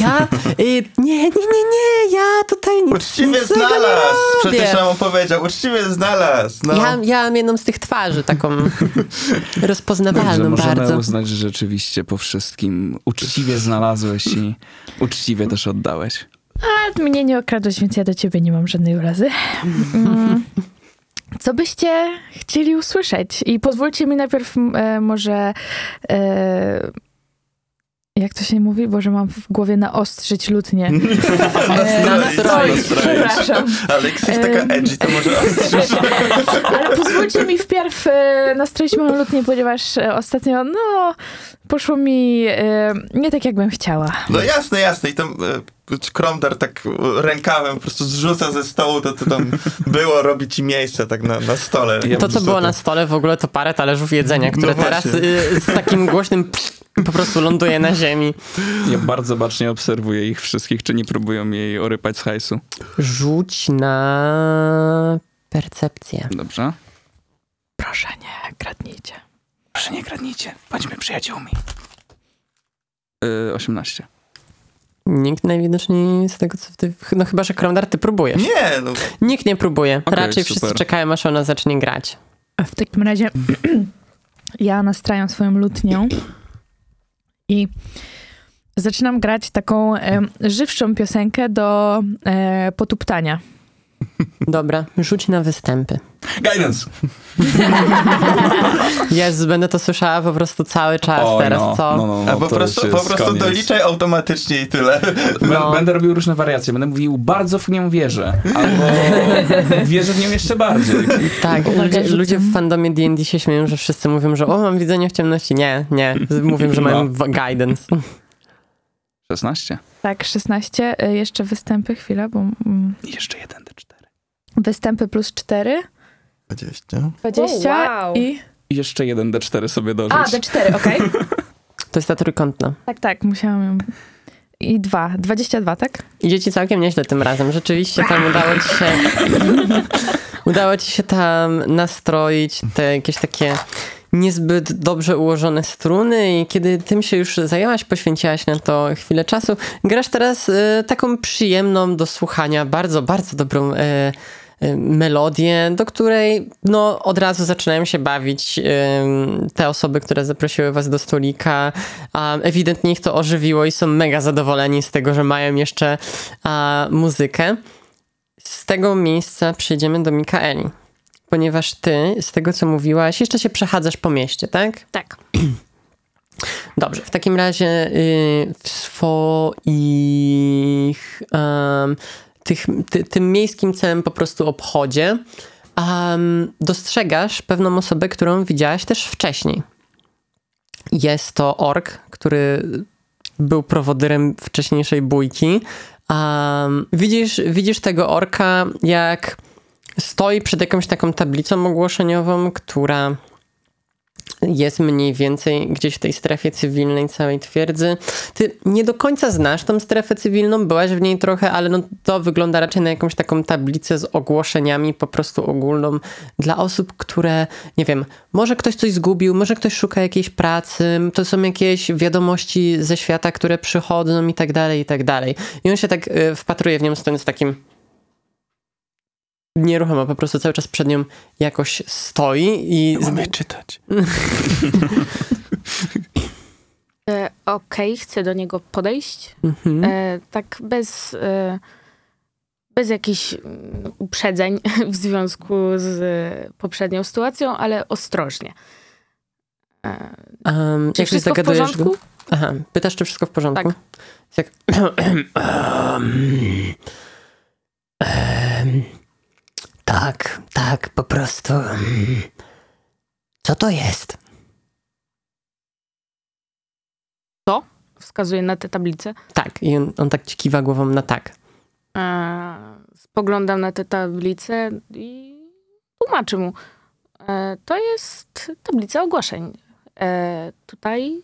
ja, y, nie, nie, nie, nie, ja tutaj nic, Uczciwie nic złego nie znalazł. Przecież nam powiedział, uczciwie znalazł. No. Ja, ja mam jedną z tych twarzy, taką Dobrze, rozpoznawalną możemy bardzo. uznać, że rzeczywiście po wszystkim uczciwie znalazłeś i uczciwie też oddałeś. A mnie nie okradłeś, więc ja do ciebie nie mam żadnej urazy. Mm. Co byście chcieli usłyszeć? I pozwólcie mi najpierw e, może... E, jak to się mówi? Boże, mam w głowie naostrzyć lutnie. E, Nastroić. Przepraszam. Ale jak jesteś taka edgy, to może ostrzyż. Ale pozwólcie mi wpierw e, nastroić moją lutnię, ponieważ e, ostatnio, no, poszło mi nie tak, jakbym chciała. No jasne, jasne. I tam e, Kromdar tak rękawem po prostu zrzuca ze stołu to, co tam było, robi ci miejsce tak na, na stole. Ja To, co było na stole, w ogóle to parę talerzów jedzenia, które No teraz y, z takim głośnym psz, po prostu ląduje na ziemi. Ja bardzo bacznie obserwuję ich wszystkich, czy nie próbują jej orypać z hajsu. Rzuć na percepcję. Dobrze? Proszę, nie, kradnijcie. Proszę nie kradnijcie, bądźmy przyjaciółmi. Yy, 18. Nikt najwidoczniej z tego, co ty... No chyba, że Kromdar, ty próbujesz. Nie, no Nikt nie próbuje. Okej, Raczej wszyscy super. czekają, aż ona zacznie grać. A w takim razie ja nastrajam swoją lutnią i zaczynam grać taką e, żywszą piosenkę do e, potuptania. Dobra, rzuć na występy. Guidance! Jezus, będę to słyszała po prostu cały czas Oj, teraz, no, co? No, no, no, A po prostu, po prostu koniec. doliczaj automatycznie i tyle. No. Będę robił różne wariacje. Będę mówił, bardzo w nią wierzę. Albo wierzę w nią jeszcze bardziej. Tak, Uwaga, ludzie, ludzie w fandomie D&D się śmieją, że wszyscy mówią, że o, mam widzenie w ciemności. Nie, nie. Mówią, że mają No. guidance. 16. Tak, 16. E, jeszcze występy, chwila, bo mm, jeszcze jeden D4. występy plus 4, 20. 20 O, wow. i... I jeszcze jeden D4 sobie dorzuć. A, D4, okej. To jest ta trójkątna. tak, tak, musiałam ją... I 2, 22, tak? Idzie ci całkiem nieźle tym razem. Rzeczywiście tam udało ci się... udało ci się tam nastroić te jakieś takie niezbyt dobrze ułożone struny i kiedy tym się już zajęłaś, poświęciłaś na to chwilę czasu, grasz teraz e, taką przyjemną do słuchania, bardzo, bardzo dobrą e, e, melodię, do której no, od razu zaczynają się bawić e, te osoby, które zaprosiły was do stolika. A, ewidentnie ich to ożywiło i są mega zadowoleni z tego, że mają jeszcze a, muzykę. Z tego miejsca przejdziemy do Mikaeli. Ponieważ ty, z tego co mówiłaś, jeszcze się przechadzasz po mieście, tak? Tak. Dobrze, w takim razie y, w swoich em, tych, ty, tym miejskim całym po prostu obchodzie em, dostrzegasz pewną osobę, którą widziałaś też wcześniej. Jest to ork, który był prowodyrem wcześniejszej bójki. Um, widzisz, widzisz tego orka, jak stoi przed jakąś taką tablicą ogłoszeniową, która jest mniej więcej gdzieś w tej strefie cywilnej całej twierdzy. Ty nie do końca znasz tą strefę cywilną, byłaś w niej trochę, ale no to wygląda raczej na jakąś taką tablicę z ogłoszeniami po prostu ogólną dla osób, które, nie wiem, może ktoś coś zgubił, może ktoś szuka jakiejś pracy, to są jakieś wiadomości ze świata, które przychodzą i tak dalej, i tak dalej. I on się tak y, wpatruje w nią stojąc takim nieruchomo, po prostu cały czas przed nią jakoś stoi i... Mamy czytać. E, okej, chcę do niego podejść. Mhm. E, tak bez, e, bez jakichś mm, uprzedzeń w związku z e, poprzednią sytuacją, ale ostrożnie. Um, czy jak się wszystko w zagadujesz porządku? Go? Aha, pytasz, czy wszystko w porządku? Tak. Jak... Em, em, tak, tak, po prostu. Co to jest? Wskazuje na tę tablicę. Tak, i on, on tak ci kiwa głową na tak. E, spoglądam na tę tablicę i tłumaczę mu. E, to jest tablica ogłoszeń. E, tutaj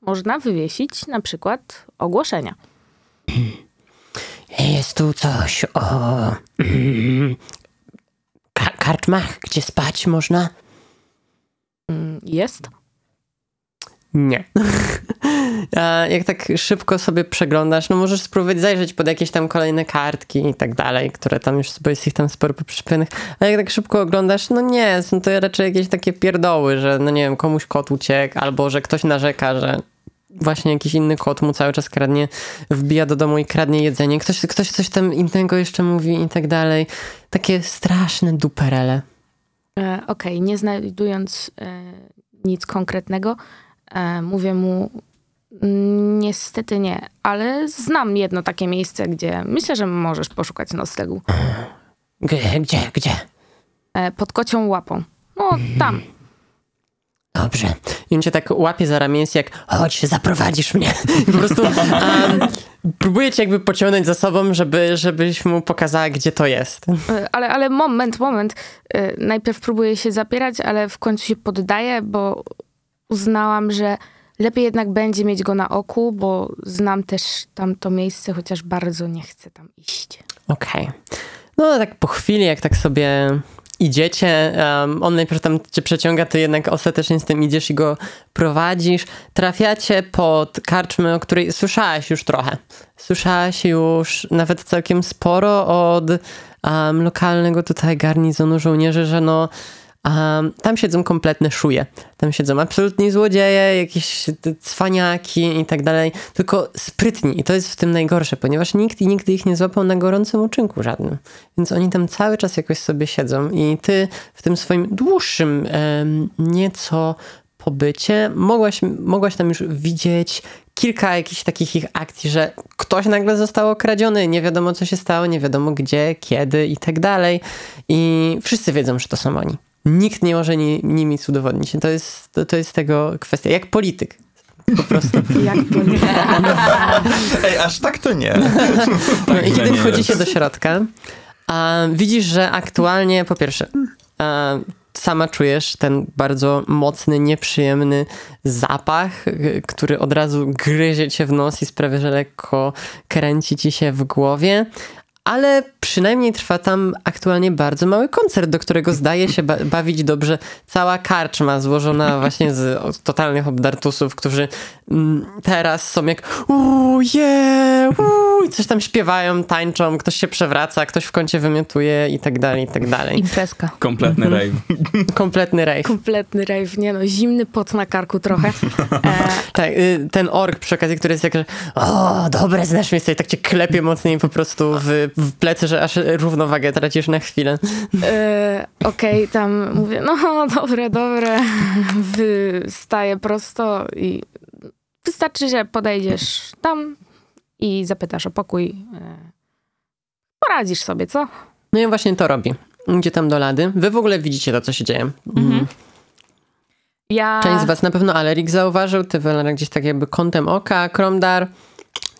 można wywiesić na przykład ogłoszenia. Jest tu coś o karczmach, gdzie spać można? Jest. Nie. A jak tak szybko sobie przeglądasz, no możesz spróbować zajrzeć pod jakieś tam kolejne kartki i tak dalej, które tam już sobie jest ich tam sporo przyszpionych, ale jak tak szybko oglądasz, no nie, są to raczej jakieś takie pierdoły, że no nie wiem, komuś kot uciekł, albo że ktoś narzeka, że właśnie jakiś inny kot mu cały czas kradnie, wbija do domu i kradnie jedzenie, ktoś, ktoś coś tam innego jeszcze mówi i tak dalej. Takie straszne duperele. E, Okej, nie znajdując e, nic konkretnego, e, mówię mu, "Mm, niestety nie, ale znam jedno takie miejsce, gdzie myślę, że możesz poszukać noclegu. Gdzie, gdzie, gdzie? E, pod kocią łapą. No, tam. Dobrze. I on cię tak łapie za ramię, jest jak, chodź, zaprowadzisz mnie. I po prostu um, próbuje cię jakby pociągnąć za sobą, żeby, żebyś mu pokazała, gdzie to jest. E, Ale, ale moment, moment. E, Najpierw próbuję się zapierać, ale w końcu się poddaję, bo uznałam, że lepiej jednak będzie mieć go na oku, bo znam też tamto miejsce, chociaż bardzo nie chcę tam iść. Okej. No tak po chwili, jak tak sobie idziecie, um, on najpierw tam cię przeciąga, ty jednak ostatecznie z tym idziesz i go prowadzisz. Trafiacie pod karczmę, o której słyszałaś już trochę. Słyszałaś już nawet całkiem sporo od um, lokalnego tutaj garnizonu żołnierzy, że no um, tam siedzą kompletne szuje. Tam siedzą absolutni złodzieje, jakieś cwaniaki i tak dalej, tylko sprytni. I to jest w tym najgorsze, ponieważ nikt i nigdy ich nie złapał na gorącym uczynku żadnym. Więc oni tam cały czas jakoś sobie siedzą i ty w tym swoim dłuższym nieco pobycie mogłaś, mogłaś tam już widzieć kilka jakichś takich ich akcji, że ktoś nagle został okradziony, nie wiadomo co się stało, nie wiadomo gdzie, kiedy i tak dalej. I wszyscy wiedzą, że to są oni. Nikt nie może ni, nimi udowodnić. To jest, to, to jest tego kwestia. Jak polityk. Po prostu. Jak polityka. Ej, aż tak to nie. No i źle kiedy wchodzicie jest. do środka, a, widzisz, że aktualnie po pierwsze a, sama czujesz ten bardzo mocny, nieprzyjemny zapach, który od razu gryzie cię w nos i sprawia, że lekko kręci ci się w głowie. Ale przynajmniej trwa tam aktualnie bardzo mały koncert, do którego zdaje się ba- bawić dobrze cała karczma złożona właśnie z totalnych obdartusów, którzy mm, teraz są jak uuu, yeah, uuu, i coś tam śpiewają, tańczą, ktoś się przewraca, ktoś w kącie wymiotuje i tak dalej, i tak dalej. Imprezka. Kompletny rave. Kompletny rejf. Kompletny rave, nie no, zimny pot na karku trochę. E, Tak, y, ten ork przy okazji, który jest jak, że o, dobre, znasz miejsce i tak cię klepie mocniej po prostu w, w plecy, że aż równowagę tracisz na chwilę. e, Okej, tam mówię, no dobre, dobre. Wystaję prosto i wystarczy, że podejdziesz tam i zapytasz o pokój. E, poradzisz sobie, co? No i właśnie to robi. Idzie tam do lady. Wy w ogóle widzicie to, co się dzieje. Mhm. Ja... Część z was na pewno Alerik zauważył, ty Welera gdzieś tak jakby kątem oka, Kromdar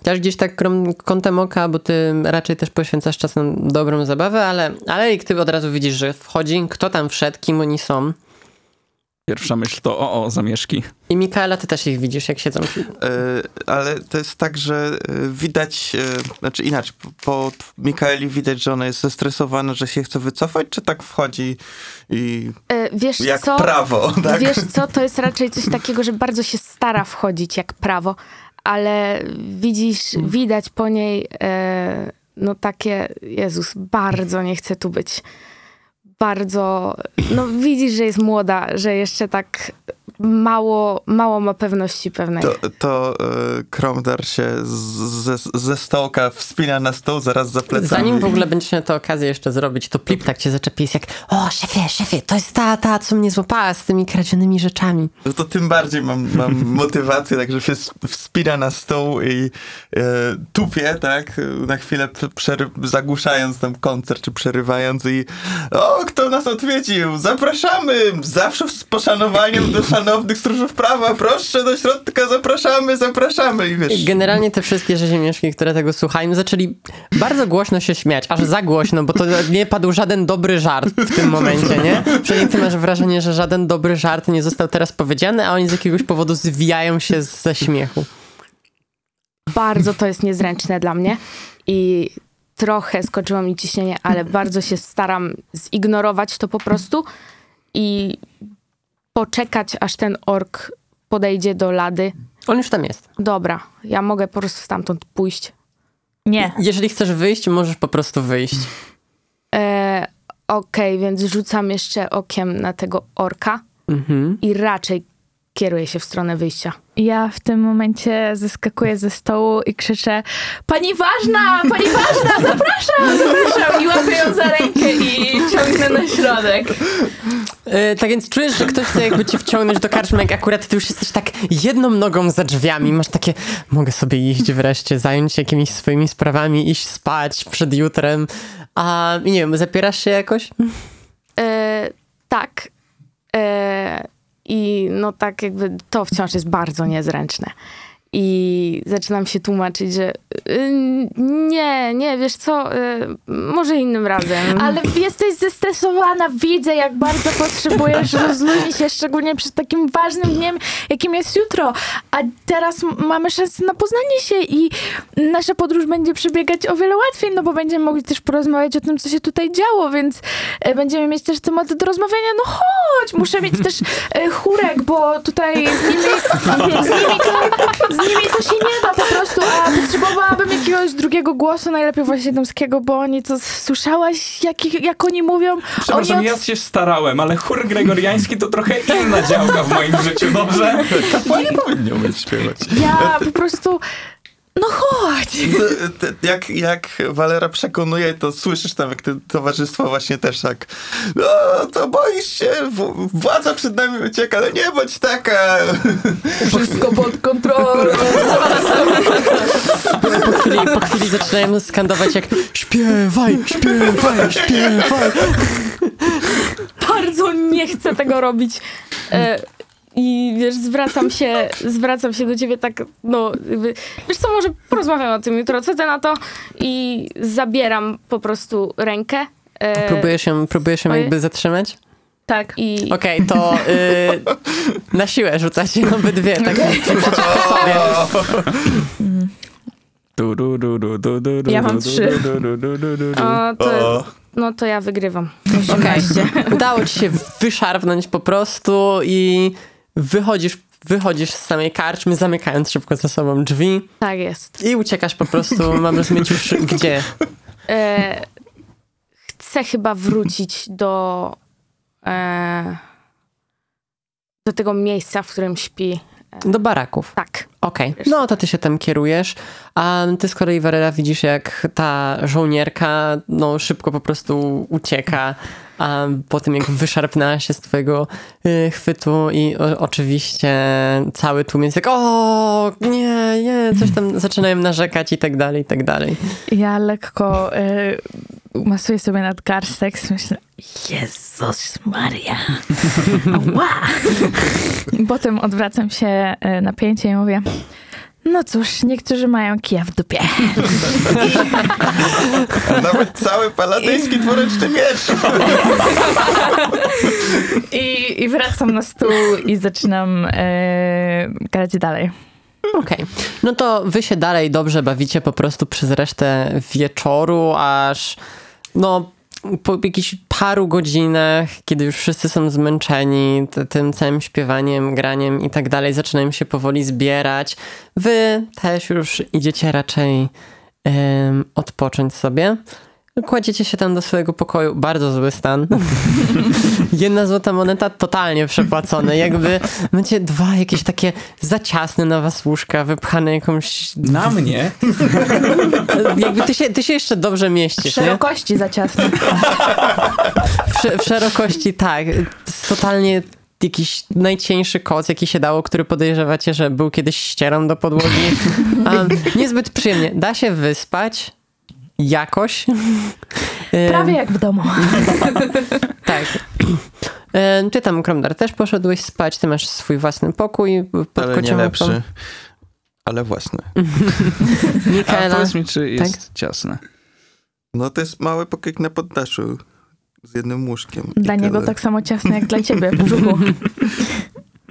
też gdzieś tak kątem oka, bo ty raczej też poświęcasz czas na dobrą zabawę, ale Alerik ty od razu widzisz, że wchodzi, kto tam wszedł, kim oni są. Pierwsza myśl to o, o, zamieszki. I Mikaela, ty też ich widzisz, jak siedzą. E, ale to jest tak, że e, widać, e, znaczy inaczej, po, po Mikaeli widać, że ona jest zestresowana, że się chce wycofać, czy tak wchodzi i E, wiesz jak co? prawo, tak? Wiesz co, to jest raczej coś takiego, że bardzo się stara wchodzić jak prawo, ale widzisz, widać po niej e, no takie, Jezus, bardzo nie chcę tu być. Bardzo, no widzisz, że jest młoda, że jeszcze tak mało, mało ma pewności pewnej. To, to e, Kromdar się z, ze, ze stołka wspina na stół zaraz za plecami. Zanim w ogóle będziesz miał tę okazję jeszcze zrobić, to Pip tak cię zaczepi jest jak o, szefie, szefie, to jest ta, ta, co mnie złapała z tymi kradzionymi rzeczami. No to tym bardziej mam, mam motywację, także się sp- wspina na stół i e, tupie, tak, na chwilę zagłuszając tam koncert, czy przerywając i o, kto nas odwiedził? Zapraszamy! Zawsze z poszanowaniem do szanownych stróżów prawa, proszę do środka, zapraszamy, zapraszamy i wiesz... Generalnie te wszystkie rzeziemieszki, które tego słuchają, zaczęli bardzo głośno się śmiać, aż za głośno, bo to nie padł żaden dobry żart w tym momencie, nie? Przynajmniej ty masz wrażenie, że żaden dobry żart nie został teraz powiedziany, a oni z jakiegoś powodu zwijają się ze śmiechu. Bardzo to jest niezręczne dla mnie i trochę skoczyło mi ciśnienie, ale bardzo się staram zignorować to po prostu i poczekać, aż ten ork podejdzie do lady. On już tam jest. Dobra, ja mogę po prostu stamtąd pójść. Nie. Jeżeli chcesz wyjść, możesz po prostu wyjść. E, Okej, więc rzucam jeszcze okiem na tego orka Mhm. i raczej kieruję się w stronę wyjścia. Ja w tym momencie zeskakuję ze stołu i krzyczę Pani ważna! Pani ważna! Zapraszam! Zapraszam! I łapię ją za rękę i ciągnę na środek. E, tak więc czujesz, że ktoś chce jakby cię wciągnąć do karczmy, jak akurat ty już jesteś tak jedną nogą za drzwiami. Masz takie, mogę sobie iść wreszcie, zająć się jakimiś swoimi sprawami, iść spać przed jutrem. A nie wiem, zapierasz się jakoś? E, tak. E, I no tak jakby to wciąż jest bardzo niezręczne. I zaczynam się tłumaczyć, że y, nie, nie, wiesz co, y, może innym razem. Ale jesteś zestresowana, widzę, jak bardzo potrzebujesz rozluźnić się, szczególnie przed takim ważnym dniem, jakim jest jutro. A teraz mamy szansę na poznanie się i nasza podróż będzie przebiegać o wiele łatwiej, no bo będziemy mogli też porozmawiać o tym, co się tutaj działo, więc e, będziemy mieć też tematy do rozmawiania. No chodź, muszę mieć też e, chórek, bo tutaj z nimi, z nimi, z nimi to się nie da po prostu, a potrzebowałabym jakiegoś drugiego głosu, najlepiej właśnie damskiego, bo oni to słyszałaś, jak, jak oni mówią? Przepraszam, oni ja się starałem, ale chór gregoriański to trochę inna działka w moim życiu, dobrze? Kapłani powinni umieć śpiewać. Ja po prostu, no chodź. To- to- Jak, jak Walera przekonuje, to słyszysz tam, jak to towarzystwo właśnie też tak no, to boisz się, władza przed nami ucieka, ale nie bądź taka. Wszystko pod kontrolą. Po chwili, po chwili zaczynają skandować jak śpiewaj, śpiewaj, śpiewaj. bardzo nie chcę tego robić. E, I wiesz, zwracam się, zwracam się do ciebie tak, no, wiesz co, może porozmawiamy o tym jutro, co ty na to? I zabieram po prostu rękę. e, Próbujesz ją, próbujesz ją Swoje- jakby zatrzymać? Tak. I Okej, to y, na siłę rzucacie obydwie, tak przeciwko sobie. Ja mam trzy. o, to, no to ja wygrywam. Okej, udało ci się wyszarpnąć po prostu i wychodzisz, wychodzisz z samej karczmy, zamykając szybko za sobą drzwi Tak jest. i uciekasz po prostu, mam rozumieć już gdzie. E, chcę chyba wrócić do e, do tego miejsca, w którym śpi. Do baraków. Tak. Okej, no to ty się tam kierujesz, a ty z kolei Warera widzisz jak ta żołnierka no szybko po prostu ucieka, a po tym jak wyszarpnęła się z twojego y, chwytu i o, oczywiście cały tłum jest jak o nie, nie, coś tam zaczynają narzekać i tak dalej, i tak dalej. Ja lekko y, masuję sobie nadgarstek, myślę, Jezus Maria. Ła! I Potem odwracam się y, na pięcie i mówię, no cóż, niektórzy mają kija w dupie. Nawet cały palatyński dwuręczny miecz. I, i wracam na stół i zaczynam y, grać dalej. Okej, no to wy się dalej dobrze bawicie po prostu przez resztę wieczoru, aż no po jakichś paru godzinach, kiedy już wszyscy są zmęczeni tym całym śpiewaniem, graniem i tak dalej, zaczynają się powoli zbierać. Wy też już idziecie raczej odpocząć sobie. Kładziecie się tam do swojego pokoju, bardzo zły stan. Jedna złota moneta totalnie przepłacone. Jakby macie dwa jakieś takie za ciasne na was łóżka, wypchane jakąś... Na mnie? Jakby ty się, ty się jeszcze dobrze mieścisz, nie? Szerokości za ciasne. W, w szerokości tak. Totalnie jakiś najcieńszy koc, jaki się dało, który podejrzewacie, że był kiedyś ścierą do podłogi. Um, niezbyt przyjemnie. Da się wyspać jakoś. Prawie jak w domu. Tak. Ty tam, Kromdar, też poszedłeś spać, ty masz swój własny pokój pod Ale nie lepszy. Ale własny. A Mikaela, powiedz mi, czy jest ciasne. No to jest mały pokój na poddaszu z jednym łóżkiem. Dla niego tyle. tak samo ciasne jak dla ciebie w brzuchu.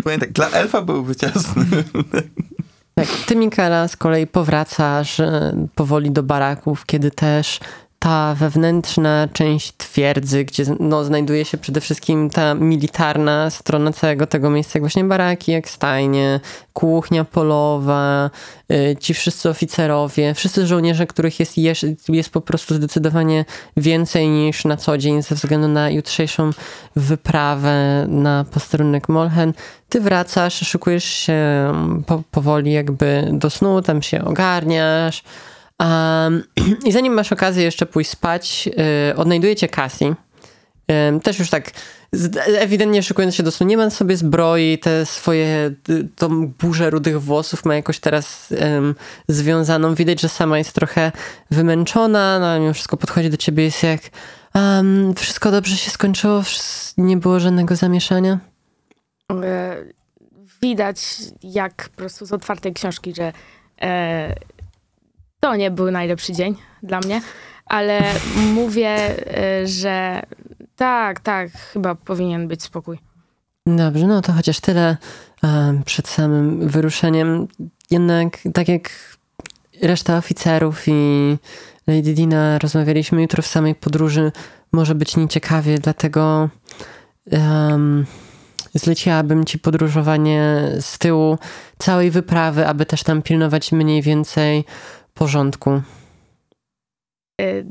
Powiem tak, dla elfa byłby ciasny. Tak, ty, Mikaela, z kolei powracasz e, powoli do baraków, kiedy też ta wewnętrzna część twierdzy, gdzie no, znajduje się przede wszystkim ta militarna strona całego tego miejsca, jak właśnie baraki, jak stajnie, kuchnia polowa, y, ci wszyscy oficerowie, wszyscy żołnierze, których jest, jeż- jest po prostu zdecydowanie więcej niż na co dzień ze względu na jutrzejszą wyprawę na posterunek Molchen. Ty wracasz, szykujesz się po, powoli jakby do snu, tam się ogarniasz, Um, I zanim masz okazję jeszcze pójść spać, yy, odnajdujecie Cassie. Ym, też już tak ewidentnie szykując się do snu, nie ma sobie zbroi, te swoje, y, tą burzę rudych włosów ma jakoś teraz ym, związaną. Widać, że sama jest trochę wymęczona, no mimo wszystko podchodzi do ciebie jest jak um, wszystko dobrze się skończyło, nie było żadnego zamieszania. E, Widać, jak po prostu z otwartej książki, że e, to nie był najlepszy dzień dla mnie, ale mówię, e, że tak, tak, chyba powinien być spokój. Dobrze, no to chociaż tyle przed samym wyruszeniem. Jednak tak jak reszta oficerów i Lady Dina rozmawialiśmy jutro w samej podróży, może być nieciekawie, dlatego um, zleciłabym ci podróżowanie z tyłu całej wyprawy, aby też tam pilnować mniej więcej porządku. E,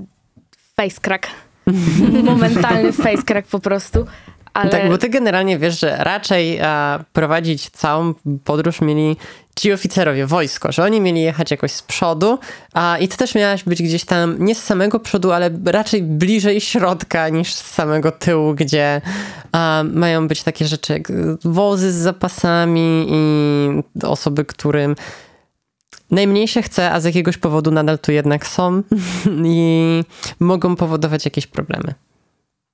Face crack. Momentalny face crack po prostu. Ale Tak, bo ty generalnie wiesz, że raczej a, prowadzić całą podróż mieli ci oficerowie, wojsko, że oni mieli jechać jakoś z przodu, a i ty też miałaś być gdzieś tam, nie z samego przodu, ale raczej bliżej środka niż z samego tyłu, gdzie a, mają być takie rzeczy jak wozy z zapasami i osoby, którym najmniej się chce, a z jakiegoś powodu nadal tu jednak są i mogą powodować jakieś problemy.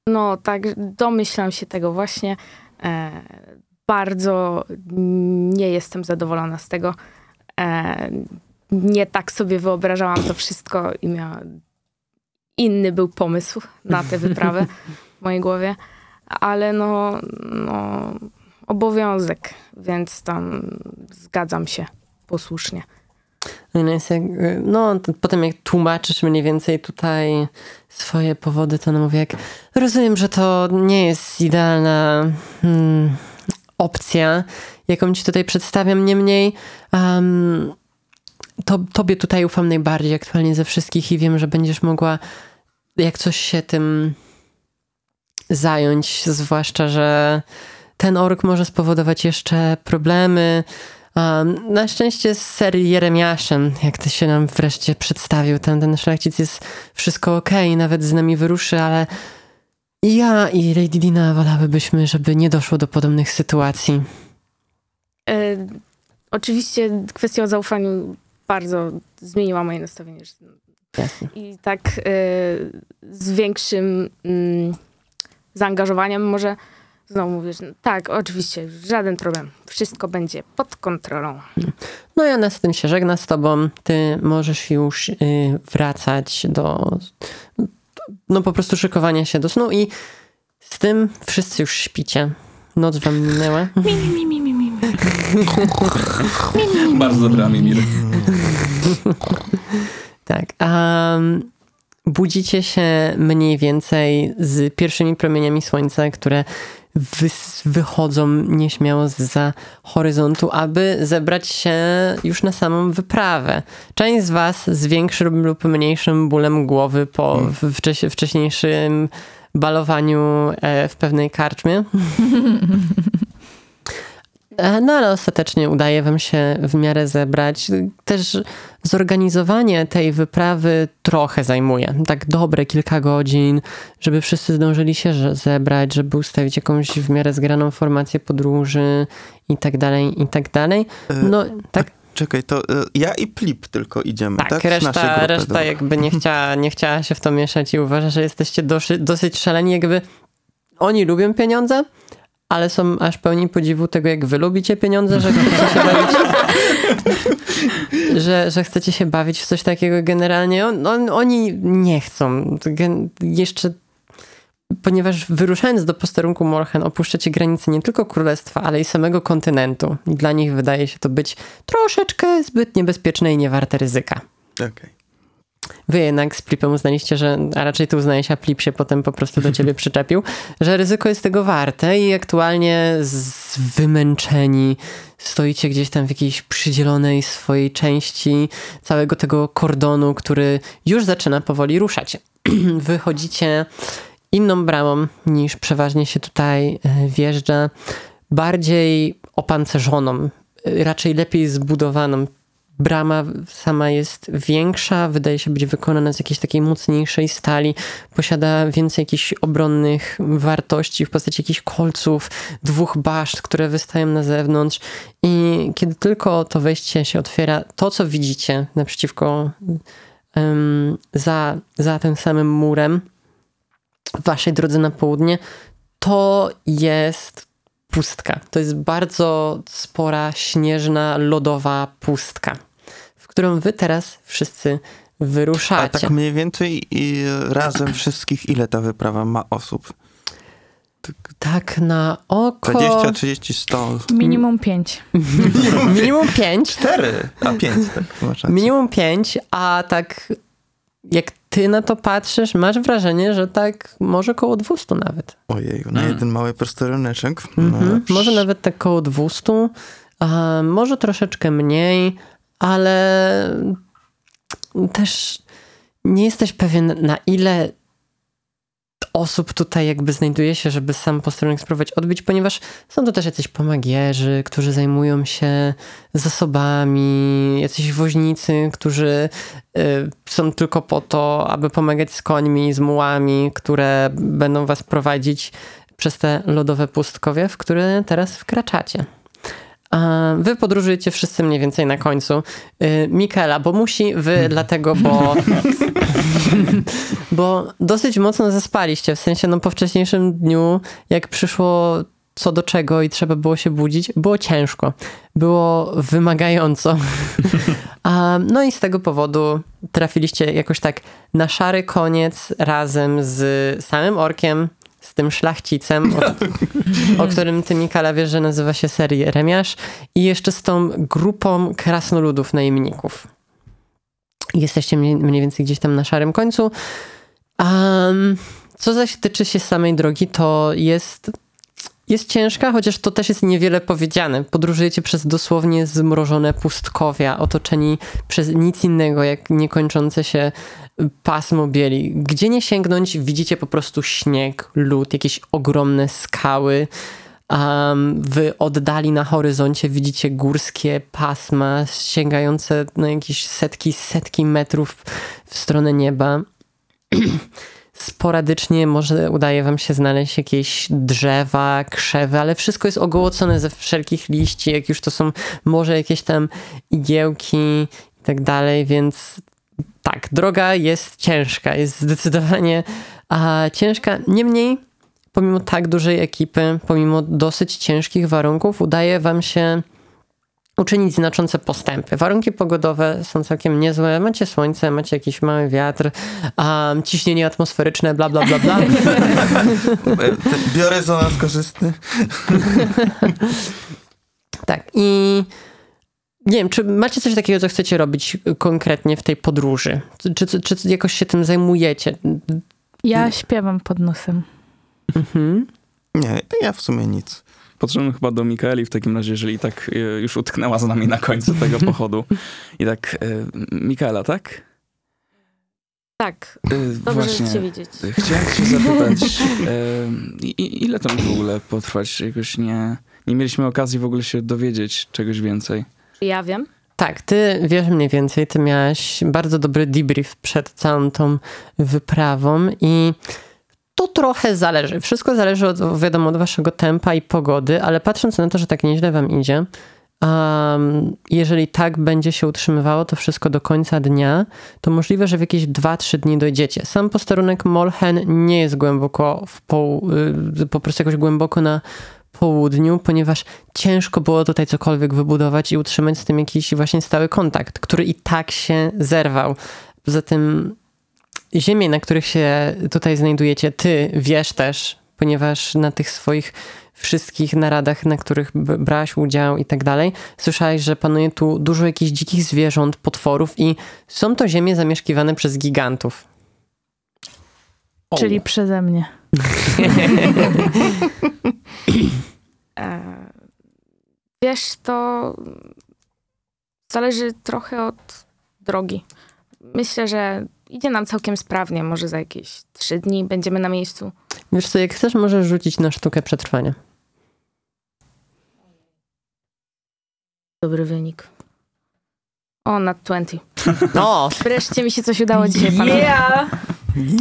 No tak, domyślam się tego właśnie. E, bardzo nie jestem zadowolona z tego. E, nie tak sobie wyobrażałam to wszystko i miała... Inny był pomysł na tę wyprawę w mojej głowie, ale no, no obowiązek, więc tam zgadzam się posłusznie. No, jest no, to potem jak tłumaczysz mniej więcej tutaj swoje powody, to ona mówi jak rozumiem, że to nie jest idealna hmm, opcja, jaką ci tutaj przedstawiam, niemniej um, to, tobie tutaj ufam najbardziej aktualnie ze wszystkich i wiem, że będziesz mogła jak coś się tym zająć, zwłaszcza, że ten ork może spowodować jeszcze problemy, Um, na szczęście z serii Jeremiaszem, jak to się nam wreszcie przedstawił, ten, ten szlachcic jest wszystko okej, nawet z nami wyruszy, ale ja i Lady Dina wolałybyśmy, żeby nie doszło do podobnych sytuacji. E, oczywiście kwestia o zaufaniu bardzo zmieniła moje nastawienie. Jasne. I tak e, z większym mm, zaangażowaniem może znowu mówisz, no, tak, oczywiście, żaden problem. Wszystko będzie pod kontrolą. No ja na tym się żegna z tobą. Ty możesz już y, wracać do no po prostu szykowania się do snu i z tym wszyscy już śpicie. Noc wam minęła. Bardzo dobra Mimir. Tak. A budzicie się mniej więcej z pierwszymi promieniami słońca, które wychodzą nieśmiało za horyzontu, aby zebrać się już na samą wyprawę. Część z was z większym lub mniejszym bólem głowy po w- wcześ- wcześniejszym balowaniu e, w pewnej karczmie. E, No ale ostatecznie udaje wam się w miarę zebrać. Też zorganizowanie tej wyprawy trochę zajmuje. Tak dobre kilka godzin, żeby wszyscy zdążyli się zebrać, żeby ustawić jakąś w miarę zgraną formację podróży i tak dalej, i tak dalej. No tak, Czekaj, to e, ja i Plip tylko idziemy, tak? tak, reszta, grupy, reszta dobra. jakby nie chciała, nie chciała się w to mieszać i uważa, że jesteście dosyć szaleni, jakby oni lubią pieniądze, ale są aż pełni podziwu tego, jak wy lubicie pieniądze, że chcecie się bawić, że, że chcecie się bawić w coś takiego generalnie. On, on, oni nie chcą. Gen, jeszcze ponieważ wyruszając do posterunku Morhen opuszczacie granice nie tylko królestwa, ale i samego kontynentu. I dla nich wydaje się to być troszeczkę zbyt niebezpieczne i niewarte ryzyka. Okej. Wy jednak z Plipem uznaliście, że, a raczej ty uznajesz, a Plip się potem po prostu do ciebie przyczepił, że ryzyko jest tego warte i aktualnie z wymęczeni stoicie gdzieś tam w jakiejś przydzielonej swojej części całego tego kordonu, który już zaczyna powoli ruszać. Wychodzicie inną bramą niż przeważnie się tutaj e, wjeżdża, bardziej opancerzoną, e, raczej lepiej zbudowaną. Brama sama jest większa, wydaje się być wykonana z jakiejś takiej mocniejszej stali, posiada więcej jakichś obronnych wartości w postaci jakichś kolców, dwóch baszt, które wystają na zewnątrz. I kiedy tylko to wejście się otwiera, to co widzicie naprzeciwko, em, za, za tym samym murem, w waszej drodze na południe, to jest pustka. To jest bardzo spora, śnieżna, lodowa pustka, w którą wy teraz wszyscy A wyruszacie. tak mniej więcej i razem wszystkich ile ta wyprawa ma osób? Tak na oko... 20, 30, 100? Minimum pięć. Minimum pięć. 4, a 5, tak. Minimum pięć, a tak jak ty na to patrzysz, masz wrażenie, że tak może koło 200 nawet. Ojeju, na Mm. jeden mały posteruneczek. No, Mhm. Może nawet tak koło 200, a może troszeczkę mniej, ale też nie jesteś pewien na ile osób tutaj jakby znajduje się, żeby sam posterunek spróbować odbić, ponieważ są to też jacyś pomagierzy, którzy zajmują się zasobami, jacyś woźnicy, którzy y, są tylko po to, aby pomagać z końmi, z mułami, które będą was prowadzić przez te lodowe pustkowie, w które teraz wkraczacie. Wy podróżujecie wszyscy mniej więcej na końcu. Y, Mikela, bo musi wy dlatego, bo bo dosyć mocno zaspaliście, w sensie no po wcześniejszym dniu, jak przyszło co do czego i trzeba było się budzić, było ciężko, było wymagająco. No i z tego powodu trafiliście jakoś tak na szary koniec razem z samym orkiem, tym szlachcicem, o, o którym ty Mikala wiesz, że nazywa się serii Remiasz i jeszcze z tą grupą krasnoludów najemników. Jesteście mniej, mniej więcej gdzieś tam na szarym końcu. Um, co zaś tyczy się samej drogi, to jest, jest ciężka, chociaż to też jest niewiele powiedziane. Podróżujecie przez dosłownie zmrożone pustkowia, otoczeni przez nic innego, jak niekończące się pasmo bieli. Gdzie nie sięgnąć, widzicie po prostu śnieg, lód, jakieś ogromne skały. Um, w oddali na horyzoncie widzicie górskie pasma sięgające na jakieś setki, setki metrów w stronę nieba. Sporadycznie może udaje wam się znaleźć jakieś drzewa, krzewy, ale wszystko jest ogołocone ze wszelkich liści, jak już to są może jakieś tam igiełki i tak dalej, więc tak, droga jest ciężka, jest zdecydowanie a, ciężka. Niemniej, pomimo tak dużej ekipy, pomimo dosyć ciężkich warunków, udaje wam się uczynić znaczące postępy. Warunki pogodowe są całkiem niezłe. Macie słońce, macie jakiś mały wiatr, um, ciśnienie atmosferyczne, bla, bla, bla, bla. E, ten Biorezonans korzystny. tak, i nie wiem, czy macie coś takiego, co chcecie robić konkretnie w tej podróży? Czy, czy, czy jakoś się tym zajmujecie? Ja śpiewam pod nosem. Mhm. Nie, ja w sumie nic. Podszedłem chyba do Mikaeli w takim razie, jeżeli tak e, już utknęła z nami na końcu tego pochodu. I tak, e, Mikaela, tak? Tak, E, dobrze Właśnie. cię widzieć. Chciałem cię zapytać, i, ile to może w ogóle potrwać? Jakoś nie, nie mieliśmy okazji w ogóle się dowiedzieć czegoś więcej. Ja wiem. Tak, ty wiesz mniej więcej, ty miałaś bardzo dobry debrief przed całą tą wyprawą i to trochę zależy. Wszystko zależy od, wiadomo, od waszego tempa i pogody, ale patrząc na to, że tak nieźle wam idzie, um, jeżeli tak będzie się utrzymywało to wszystko do końca dnia, to możliwe, że w jakieś 2-3 dni dojdziecie. Sam posterunek Molchen nie jest głęboko w y, po prostu jakoś głęboko na południu, ponieważ ciężko było tutaj cokolwiek wybudować i utrzymać z tym jakiś właśnie stały kontakt, który i tak się zerwał. Poza tym ziemie, na których się tutaj znajdujecie, ty wiesz też, ponieważ na tych swoich wszystkich naradach, na których brałaś udział i tak dalej, słyszałeś, że panuje tu dużo jakichś dzikich zwierząt, potworów i są to ziemie zamieszkiwane przez gigantów. O, Czyli przeze mnie. E, wiesz, to zależy trochę od drogi. Myślę, że idzie nam całkiem sprawnie. Może za jakieś trzy dni będziemy na miejscu. Wiesz co, jak chcesz, możesz rzucić na sztukę przetrwania. Dobry wynik. O, nad 20. No, Wreszcie mi się coś udało dzisiaj, panowie. Yeah!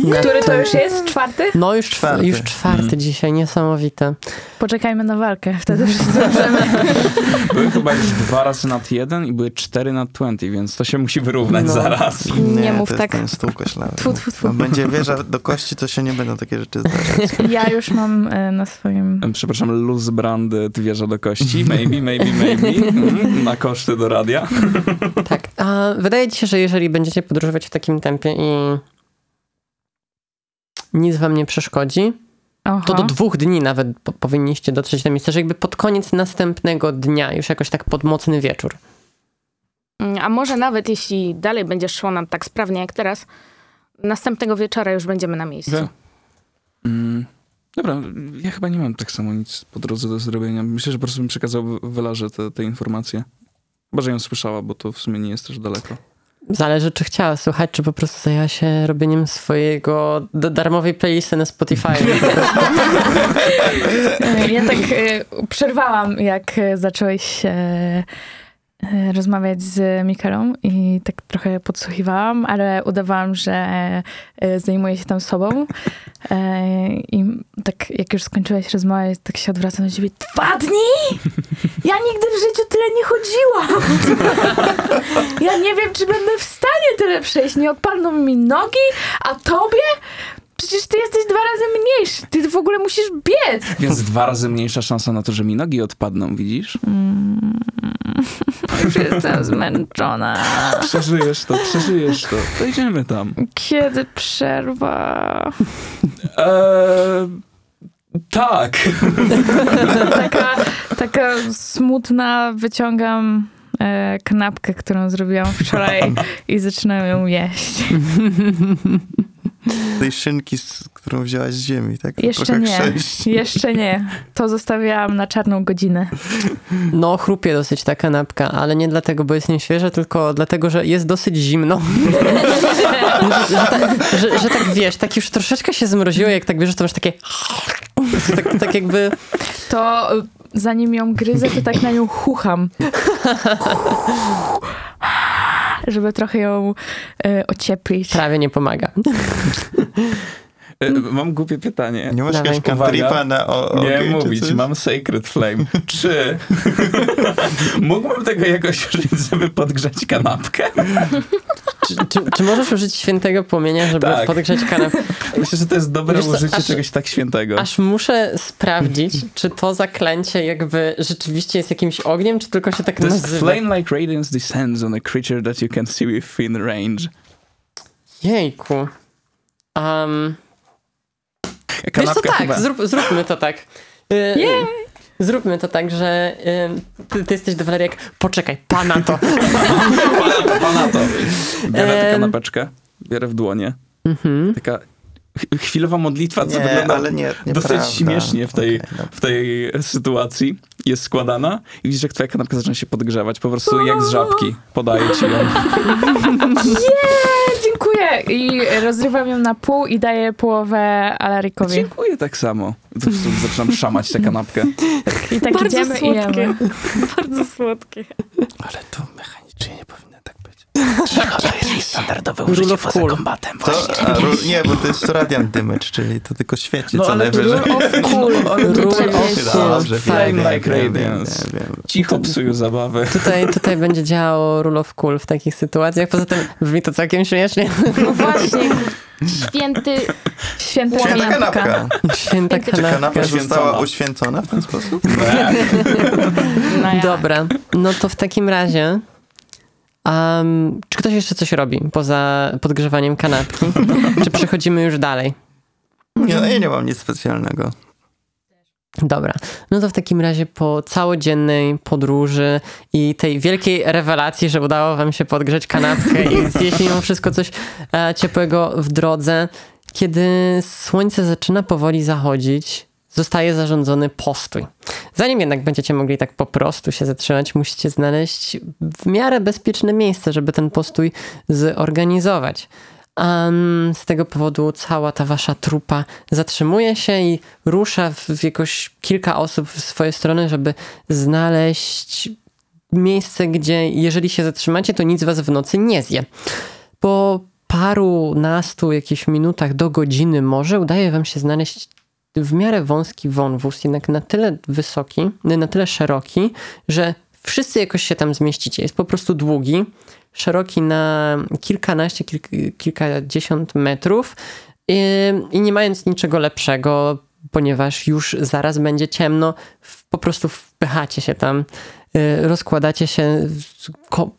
Na Który to już jest? Czwarty? No już czwarty, już czwarty dzisiaj, niesamowite. Poczekajmy na walkę, wtedy wszyscy możemy. Były chyba już dwa razy nad jeden i były cztery nad 20, więc to się musi wyrównać No. zaraz. Nie mów to tak. jest ten. Tfu, tfu, tfu. Będzie wieża do kości, to się nie będą takie rzeczy zdarzać. Ja już mam e, na swoim... Przepraszam, Luz Branded wieża do kości. Maybe, maybe, maybe. Mm, Na koszty do radia. Tak, a wydaje ci się, że jeżeli będziecie podróżować w takim tempie i nic wam nie przeszkodzi, Oho. to do dwóch dni nawet po, powinniście dotrzeć do miejsca, że jakby pod koniec następnego dnia, już jakoś tak pod mocny wieczór. Mm, A może nawet jeśli dalej będzie szło nam tak sprawnie jak teraz, następnego wieczora już będziemy na miejscu. Mm, Dobra, ja chyba nie mam tak samo nic po drodze do zrobienia. Myślę, że po prostu bym przekazał Welarze te, te informacje. Chyba, że ją słyszała, bo to w sumie nie jest też daleko. Zależy, czy chciała słuchać, czy po prostu zajęła się robieniem swojego darmowej playlisty na Spotify. Ja tak e, przerwałam, jak e, zacząłeś e, e, rozmawiać z Mikelą i tak trochę podsłuchiwałam, ale udawałam, że e, zajmuję się tam sobą. E, I tak jak już skończyłaś rozmawiać, tak się odwracam do ciebie. Dwa dni? Ja nigdy w życiu tyle nie chodziłam. Ja nie wiem, czy będę w stanie tyle przejść. Nie odpadną mi nogi, a tobie? Przecież ty jesteś dwa razy mniejszy. Ty w ogóle musisz biec. Więc dwa razy mniejsza szansa na to, że mi nogi odpadną, widzisz? Już jestem zmęczona. Przeżyjesz to, przeżyjesz to. Dojdziemy tam. Kiedy przerwa? Eee, tak. Taka, taka smutna, wyciągam e, kanapkę, którą zrobiłam wczoraj i zaczynam ją jeść. Tej szynki, którą wzięłaś z ziemi, tak? Jeszcze nie, sześć. jeszcze nie. To zostawiałam na czarną godzinę. No, chrupie dosyć ta kanapka, ale nie dlatego, bo jest nieświeża, tylko dlatego, że jest dosyć zimno. że, że, tak, że, że tak wiesz, tak już troszeczkę się zmroziło, jak tak bierzesz, to masz takie... tak, tak jakby... To e, zanim ją gryzę, to tak na nią chucham. Żeby trochę ją e, ocieplić. prawie nie pomaga. E, mam głupie pytanie. Nie masz jakiegoś cantripa na o, Nie ogień, czy mówić, mam Sacred Flame. Czy mógłbym tego jakoś użyć, żeby podgrzać kanapkę? Czy, czy, czy możesz użyć świętego płomienia, żeby Tak. podgrzać kanapkę? Myślę, że to jest dobre Wiesz użycie aż- czegoś tak świętego. Aż muszę sprawdzić, czy to zaklęcie jakby rzeczywiście jest jakimś ogniem, czy tylko się tak This nazywa. flame-like radiance descends on a creature that you can see within range. Jejku. Um, wiesz co, Kanapka tak, chyba... zrób, zróbmy to tak. Y, Zróbmy to tak, że y, ty, ty jesteś do Waleriek, poczekaj, pana to. Pana to, pana to. Biorę tę kanapeczkę, biorę w dłonie. Mhm. Taka chwilowa modlitwa, co Nie, wygląda ale nie, dosyć śmiesznie w tej, dobra. w tej sytuacji. Jest składana i widzisz, jak twoja kanapka zaczyna się podgrzewać. Po prostu jak z żabki. Podaję ci ją. Dziękuję! I rozrywam ją na pół i daję połowę Alarykowi. Dziękuję tak samo. Zaczynam szamać tę kanapkę. I tak Bardzo idziemy i słodkie. jemy. Bardzo słodkie. Ale to mechanicznie nie powinno tak być. Standardowe Rule of cool. kombatem. To, a, ru- nie, bo to jest radiant damage, czyli to tylko świeci No, co ale to najwyżej. Rule of cool. Rule of cool. Dobrze, wiem, like radiance. Cicho psują zabawę. Tutaj, tutaj będzie działało rule of cool w takich sytuacjach. Poza tym brzmi to całkiem śmiesznie. No właśnie, święty Święta Święta kanapka. kanapka. Święta Czy kanapka. kanapka została Święcona. uświęcona w ten sposób? No ja. Dobra, no to w takim razie. Um, czy ktoś jeszcze coś robi poza podgrzewaniem kanapki? czy przechodzimy już dalej? Nie, no, ja nie mam nic specjalnego. Dobra, no to w takim razie po całodziennej podróży i tej wielkiej rewelacji, że udało wam się podgrzeć kanapkę i zjeść mimo wszystko coś e, ciepłego w drodze, kiedy słońce zaczyna powoli zachodzić, zostaje zarządzony postój. Zanim jednak będziecie mogli tak po prostu się zatrzymać, musicie znaleźć w miarę bezpieczne miejsce, żeby ten postój zorganizować. Um, z tego powodu cała ta wasza trupa zatrzymuje się i rusza w, w jakoś kilka osób w swoje strony, żeby znaleźć miejsce, gdzie jeżeli się zatrzymacie, to nic was w nocy nie zje. Po paru nastu jakichś minutach do godziny może udaje wam się znaleźć w miarę wąski wąwóz, jednak na tyle wysoki, na tyle szeroki, że wszyscy jakoś się tam zmieścicie. Jest po prostu długi, szeroki na kilkanaście, kilk, kilkadziesiąt metrów i, i nie mając niczego lepszego, ponieważ już zaraz będzie ciemno, po prostu wpychacie się tam, rozkładacie się,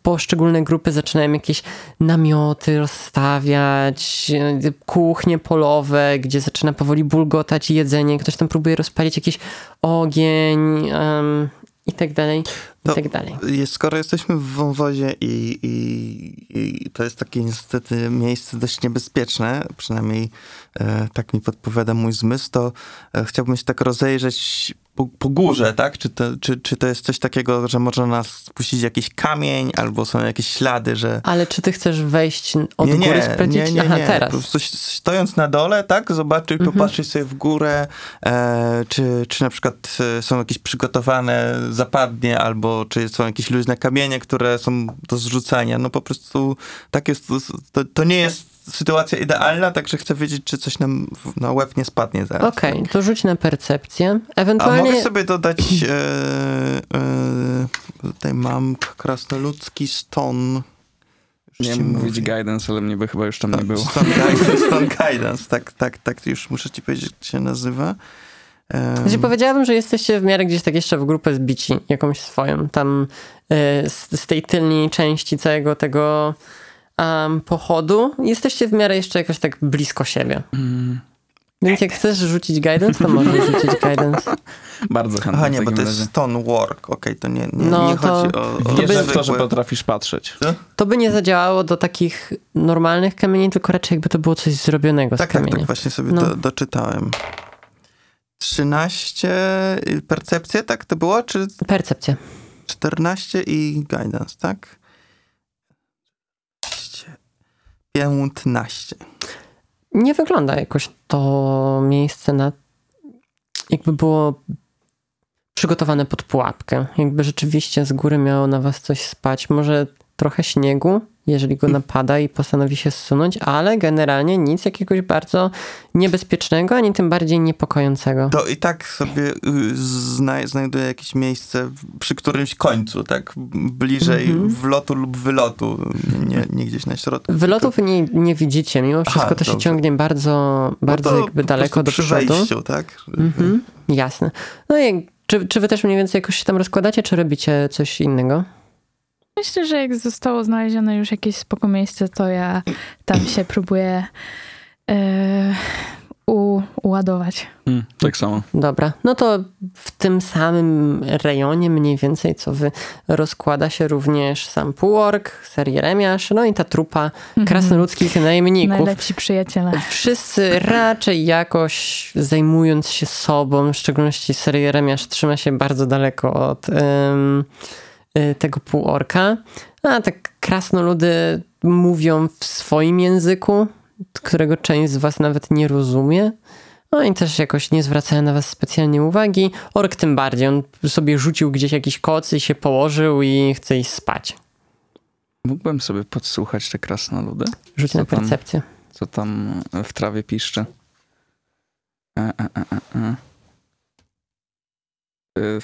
poszczególne grupy zaczynają jakieś namioty rozstawiać, y, kuchnie polowe, gdzie zaczyna powoli bulgotać jedzenie, ktoś tam próbuje rozpalić jakiś ogień um, i tak dalej, i To- tak dalej. Skoro jesteśmy w wąwozie i, i, i to jest takie niestety miejsce dość niebezpieczne, przynajmniej e, tak mi podpowiada mój zmysł, to e, chciałbym się tak rozejrzeć po, po górze, tak? Czy to, czy, czy to jest coś takiego, że może nas spuścić jakiś kamień, albo są jakieś ślady, że... Ale czy ty chcesz wejść od nie, nie, góry sprawdzić? nie, nie, Aha, nie. teraz. Po prostu stojąc na dole, tak, zobaczyć, Mhm. popatrzeć sobie w górę, e, czy, czy na przykład e, są jakieś przygotowane zapadnie, albo czy są jakieś luźne kamienie, które są do zrzucania. No po prostu tak jest, to, to nie jest sytuacja idealna, także chcę wiedzieć, czy coś nam w- na łeb nie spadnie zaraz. Okej, to rzuć na percepcję. A Ewentualnie. mogę sobie dodać, e, e, tutaj mam krasnoludzki ston. Już Nie mówić guidance, ale mnie by chyba już tam nie było. Stone Guidance, Guidance, tak, tak, tak, już muszę ci powiedzieć, jak się nazywa. Em, Znaczy, powiedziałabym, że jesteście w miarę gdzieś tak jeszcze w grupę zbici, jakąś swoją. Tam e, z, z tej tylnej części całego tego em, pochodu jesteście w miarę jeszcze jakoś tak blisko siebie. Mm, Więc jak chcesz rzucić guidance, to możesz rzucić guidance. bardzo chętnie Aha, nie, bo to jest stone work, okej, to nie, nie, No, nie to chodzi o... o Wierzę w to, że potrafisz patrzeć. To by nie zadziałało do takich normalnych kamieni, tylko raczej jakby to było coś zrobionego Tak, z tak, kamienia. tak, właśnie sobie No. do, doczytałem. 13 y, percepcje, tak to było? Czy Percepcja. 14 i guidance, tak? 15. nie wygląda jakoś to miejsce na. jakby było przygotowane pod pułapkę. Jakby rzeczywiście z góry miało na was coś spać. Może trochę śniegu, jeżeli go napada i postanowi się zsunąć, ale generalnie nic jakiegoś bardzo niebezpiecznego, ani tym bardziej niepokojącego. To i tak sobie y, zna, znajduję jakieś miejsce przy którymś końcu, tak? Bliżej Mhm. wlotu lub wylotu, nie, nie gdzieś na środku. Wylotów nie, nie widzicie, mimo wszystko to się dobrze. ciągnie bardzo, No bardzo to jakby daleko do przy przodu. wejściu, tak? Mhm, jasne. No i czy, czy wy też mniej więcej jakoś się tam rozkładacie, czy robicie coś innego? Myślę, że jak zostało znalezione już jakieś spoko miejsce, to ja tam się próbuję e, u, uładować. Mm, tak samo. Dobra, no to w tym samym rejonie mniej więcej, co wy, rozkłada się również sam półork, ser Jeremiasz, no i ta trupa krasnoludzkich najemników. Najlepsi przyjaciele. Wszyscy raczej jakoś zajmując się sobą, w szczególności ser Jeremiasz trzyma się bardzo daleko od em, y, tego półorka, a tak krasnoludy mówią w swoim języku, którego część z was nawet nie rozumie. No i też jakoś nie zwracają na was specjalnie uwagi. Ork tym bardziej. On sobie rzucił gdzieś jakiś koc i się położył i chce iść spać. Mógłbym sobie podsłuchać te krasnoludy? Rzuć Co na tam? percepcję. Co tam w trawie piszczy? E, e, e, e, e. Y,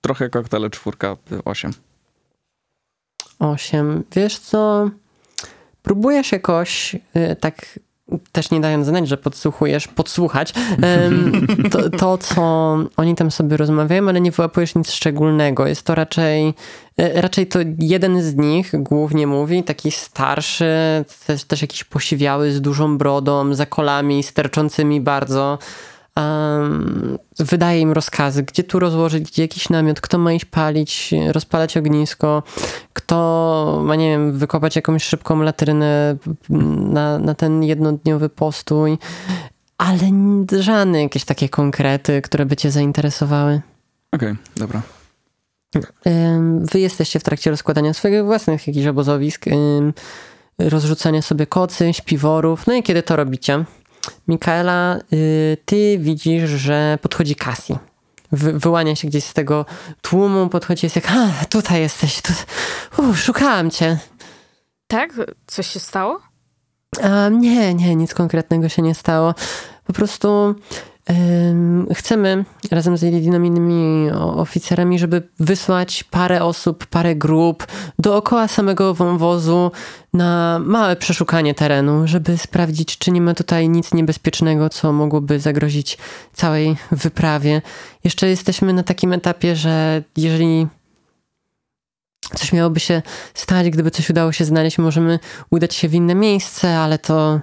Trochę koktele czwórka, osiem. 8. Wiesz co? Próbujesz jakoś y, tak też nie dając znać, że podsłuchujesz, podsłuchać to, to, co oni tam sobie rozmawiają, ale nie wyłapujesz nic szczególnego. Jest to raczej, y, raczej to jeden z nich głównie mówi, taki starszy, też, też jakiś posiwiały z dużą brodą, za kolami sterczącymi bardzo. Um, wydaje im rozkazy, gdzie tu rozłożyć, gdzie jakiś namiot, kto ma iść palić, rozpalać ognisko, kto ma, nie wiem, wykopać jakąś szybką latrynę na, na ten jednodniowy postój, ale żadne jakieś takie konkrety, które by cię zainteresowały. Okej, dobra. Ym, Wy jesteście w trakcie rozkładania swoich własnych jakichś obozowisk, rozrzucania sobie kocy, śpiworów. No i kiedy to robicie? Mikaela, y, ty widzisz, że podchodzi. Wy, wyłania się gdzieś z tego tłumu, podchodzi jest jak, a tutaj jesteś, tu, u, szukałam cię. Tak? Coś się stało? A, nie, nie, nic konkretnego się nie stało. Po prostu chcemy razem z innymi oficerami, żeby wysłać parę osób, parę grup dookoła samego wąwozu na małe przeszukanie terenu, żeby sprawdzić, czy nie ma tutaj nic niebezpiecznego, co mogłoby zagrozić całej wyprawie. Jeszcze jesteśmy na takim etapie, że jeżeli coś miałoby się stać, gdyby coś udało się znaleźć, możemy udać się w inne miejsce, ale to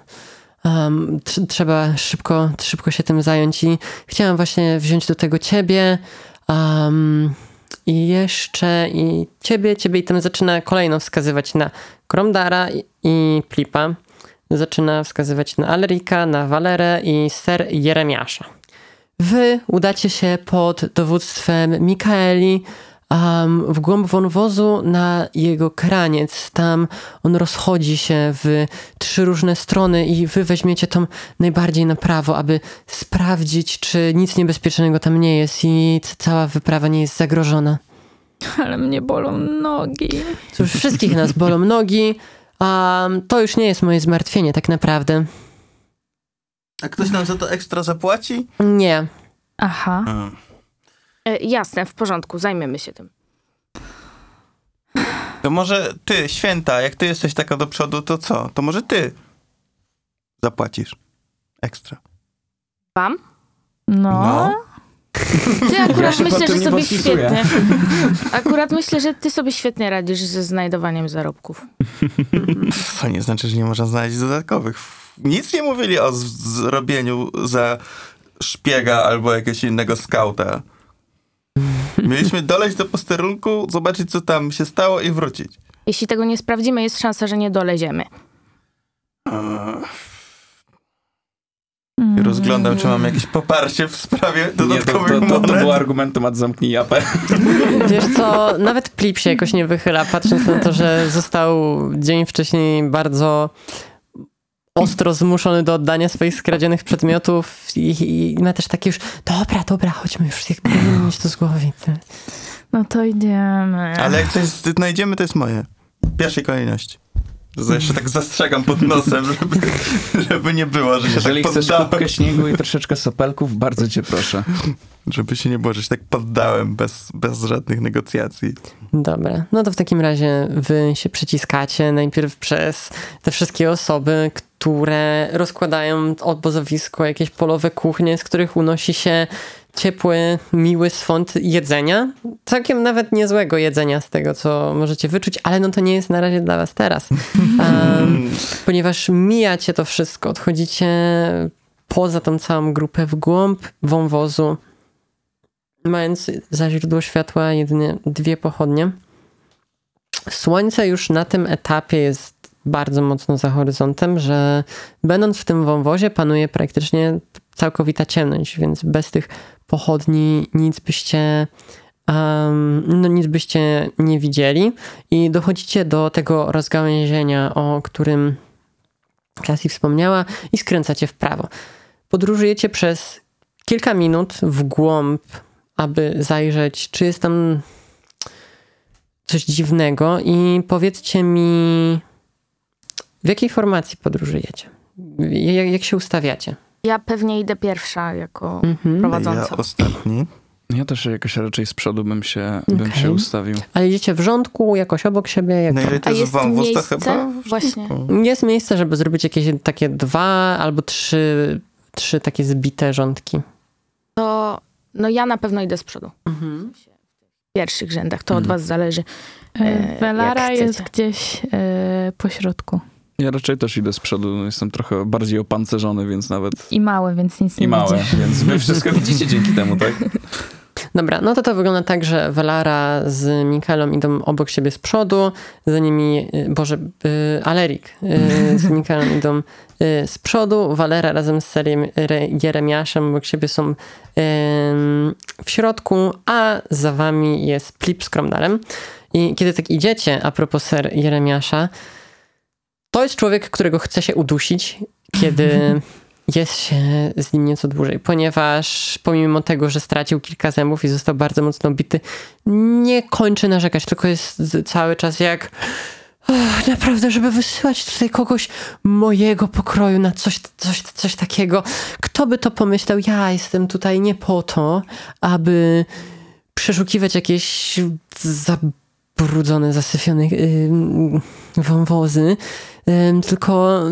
um, tr- trzeba szybko, szybko się tym zająć i chciałam właśnie wziąć do tego ciebie um, i jeszcze i ciebie, ciebie i tam zaczyna kolejno wskazywać na Kromdara i, i Plipa. Zaczyna wskazywać na Alerika, na Walerę i ser Jeremiasza. Wy udacie się pod dowództwem Mikaeli w głąb wąwozu na jego kraniec. Tam on rozchodzi się w trzy różne strony i wy weźmiecie tam najbardziej na prawo, aby sprawdzić, czy nic niebezpiecznego tam nie jest i cała wyprawa nie jest zagrożona. Ale mnie bolą nogi. Cóż, wszystkich nas bolą nogi, a to już nie jest moje zmartwienie tak naprawdę. A ktoś nam za to ekstra zapłaci? Nie. Aha. E, jasne, w porządku, zajmiemy się tym. To może ty, święta, jak ty jesteś taka do przodu, to co? To może ty zapłacisz ekstra. Wam? No. No. Ty akurat pod myślę, że sobie świetnie. Akurat myślę, że ty sobie świetnie radzisz ze znajdowaniem zarobków. To nie znaczy, że nie można znaleźć dodatkowych. Nic nie mówili o zrobieniu za szpiega albo jakiegoś innego skauta. Mieliśmy doleć do posterunku, zobaczyć co tam się stało i wrócić. Jeśli tego nie sprawdzimy, jest szansa, że nie doleziemy. Mm. Rozglądam, czy mam jakieś poparcie w sprawie Nie, to, dodatkowych to, to, to monet. był argument temat zamknij japę. Wiesz co, nawet Plip się jakoś nie wychyla, patrząc na to, że został dzień wcześniej bardzo ostro zmuszony do oddania swoich skradzionych przedmiotów i, i ma też takie już, dobra, dobra, chodźmy już, jak powinien mieć to z głowy. No to idziemy. Ale jak coś znajdziemy, to jest moje. W pierwszej kolejności. To jeszcze tak zastrzegam pod nosem, żeby, żeby nie było, że się Jeżeli tak chcesz poddałem. kubkę śniegu i troszeczkę sopelków, bardzo cię proszę. Żeby się nie było, że się tak poddałem bez, bez żadnych negocjacji. Dobra, no to w takim razie wy się przyciskacie najpierw przez te wszystkie osoby, które rozkładają obozowisko, jakieś polowe kuchnie, z których unosi się ciepły, miły swąd jedzenia. Całkiem nawet niezłego jedzenia z tego, co możecie wyczuć, ale no to nie jest na razie dla was teraz. Um, ponieważ mijacie to wszystko, odchodzicie poza tą całą grupę, w głąb wąwozu, mając za źródło światła jedynie dwie pochodnie. Słońce już na tym etapie jest bardzo mocno za horyzontem, że będąc w tym wąwozie panuje praktycznie całkowita ciemność, więc bez tych pochodni nic byście, no nic byście nie widzieli i dochodzicie do tego rozgałęzienia, o którym Cassie wspomniała i skręcacie w prawo. Podróżujecie przez kilka minut w głąb, aby zajrzeć, czy jest tam coś dziwnego i powiedzcie mi, w jakiej formacji podróżujecie? Jak się ustawiacie? Ja pewnie idę pierwsza jako Mhm. prowadząca. Ja ostatni. Ja też jakoś raczej z przodu bym się, bym Okej. się ustawił. Ale idziecie w rządku, jakoś obok siebie? Jak No to? A jest to miejsce? chyba... Właśnie. Jest miejsce, żeby zrobić jakieś takie dwa albo trzy, trzy takie zbite rządki. To no ja na pewno idę z przodu. W pierwszych rzędach. To od Mhm. was zależy. E, E, Velara jak jest gdzieś e, po środku. Ja raczej też idę z przodu, jestem trochę bardziej opancerzony, więc nawet I małe, więc nic nie i małe, więc wy wszystko widzicie dzięki temu, tak? Dobra, no to to wygląda tak, że Velara z Mikalą idą obok siebie z przodu, za nimi, y, Boże, y, Alerik y, z Mikalą idą y, z przodu, Valera razem z Seriem Re- Jeremiaszem obok siebie są w środku, a za wami jest Plip z Kromdalem. I kiedy tak idziecie, a propos Ser Jeremiasza, to jest człowiek, którego chce się udusić, kiedy jest się z nim nieco dłużej, ponieważ pomimo tego, że stracił kilka zębów i został bardzo mocno bity, nie kończy narzekać, tylko jest cały czas jak "Ach, naprawdę, żeby wysyłać tutaj kogoś mojego pokroju na coś, coś, coś takiego. Kto by to pomyślał? Ja jestem tutaj nie po to, aby przeszukiwać jakieś zabrudzone, zasyfione ym, wąwozy, tylko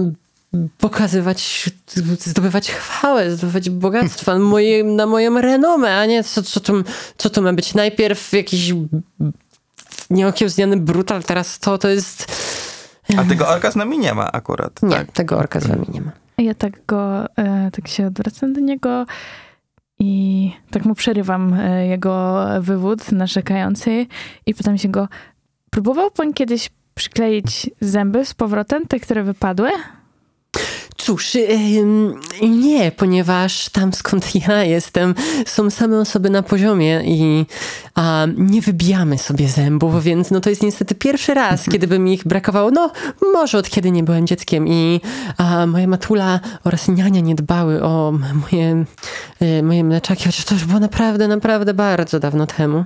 pokazywać, zdobywać chwałę, zdobywać bogactwa na, moje, na moją renomę, a nie co, co, to, co to ma być. Najpierw jakiś nieokiełzniony brutal, teraz to, to jest... A tego orka z nami nie ma akurat. Nie, Tak. tego orka z wami nie ma. Ja tak go, e, tak się odwracam do niego i tak mu przerywam e, jego wywód narzekający i pytam się go, próbował pan kiedyś przykleić zęby z powrotem, te, które wypadły? Cóż, nie, ponieważ tam skąd ja jestem, są same osoby na poziomie i a, nie wybijamy sobie zębów, więc no to jest niestety pierwszy raz, kiedy by mi ich brakowało. No, może od kiedy nie byłem dzieckiem i a, moja matula oraz niania nie dbały o moje, y, moje mleczaki, chociaż to już było naprawdę, naprawdę bardzo dawno temu.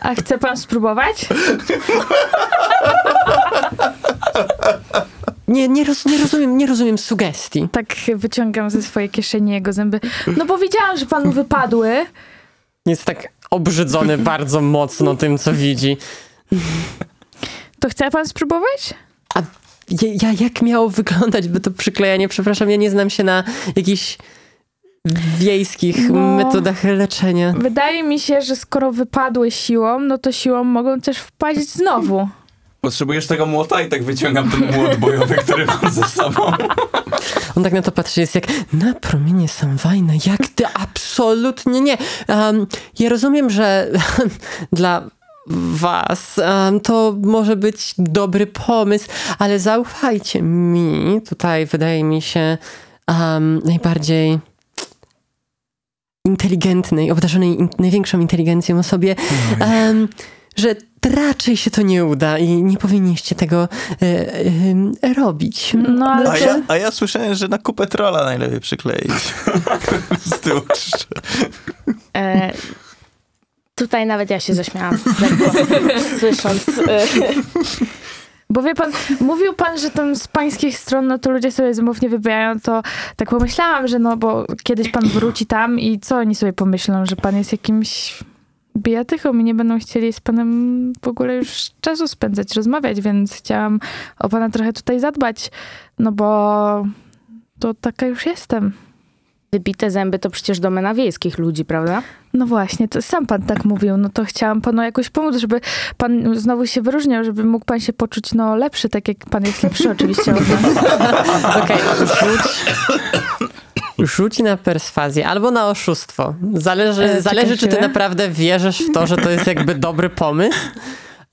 A chce pan spróbować? Nie, nie, roz, nie, rozumiem, nie rozumiem sugestii. Tak wyciągam ze swojej kieszeni jego zęby. No bo widziałam, że panu wypadły. Jest tak obrzydzony bardzo mocno tym, co widzi. To chce pan spróbować? A ja, ja, jak miało wyglądać by to przyklejanie? Przepraszam, ja nie znam się na jakichś wiejskich No. metodach leczenia. Wydaje mi się, że skoro wypadły siłą, no to siłą mogą też wpaść znowu. Potrzebujesz tego młota i tak wyciągam ten młot bojowy, który mam ze sobą. On tak na to patrzy, jest jak na promienie Samwajna, jak ty absolutnie nie. Um, ja rozumiem, że dla was um, to może być dobry pomysł, ale zaufajcie mi, tutaj wydaje mi się um, najbardziej inteligentnej, obdarzonej in, największą inteligencją osobie, em, że raczej się to nie uda i nie powinniście tego e, e, robić. No ale A to... ja, a ja słyszałem, że na kupę trola najlepiej przykleić. Z tyłu. E, tutaj nawet ja się zaśmiałam słysząc. E, Bo wie pan, mówił pan, że tam z pańskich stron, no to ludzie sobie zębów nie wybijają, to tak pomyślałam, że no bo kiedyś pan wróci tam i co oni sobie pomyślą, że pan jest jakimś bijatychą i nie będą chcieli z panem w ogóle już czasu spędzać, rozmawiać, więc chciałam o pana trochę tutaj zadbać, no bo to taka już jestem. Wybite zęby to przecież domena wiejskich ludzi, prawda? No właśnie, to sam pan tak mówił, no to chciałam panu jakoś pomóc, żeby pan znowu się wyróżniał, żeby mógł pan się poczuć no lepszy, tak jak pan jest lepszy oczywiście od nas. Okej, rzuć. Rzuć na perswazję albo na oszustwo. Zależy, E, zależy czy ty naprawdę wierzysz w to, że to jest jakby dobry pomysł.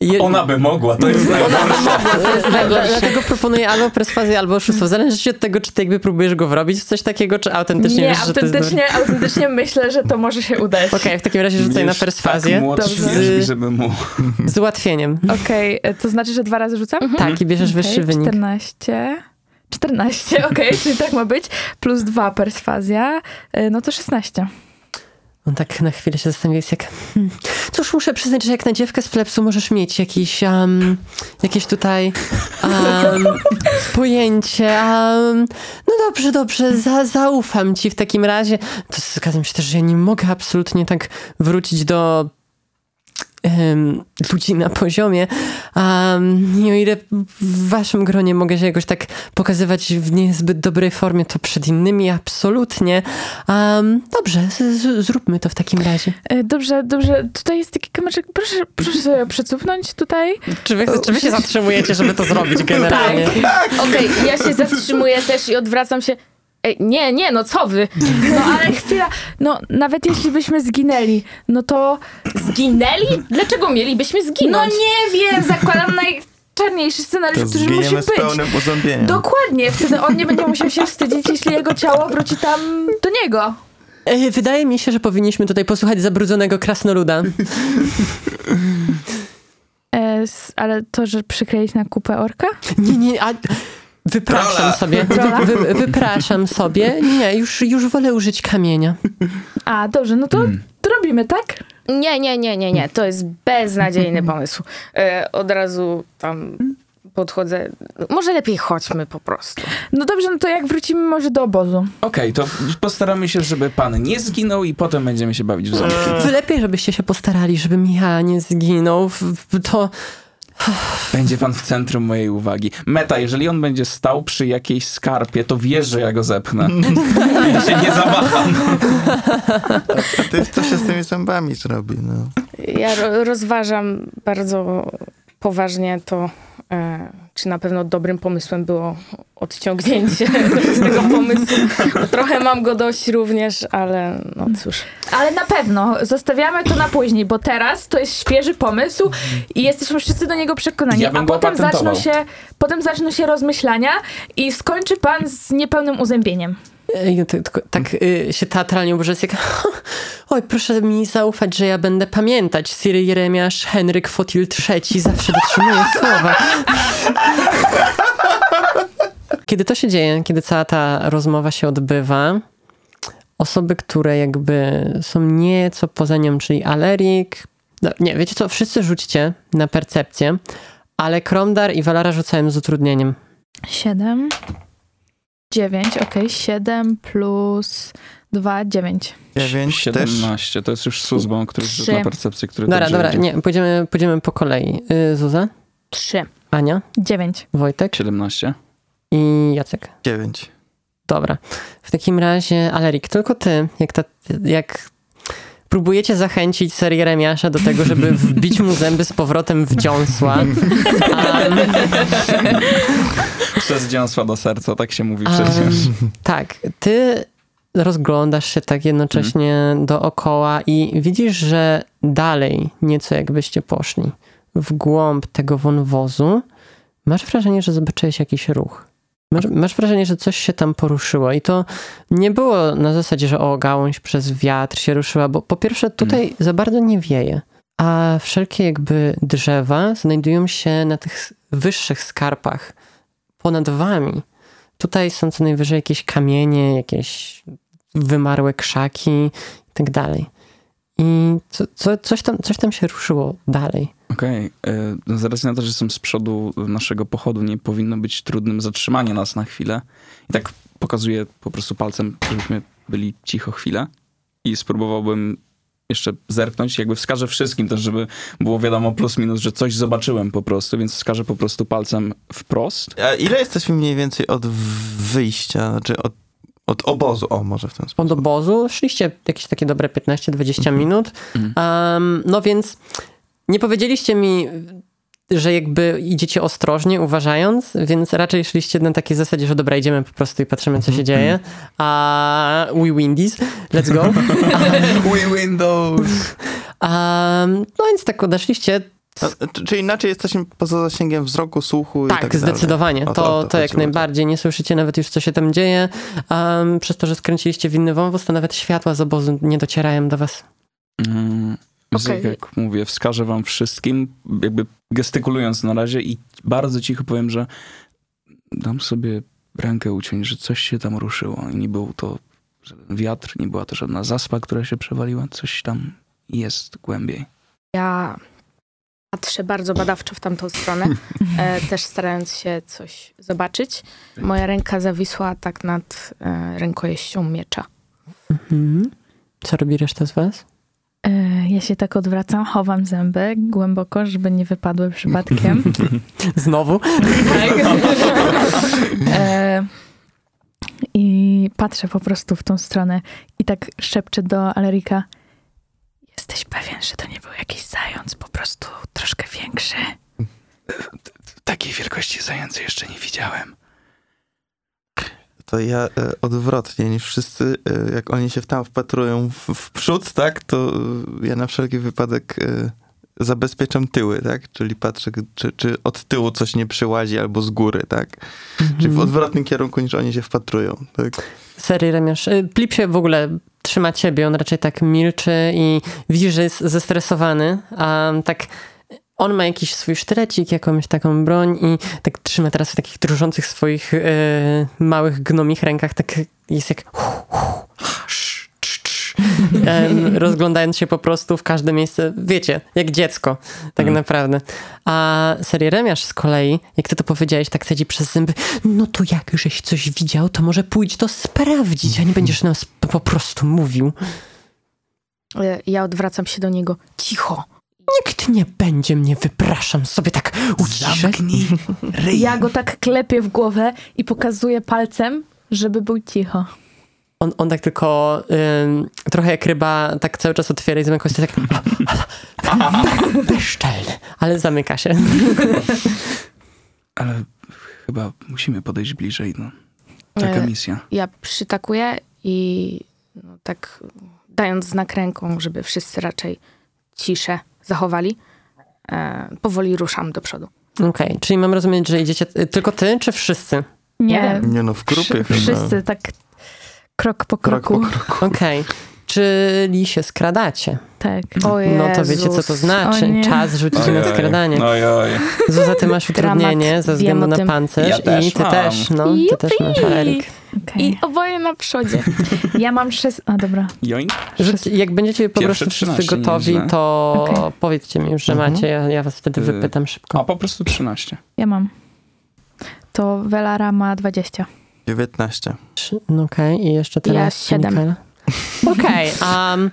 Je- Ona by mogła, to jest najgorsze. to jest Dlatego proponuję albo perswazję, albo oszustwo. Zależy ci od tego, czy ty jakby próbujesz go wrobić w coś takiego, czy autentycznie Nie, wiesz, że to jest autentycznie, autentycznie myślę, że to może się udać. Okej, w takim razie rzucaj na Już perswazję Tak wierzbi, żeby mu... z ułatwieniem. Okej, e, to znaczy, że dwa razy rzucam? Tak, i bierzesz wyższy Okej, wynik. 14. 14, okej, czyli tak ma być. Plus 2 perswazja, e, no to 16. On tak na chwilę się zastanawia, jest jak... Hmm. Cóż, muszę przyznać, że jak na dziewkę z plepsu możesz mieć jakiś, um, jakieś tutaj um, pojęcie. Um, no dobrze, dobrze, za, zaufam ci w takim razie. To zgadzam się też, że ja nie mogę absolutnie tak wrócić do em, ludzi na poziomie. Um, I o ile w waszym gronie mogę się jakoś tak pokazywać w niezbyt dobrej formie, to przed innymi absolutnie. Um, dobrze, z, z, zróbmy to w takim razie. E, Dobrze, dobrze, tutaj jest taki kamyczek, proszę, proszę sobie przecupnąć tutaj. Czy wy, czy wy się zatrzymujecie, żeby to zrobić generalnie? Okej, ja się zatrzymuję też i odwracam się. Ej, nie, nie, no co wy? No ale chwila, no nawet jeśli byśmy zginęli, no to... Zginęli? Dlaczego mielibyśmy No zginąć? nie wiem, zakładam najczarniejszy scenariusz, To który musi zginiemy z być. pełnym uzębieniem. Dokładnie, wtedy on nie będzie musiał się wstydzić, jeśli jego ciało wróci tam do niego. E, Wydaje mi się, że powinniśmy tutaj posłuchać zabrudzonego krasnoluda. E, s- ale to, że przykleić na kupę orka? Nie, nie, a... Wypraszam sobie, Trolla? wy, wy, wypraszam sobie. Nie, już, już wolę użyć kamienia. A, dobrze, no to Hmm. to robimy, tak? Nie, nie, nie, nie, nie. To jest beznadziejny pomysł. E, od razu tam podchodzę. Może lepiej chodźmy po prostu. No dobrze, no to jak wrócimy może do obozu? Okej, to postaramy się, żeby pan nie zginął i potem będziemy się bawić w zombie. Wy lepiej, żebyście się postarali, żebym ja nie zginął. To... Będzie pan w centrum mojej uwagi. Meta, jeżeli on będzie stał przy jakiejś skarpie, to wiesz, że ja go zepnę. Ja się nie zawaham. A ty co się z tymi zębami zrobi, no. Ja ro- rozważam bardzo poważnie to, czy na pewno dobrym pomysłem było odciągnięcie z tego pomysłu. Trochę mam go dość również, ale no cóż. Ale na pewno, zostawiamy to na później, bo teraz to jest świeży pomysł i jesteśmy wszyscy do niego przekonani. Ja bym A go potem zaczną, się, potem zaczną się rozmyślania i skończy pan z niepełnym uzębieniem. To- tylko Tak y, się teatralnie jest jak... Oj, proszę mi zaufać, że ja będę pamiętać. Sir Jeremiasz Henryk Fotil III zawsze dotrzymuje słowa. Kiedy to się dzieje, kiedy cała ta rozmowa się odbywa, osoby, które jakby są nieco poza nią, czyli Alerik... No, nie, wiecie co, wszyscy rzućcie na percepcję, ale Kromdar i Valara rzucają z utrudnieniem. 7, 9, okej, 7 plus 2, 9. Dziewięć też. 17, to jest już Suzbą, który rzut na percepcję, który Dobra, dobra, idzie. nie, pójdziemy, pójdziemy po kolei. Y, Zuza, Trzy. Ania, 9. Wojtek 17. i Jacek. Dziewięć. Dobra. W takim razie, Alerik, tylko ty, jak, ta, jak próbujecie zachęcić serię Remiasza do tego, żeby wbić mu zęby z powrotem w dziąsła. Um, Przez dziąsła do serca, tak się mówi um, przecież. tak, ty rozglądasz się tak jednocześnie dookoła i widzisz, że dalej nieco jakbyście poszli w głąb tego wąwozu, masz wrażenie, że zobaczyłeś jakiś ruch. Masz, masz wrażenie, że coś się tam poruszyło i to nie było na zasadzie, że o, gałąź przez wiatr się ruszyła, bo po pierwsze tutaj za bardzo nie wieje, a wszelkie jakby drzewa znajdują się na tych wyższych skarpach ponad wami. Tutaj są co najwyżej jakieś kamienie, jakieś wymarłe krzaki i tak dalej. I co, co, coś, tam, coś tam się ruszyło dalej. Okej, okay. z racji na to, że jestem z przodu naszego pochodu, nie powinno być trudnym zatrzymanie nas na chwilę. I tak pokazuję po prostu palcem, żebyśmy byli cicho chwilę i spróbowałbym jeszcze zerknąć, jakby wskażę wszystkim też, żeby było wiadomo plus minus, że coś zobaczyłem po prostu, więc wskażę po prostu palcem wprost. A ile jesteśmy mniej więcej od wyjścia, znaczy od, od obozu? O, może w ten sposób. Od obozu szliście jakieś takie dobre 15-20 minut. Um, no więc nie powiedzieliście mi że jakby idziecie ostrożnie, uważając, więc raczej szliście na takiej zasadzie, że dobra, idziemy po prostu i patrzymy, co się dzieje. A we win this, let's go. We Windows! A, no więc tak odeszliście. Czy- czyli inaczej jesteśmy poza zasięgiem wzroku, słuchu i tak Tak, dalej. zdecydowanie. To, o to, jak chodziło, najbardziej. Nie słyszycie nawet już, co się tam dzieje. Um, przez to, że skręciliście w inny wąwóz, to nawet światła z obozu nie docierają do was. Mm, Okej. Jak, jak mówię, wskażę wam wszystkim, jakby gestykulując na razie i bardzo cicho powiem, że dam sobie rękę uciąć, że coś się tam ruszyło. I nie był to żaden wiatr, nie była to żadna zaspa, która się przewaliła. Coś tam jest głębiej. Ja patrzę bardzo badawczo w tamtą stronę, e, też starając się coś zobaczyć. Moja ręka zawisła tak nad e, rękojeścią miecza. Mhm. Co robi reszta z was? E, Ja się tak odwracam, chowam zęby głęboko, żeby nie wypadły przypadkiem. Znowu? Tak. E, I patrzę po prostu w tą stronę i tak szepczę do Alerika. Jesteś pewien, że to nie był jakiś zając, po prostu troszkę większy. Takiej wielkości zająca jeszcze nie widziałem. To ja e, odwrotnie niż wszyscy, e, jak oni się tam wpatrują w, w przód, tak, to e, ja na wszelki wypadek zabezpieczam tyły, tak, czyli patrzę, czy, czy od tyłu coś nie przyłazi albo z góry, tak, czyli w odwrotnym kierunku niż oni się wpatrują, tak. Serii Remiarz. Y, Plip się w ogóle trzyma ciebie, on raczej tak milczy i widzisz, że jest zestresowany, a tak on ma jakiś swój sztylecik, jakąś taką broń i tak trzyma teraz w takich drżących swoich e, małych gnomich rękach, tak jest jak em, rozglądając się po prostu w każde miejsce, wiecie, jak dziecko, tak Mm. naprawdę. A serii Remiarz z kolei, jak ty to powiedziałeś, tak sedzi przez zęby, no to jak żeś coś widział, to może pójdź to sprawdzić, a nie będziesz nas p- po prostu mówił. E, Ja odwracam się do niego. Cicho. Nikt nie będzie mnie, wypraszam, sobie tak. Zamknij ryj. Ja go tak klepię w głowę i pokazuję palcem, żeby był cicho. On, on tak tylko ym, trochę jak ryba, tak cały czas otwiera i zamyka się, tak bezczelny, ale zamyka się. Ale chyba musimy podejść bliżej, no. Taka E, misja. Ja przytakuję i no, tak dając znak ręką, żeby wszyscy raczej ciszę zachowali, e, powoli ruszam do przodu. Okej, czyli mam rozumieć, że idziecie y, tylko ty, czy wszyscy? Nie Nie, no, w grupie Wszy- wszyscy tak krok po Krok kroku. po kroku. Okej. Czyli się skradacie. Tak. O No to wiecie, co to znaczy. Czas rzucić na skradanie. Oj, oj. Zuza, ty masz utrudnienie Dramat. ze względu na pancerz Ja też i ty mam. też, no, ty też masz! Erik. Okej. I oboje na przodzie. Ja mam sześć... A dobra. Joink. Rzuć, jak będziecie po Pierwsze prostu wszyscy 13, gotowi, to Okej. powiedzcie mi już, że Mhm. macie, ja, ja was wtedy Y, wypytam A szybko. po prostu 13. Ja mam. To Velara ma 20. 19. Trzy- No okej, i jeszcze teraz Ja siedem. Mikaela. Okej, um,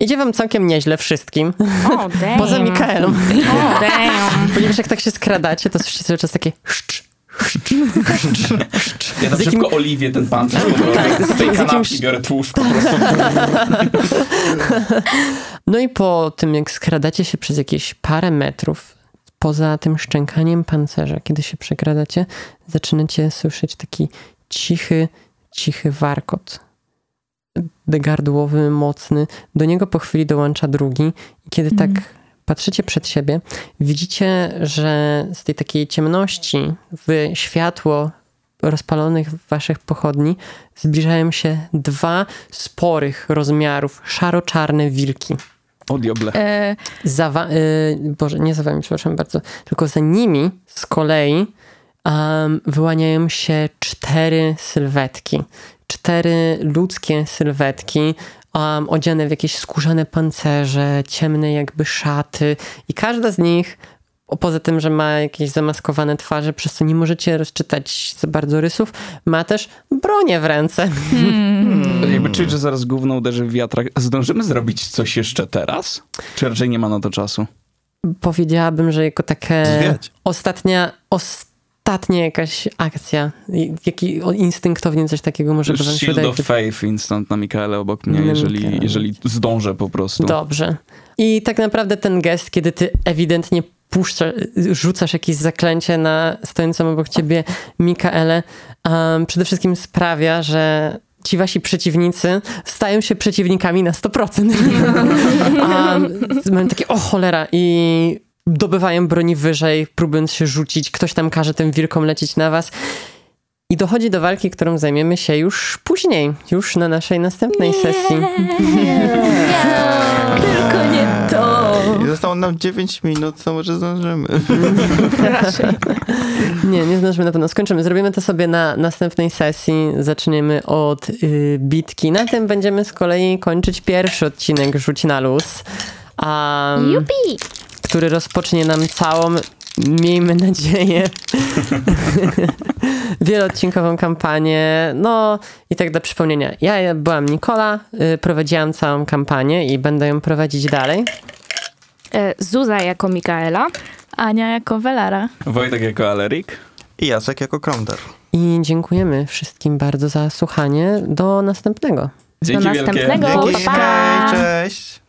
idzie wam całkiem nieźle wszystkim, O, damn. poza Mikaelem. O, damn. Ponieważ jak tak się skradacie, to słyszycie cały czas takie szcz, Ja tam Z jakim- szybko oliwię ten pancerz, Tak, prostu z tej kanapki jakimś- biorę tłuszcz po prostu. No i po tym, jak skradacie się przez jakieś parę metrów, poza tym szczękaniem pancerza, kiedy się przekradacie, zaczynacie słyszeć taki cichy, cichy warkot. Gardłowy, mocny. Do niego po chwili dołącza drugi. I kiedy Mhm. tak patrzycie przed siebie, widzicie, że z tej takiej ciemności w światło rozpalonych waszych pochodni zbliżają się dwa sporych rozmiarów, szaro-czarne wilki. O diable. E, Za wa- y, Boże, nie za wami, przepraszam bardzo, tylko za nimi z kolei um, wyłaniają się cztery sylwetki. Cztery ludzkie sylwetki, um, odziane w jakieś skórzane pancerze, ciemne jakby szaty i każda z nich Poza tym, że ma jakieś zamaskowane twarze, przez co nie możecie rozczytać za bardzo rysów, ma też bronię w ręce. hmm. Jakby czuć, że zaraz gówno uderzy w wiatrak. Zdążymy zrobić coś jeszcze teraz? Czy raczej nie ma na to czasu? Powiedziałabym, że jako takie Zwiać. ostatnia, ostatnia jakaś akcja, jaki instynktownie coś takiego może by wam się Shield wydaje. of Faith instant na Mikaele obok mnie, jeżeli, jeżeli zdążę po prostu. Dobrze. I tak naprawdę ten gest, kiedy ty ewidentnie puszcza, rzucasz jakieś zaklęcie na stojącą obok ciebie Mikaelę, um, przede wszystkim sprawia, że ci wasi przeciwnicy stają się przeciwnikami na 100%. um, mają takie, o cholera, i dobywają broni wyżej, próbując się rzucić. Ktoś tam każe tym wilkom lecieć na was. I dochodzi do walki, którą zajmiemy się już później, już na naszej następnej sesji. Tylko nie to. I zostało nam 9 minut, co może zdążymy. Nie, nie zdążymy na pewno. Skończymy. Zrobimy to sobie na następnej sesji. Zaczniemy od y, bitki. Na tym będziemy z kolei kończyć pierwszy odcinek Rzuć na luz. Um, Jupi! Który rozpocznie nam całą, miejmy nadzieję, wieloodcinkową kampanię. No i tak dla przypomnienia. Ja byłam Nikola, y, prowadziłam całą kampanię i będę ją prowadzić dalej. E, Zuza jako Mikaela. Ania jako Velara. Wojtek jako Alerik. I Jacek jako Kromder. I dziękujemy wszystkim bardzo za słuchanie. Do następnego. Dzięki Do wielkie. następnego. Dzięki, Pa, pa. hej, cześć!